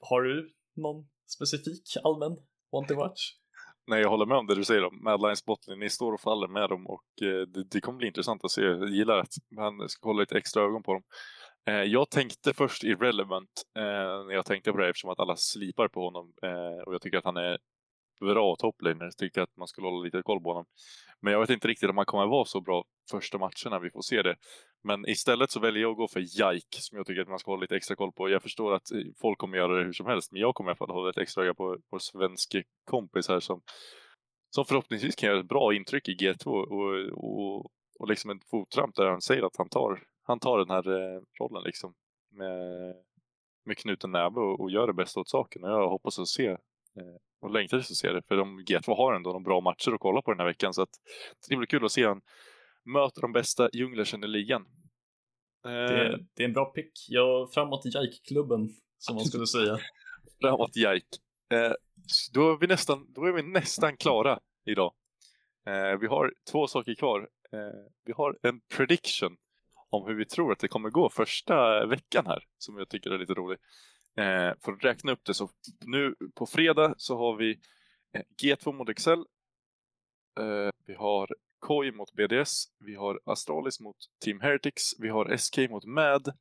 har du någon specifik allmän want to watch? Nej, jag håller med om det du säger om Madlines botten. Ni står och faller med dem och eh, det, det, kommer bli intressant att se. Jag gillar att man ska hålla lite extra ögon på dem. Eh, jag tänkte först irrelevant eh, när jag tänkte på det eftersom att alla slipar på honom eh, och jag tycker att han är bra toplaner. Jag att man skulle hålla lite koll på honom. Men jag vet inte riktigt om han kommer vara så bra första matcherna. Vi får se det. Men istället så väljer jag att gå för Jike som jag tycker att man ska hålla lite extra koll på. Jag förstår att eh, folk kommer göra det hur som helst, men jag kommer i alla fall hålla ett extra öga på vår svenske kompis här som, som förhoppningsvis kan göra ett bra intryck i G2 och, och, och liksom en fotramp där han säger att han tar, han tar den här eh, rollen liksom med, med knuten näve och, och gör det bästa åt saken. Och jag hoppas att se eh, och längtar tills att se det. För de G2 har ändå de bra matcher att kolla på den här veckan så att det blir kul att se han möter de bästa djunglersen i ligan. Det, är, eh, det är en pick. Jag framåt Jike-klubben som man skulle säga. framåt Jike. Eh, då, är vi nästan, då är vi nästan klara idag. Eh, vi har två saker kvar. vi har en prediction om hur vi tror att det kommer gå första veckan här som jag tycker är lite rolig. Eh, för att räkna upp det så nu på fredag så har vi eh, G2 mot Excel. Eh, vi har Koi mot BDS, vi har Astralis mot Team Heretics, vi har SK mot MAD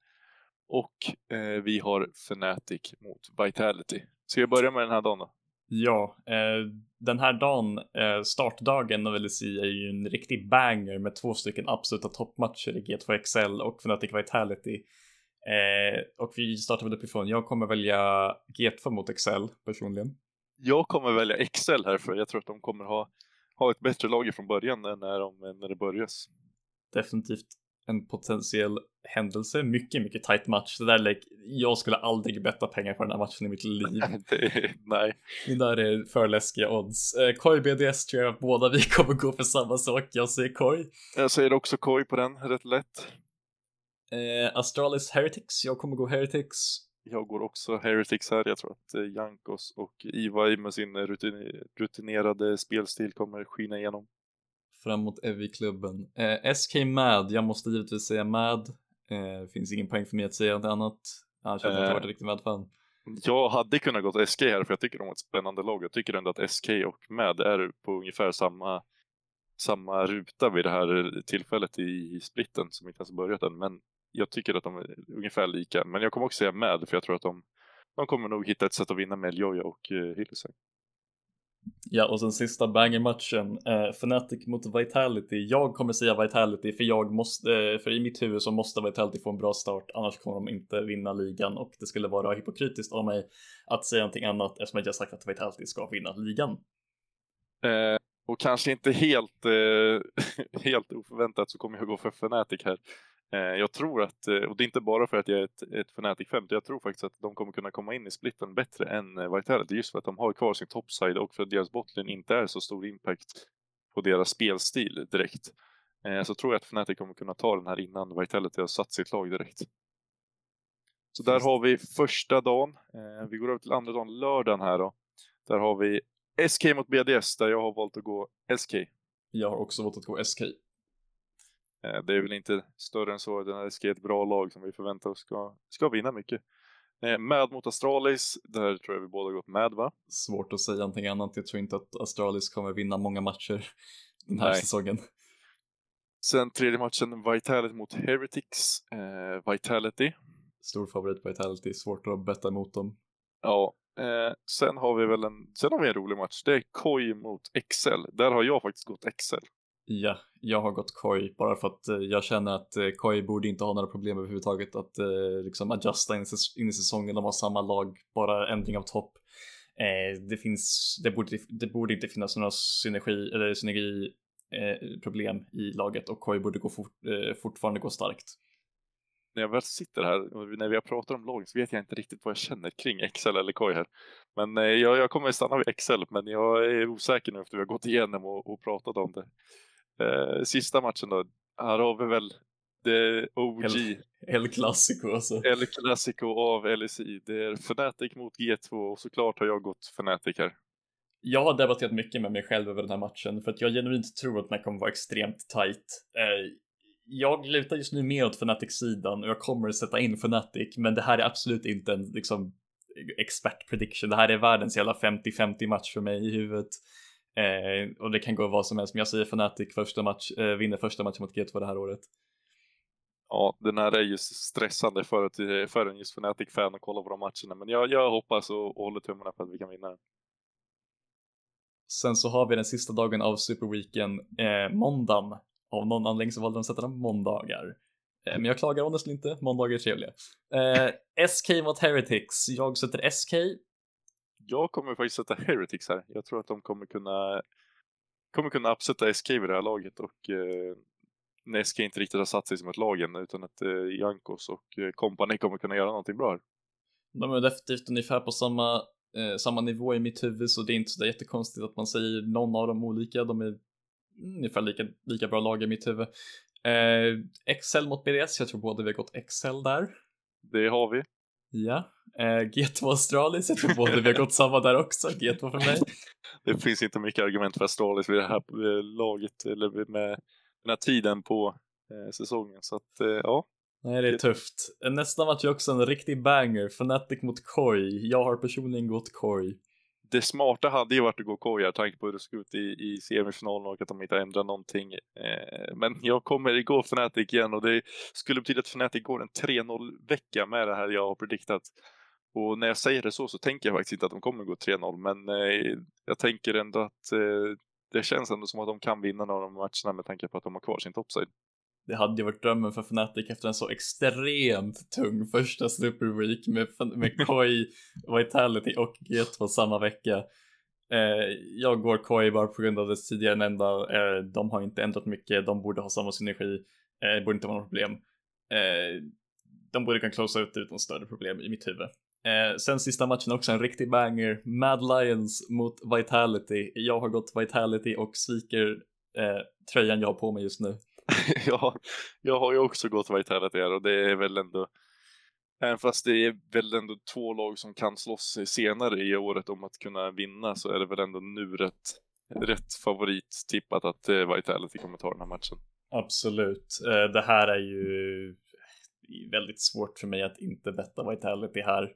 och eh, vi har Fnatic mot Vitality. Ska vi börja med den här dagen då? Ja, eh, den här dagen, eh, startdagen av LSI är ju en riktig banger med två stycken absoluta toppmatcher i G2 XL och Fnatic Vitality. Eh, och vi startar väl uppifrån. Jag kommer välja G2 mot XL personligen. Jag kommer välja XL här för jag tror att de kommer ha ha ett bättre lag från början när, de, när det börjas. Definitivt en potentiell händelse. Mycket, mycket tight match. Det där like, jag skulle aldrig betta pengar på den här matchen i mitt liv. det, nej. Det där är för läskiga odds. Eh, Koi BDS tror jag att båda vi kommer gå för samma sak. Jag säger Koi. Jag säger också Koi på den, rätt lätt. Eh, Astralis Heretics. Jag kommer gå Heretics jag går också Heretics här. Jag tror att eh, Jankos och Ivar med sin rutinerade spelstil kommer skina igenom. Framåt Evi-klubben. Eh, SK Mad, jag måste givetvis säga Mad. Eh, finns ingen poäng för mig att säga något annat. Annars hade jag inte varit en riktig Mad-fan. Jag hade kunnat gå SK här för jag tycker de har ett spännande lag. Jag tycker ändå att SK och Mad är på ungefär samma, samma ruta vid det här tillfället i splitten som inte ens börjat än. Men jag tycker att de är ungefär lika. Men jag kommer också säga med, för jag tror att de, de kommer nog hitta ett sätt att vinna med Ljoja och Hillesang. Ja, och sen sista banger-matchen, eh, Fnatic mot Vitality. Jag kommer säga Vitality för jag måste, eh, för i mitt huvud så måste Vitality få en bra start, annars kommer de inte vinna ligan och det skulle vara hypokritiskt av mig att säga någonting annat eftersom jag sagt att Vitality ska vinna ligan. Eh, och kanske inte helt, eh, helt oförväntat så kommer jag gå för Fnatic här. Eh, jag tror att, eh, och det är inte bara för att jag är ett, ett Fnatic 50, jag tror faktiskt att de kommer kunna komma in i splitten bättre än eh, Vitality just för att de har kvar sin topside och för att deras botlane inte är så stor impact på deras spelstil direkt. Så tror jag att Fnatic kommer kunna ta den här innan Vitality har satt sitt lag direkt. Så där har vi första dagen. Vi går över till andra dagen, lördagen här då. Där har vi SK mot BDS där jag har valt att gå SK. Jag har också valt att gå SK. Eh, det är väl inte större än så. Den här är ett bra lag som vi förväntar oss ska, ska vinna mycket. Eh, Mad mot Astralis, där tror jag vi båda gått med va? Svårt att säga någonting annat. Jag tror inte att Astralis kommer vinna många matcher den här Nej. säsongen. Sen tredje matchen, Vitality mot Heretics. Eh, Vitality. Stor favorit Vitality, svårt att betta emot dem. Ja, eh, sen har vi väl en, sen har vi en rolig match. Det är Koi mot Excel. Där har jag faktiskt gått Excel. Ja, jag har gått Koi bara för att eh, jag känner att eh, Koi borde inte ha några problem överhuvudtaget att eh, liksom adjusta in, i säsongen. De har samma lag, bara ändring av topp. Det finns, det borde, det borde inte finnas några synergi eller synergi problem i laget och Koi borde gå fort, fortfarande gå starkt. När jag väl sitter här och när vi har pratat om lagen så vet jag inte riktigt vad jag känner kring Excel eller Koi här. Men jag, jag kommer stanna vid Excel, men jag är osäker nu efter vi har gått igenom och, och pratat om det. Eh, sista matchen då. Här har vi väl det OG. El, El Clasico alltså. El Clasico av LSI. Det är Fnatic mot G2 och såklart har jag gått Fnatic här. Jag har debatterat mycket med mig själv över den här matchen för att jag genuint tror att den kommer vara extremt tight. Eh, jag lutar just nu mer åt Fnatic-sidan och jag kommer att sätta in Fnatic, men det här är absolut inte en liksom expert prediction. Det här är världens jävla 50-50 match för mig i huvudet. Eh, och det kan gå vad som helst, men jag säger Fnatic första match, eh, vinner första matchen mot G2 det här året. Ja, den här är ju stressande för, att, för en just Fnatic-fan att kolla på de matcherna, men jag, jag hoppas och, och håller tummarna för att vi kan vinna den. Sen så har vi den sista dagen av Superweeken, eh, måndagen. Av någon anledning så valde de att sätta den måndagar. Eh, men jag klagar honestly inte, måndagar är trevliga. Eh, SK mot Heretics, jag sätter SK, jag kommer faktiskt sätta Heretics här. Jag tror att de kommer kunna kommer kunna upsätta SK vid det här laget och eh, när SK inte riktigt har satt sig som ett lag än utan att eh, Jankos och eh, kompani kommer kunna göra någonting bra här. De är definitivt ungefär på samma, eh, samma nivå i mitt huvud så det är inte så jättekonstigt att man säger någon av dem olika. De är ungefär lika, lika bra lag i mitt huvud. Eh, XL mot BDS, jag tror båda vi har gått XL där. Det har vi. Ja, eh, G2 Astralis, jag tror både vi har gått samma där också, G2 för mig. Det finns inte mycket argument för Astralis vid det här eh, laget, eller med den här tiden på eh, säsongen, så att ja. Nej, det är tufft. Nästa match är också en riktig banger, Fnatic mot Koi. Jag har personligen gått Koi det smarta hade ju varit att gå Koja, tanke på hur det såg ut i, i semifinalen och att de inte har ändrat någonting. Eh, men jag kommer gå Fnatic igen och det skulle betyda att Fnatic går en 3-0 vecka med det här jag har prediktat. Och när jag säger det så så tänker jag faktiskt inte att de kommer gå 3-0 men eh, jag tänker ändå att eh, det känns ändå som att de kan vinna några av de matcherna med tanke på att de har kvar sin topside. Det hade ju varit drömmen för Fnatic efter en så extremt tung första Super Week med, med Koi, Vitality och G2 samma vecka. Eh, jag går Koi bara på grund av det tidigare nämnda. Eh, de har inte ändrat mycket, de borde ha samma synergi, eh, borde inte vara något problem. Eh, de borde kunna closea ut utan större problem i mitt huvud. Eh, sen sista matchen också en riktig banger. Mad Lions mot Vitality. Jag har gått Vitality och sviker eh, tröjan jag har på mig just nu. ja, jag har ju också gått Vitality här och det är väl ändå Även fast det är väl ändå två lag som kan slåss senare i året om att kunna vinna så är det väl ändå nu rätt, rätt favorittippat att eh, Vitality kommer ta den här matchen. Absolut. Eh, det här är ju väldigt svårt för mig att inte betta Vitality här.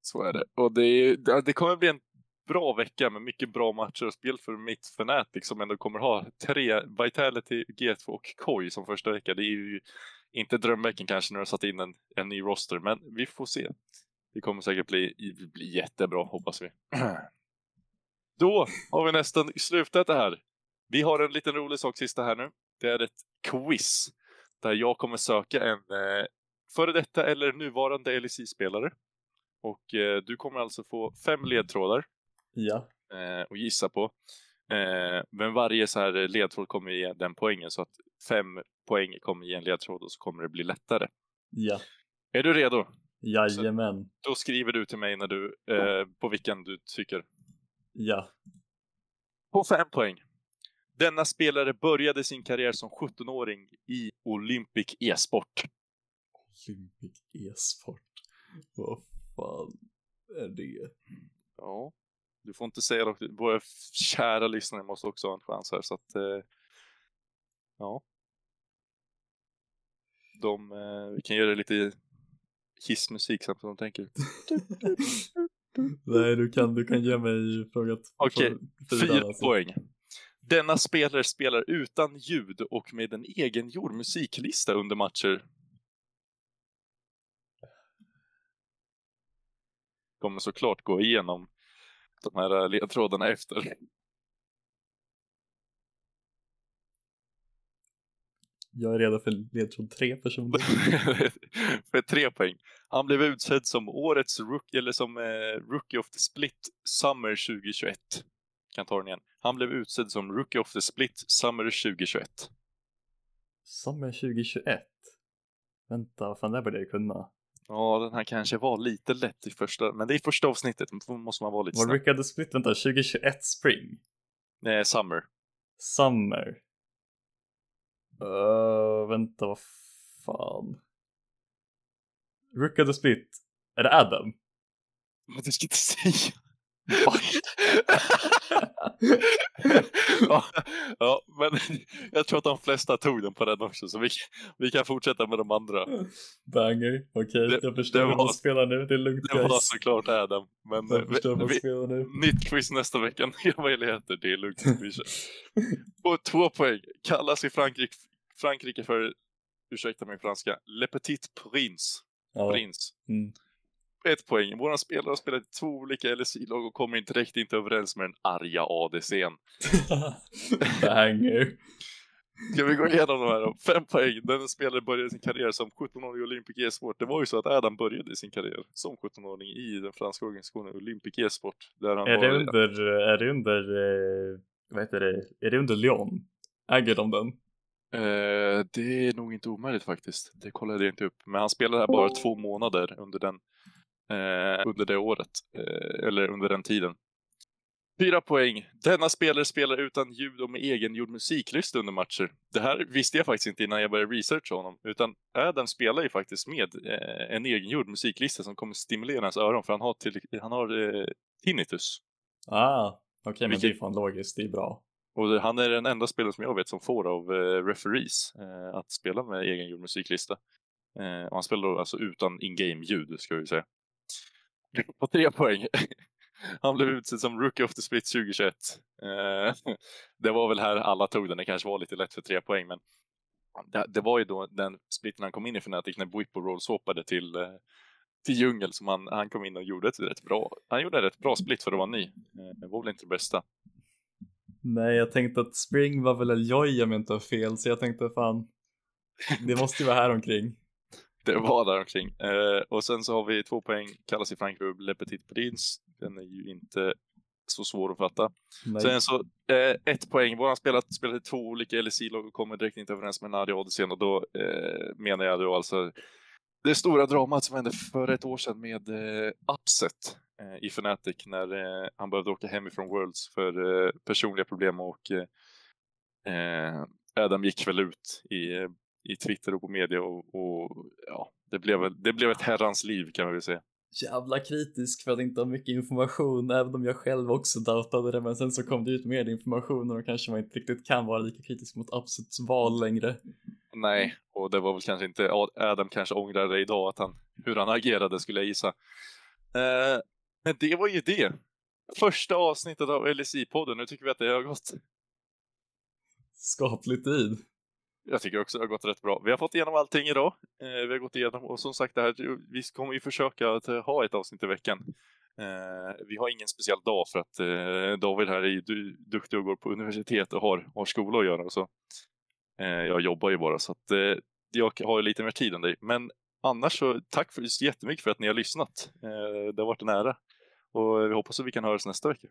Så är det. Och det, är, det kommer bli en bra vecka med mycket bra matcher och spel för mitt Fnatic som ändå kommer ha tre Vitality, G2 och Koi som första vecka. Det är ju inte drömveckan kanske när du satt in en, en ny roster, men vi får se. Det kommer säkert bli, bli jättebra hoppas vi. Då har vi nästan slutat det här. Vi har en liten rolig sak sista här nu. Det är ett quiz där jag kommer söka en eh, före detta eller nuvarande LEC-spelare. Och eh, du kommer alltså få fem ledtrådar Ja. Eh, och gissa på. Eh, men varje så här ledtråd kommer ge den poängen så att fem poäng kommer ge en ledtråd och så kommer det bli lättare. Ja. Är du redo? Jajamän. Då skriver du till mig när du, eh, på vilken du tycker. Ja. På fem poäng. Denna spelare började sin karriär som 17-åring i Olympic e-sport. Olympic e-sport. Vad fan är det? Ja, du får inte säga det. Våra kära lyssnare måste också ha en chans här så att eh, ja. De, eh, vi kan göra lite hissmusik samtidigt som de tänker. Nej, du kan, du kan ge mig frågat. Okej, för Fyra alltså. poäng. Denna spelare spelar utan ljud och med en egengjord musiklista under matcher. Kommer såklart gå igenom de här ledtrådarna efter. Jag är redo för ledtråd tre personer. För tre poäng. Han blev utsedd som årets rookie, eller som eh, Rookie of the Split Summer 2021. Kan ta den igen. Han blev utsedd som Rookie of the Split Summer 2021. Sommar 2021. Vänta, vad fan det borde jag kunna. Ja, den här kanske var lite lätt i första, men det är första avsnittet, då måste man vara lite Var snabb. Rickard the Split, vänta, 2021 Spring? Nej, Summer. Summer? Uh, vänta, vad fan? Rickard Split, är det Adam? Men du ska inte säga. Ja, ja, men jag tror att de flesta tog den på den också, så vi, vi kan fortsätta med de andra. Banger, okej, Det- jag förstår vad var- man spelar nu, det är lugnt Det var guys. såklart Adam, men Jag förstår vad vi, vi, nu. nytt quiz nästa vecka, nya möjligheter, det är lugnt. Och två poäng, kallas i Frankrike, Frankrike för, ursäkta min franska, Le Petit Prince. Ja. Prince. Mm. Ett poäng. Våran spelare har spelat i två olika LSI-lag och kommer inte direkt inte överens med den arga ADC'n. Banger. Ska vi gå igenom de här då? Fem poäng. Den spelare började sin karriär som 17-åring i Olympic e-sport. Det var ju så att Adam började sin karriär som 17-åring i den franska organisationen Olympic e-sport. Där han Är det under, är det under, eh, vad heter det, är det under Lyon? Äger de den? Eh, det är nog inte omöjligt faktiskt. Det kollade jag inte upp. Men han spelade här bara två månader under, den, under det året. Eh, eller under den tiden. Fyra poäng. Denna spelare spelar utan ljud och med egengjord musiklista under matcher. Det här visste jag faktiskt inte innan jag började researcha honom. Utan Adam spelar ju faktiskt med eh, en egengjord musiklista som kommer stimulera hans öron. För han har, till, han har eh, tinnitus. Ah, okej men Vilket- det är fan logiskt, det är bra. Och han är den enda spelaren som jag vet som får av eh, referees eh, att spela med egengjord musiklista. Eh, och han spelar då alltså utan in-game ljud, ska vi säga. På tre poäng. han blev utsedd som Rookie of the Split 2021. Eh, det var väl här alla tog den, det kanske var lite lätt för tre poäng, men det, var ju då den splitten han kom in i Fnatic när Bwipo rollswappade till, eh, till djungel som han, han kom in och gjorde ett rätt bra, han gjorde ett rätt bra split för att vara ny. Eh, det var väl inte det bästa. Nej, jag tänkte att Spring var väl en Joy om jag inte har fel, så jag tänkte fan, det måste ju vara här omkring. Det var där omkring. Eh, och sen så har vi två poäng, kallas i Frankrike Le Petit Prince. Den är ju inte så svår att fatta. Nej. Sen så, eh, ett poäng. Våran spelat i två olika LSI-lag och kommer direkt inte överens med Nadia Odysseen och då eh, menar jag då alltså det stora dramat som hände för ett år sedan med eh, Upset eh, i Fnatic när eh, han behövde åka hemifrån Worlds för eh, personliga problem och Adam gick väl ut i, i Twitter och på media och, och ja, det blev, det blev ett herrans liv kan man väl säga. Jävla kritisk för att inte ha mycket information, även om jag själv också doubtade det, men sen så kom det ut mer information och då kanske man inte riktigt kan vara lika kritisk mot Upsets val längre. Nej, och det var väl kanske inte, Adam kanske ångrar det idag att han, hur han agerade skulle jag gissa. Eh, men det var ju det. Första avsnittet av LSI-podden, nu tycker vi att det har gått. Skaplig tid. Jag tycker också det har gått rätt bra. Vi har fått igenom allting idag. Eh, vi har gått igenom och som sagt, det här, vi kommer ju försöka att eh, ha ett avsnitt i veckan. Eh, vi har ingen speciell dag för att eh, David här är ju du, duktig och går på universitet och har, har skola att göra. Och så. Eh, jag jobbar ju bara så att eh, jag har lite mer tid än dig. Men annars så tack för, jättemycket för att ni har lyssnat. Eh, det har varit en ära. Och vi hoppas att vi kan höras nästa vecka.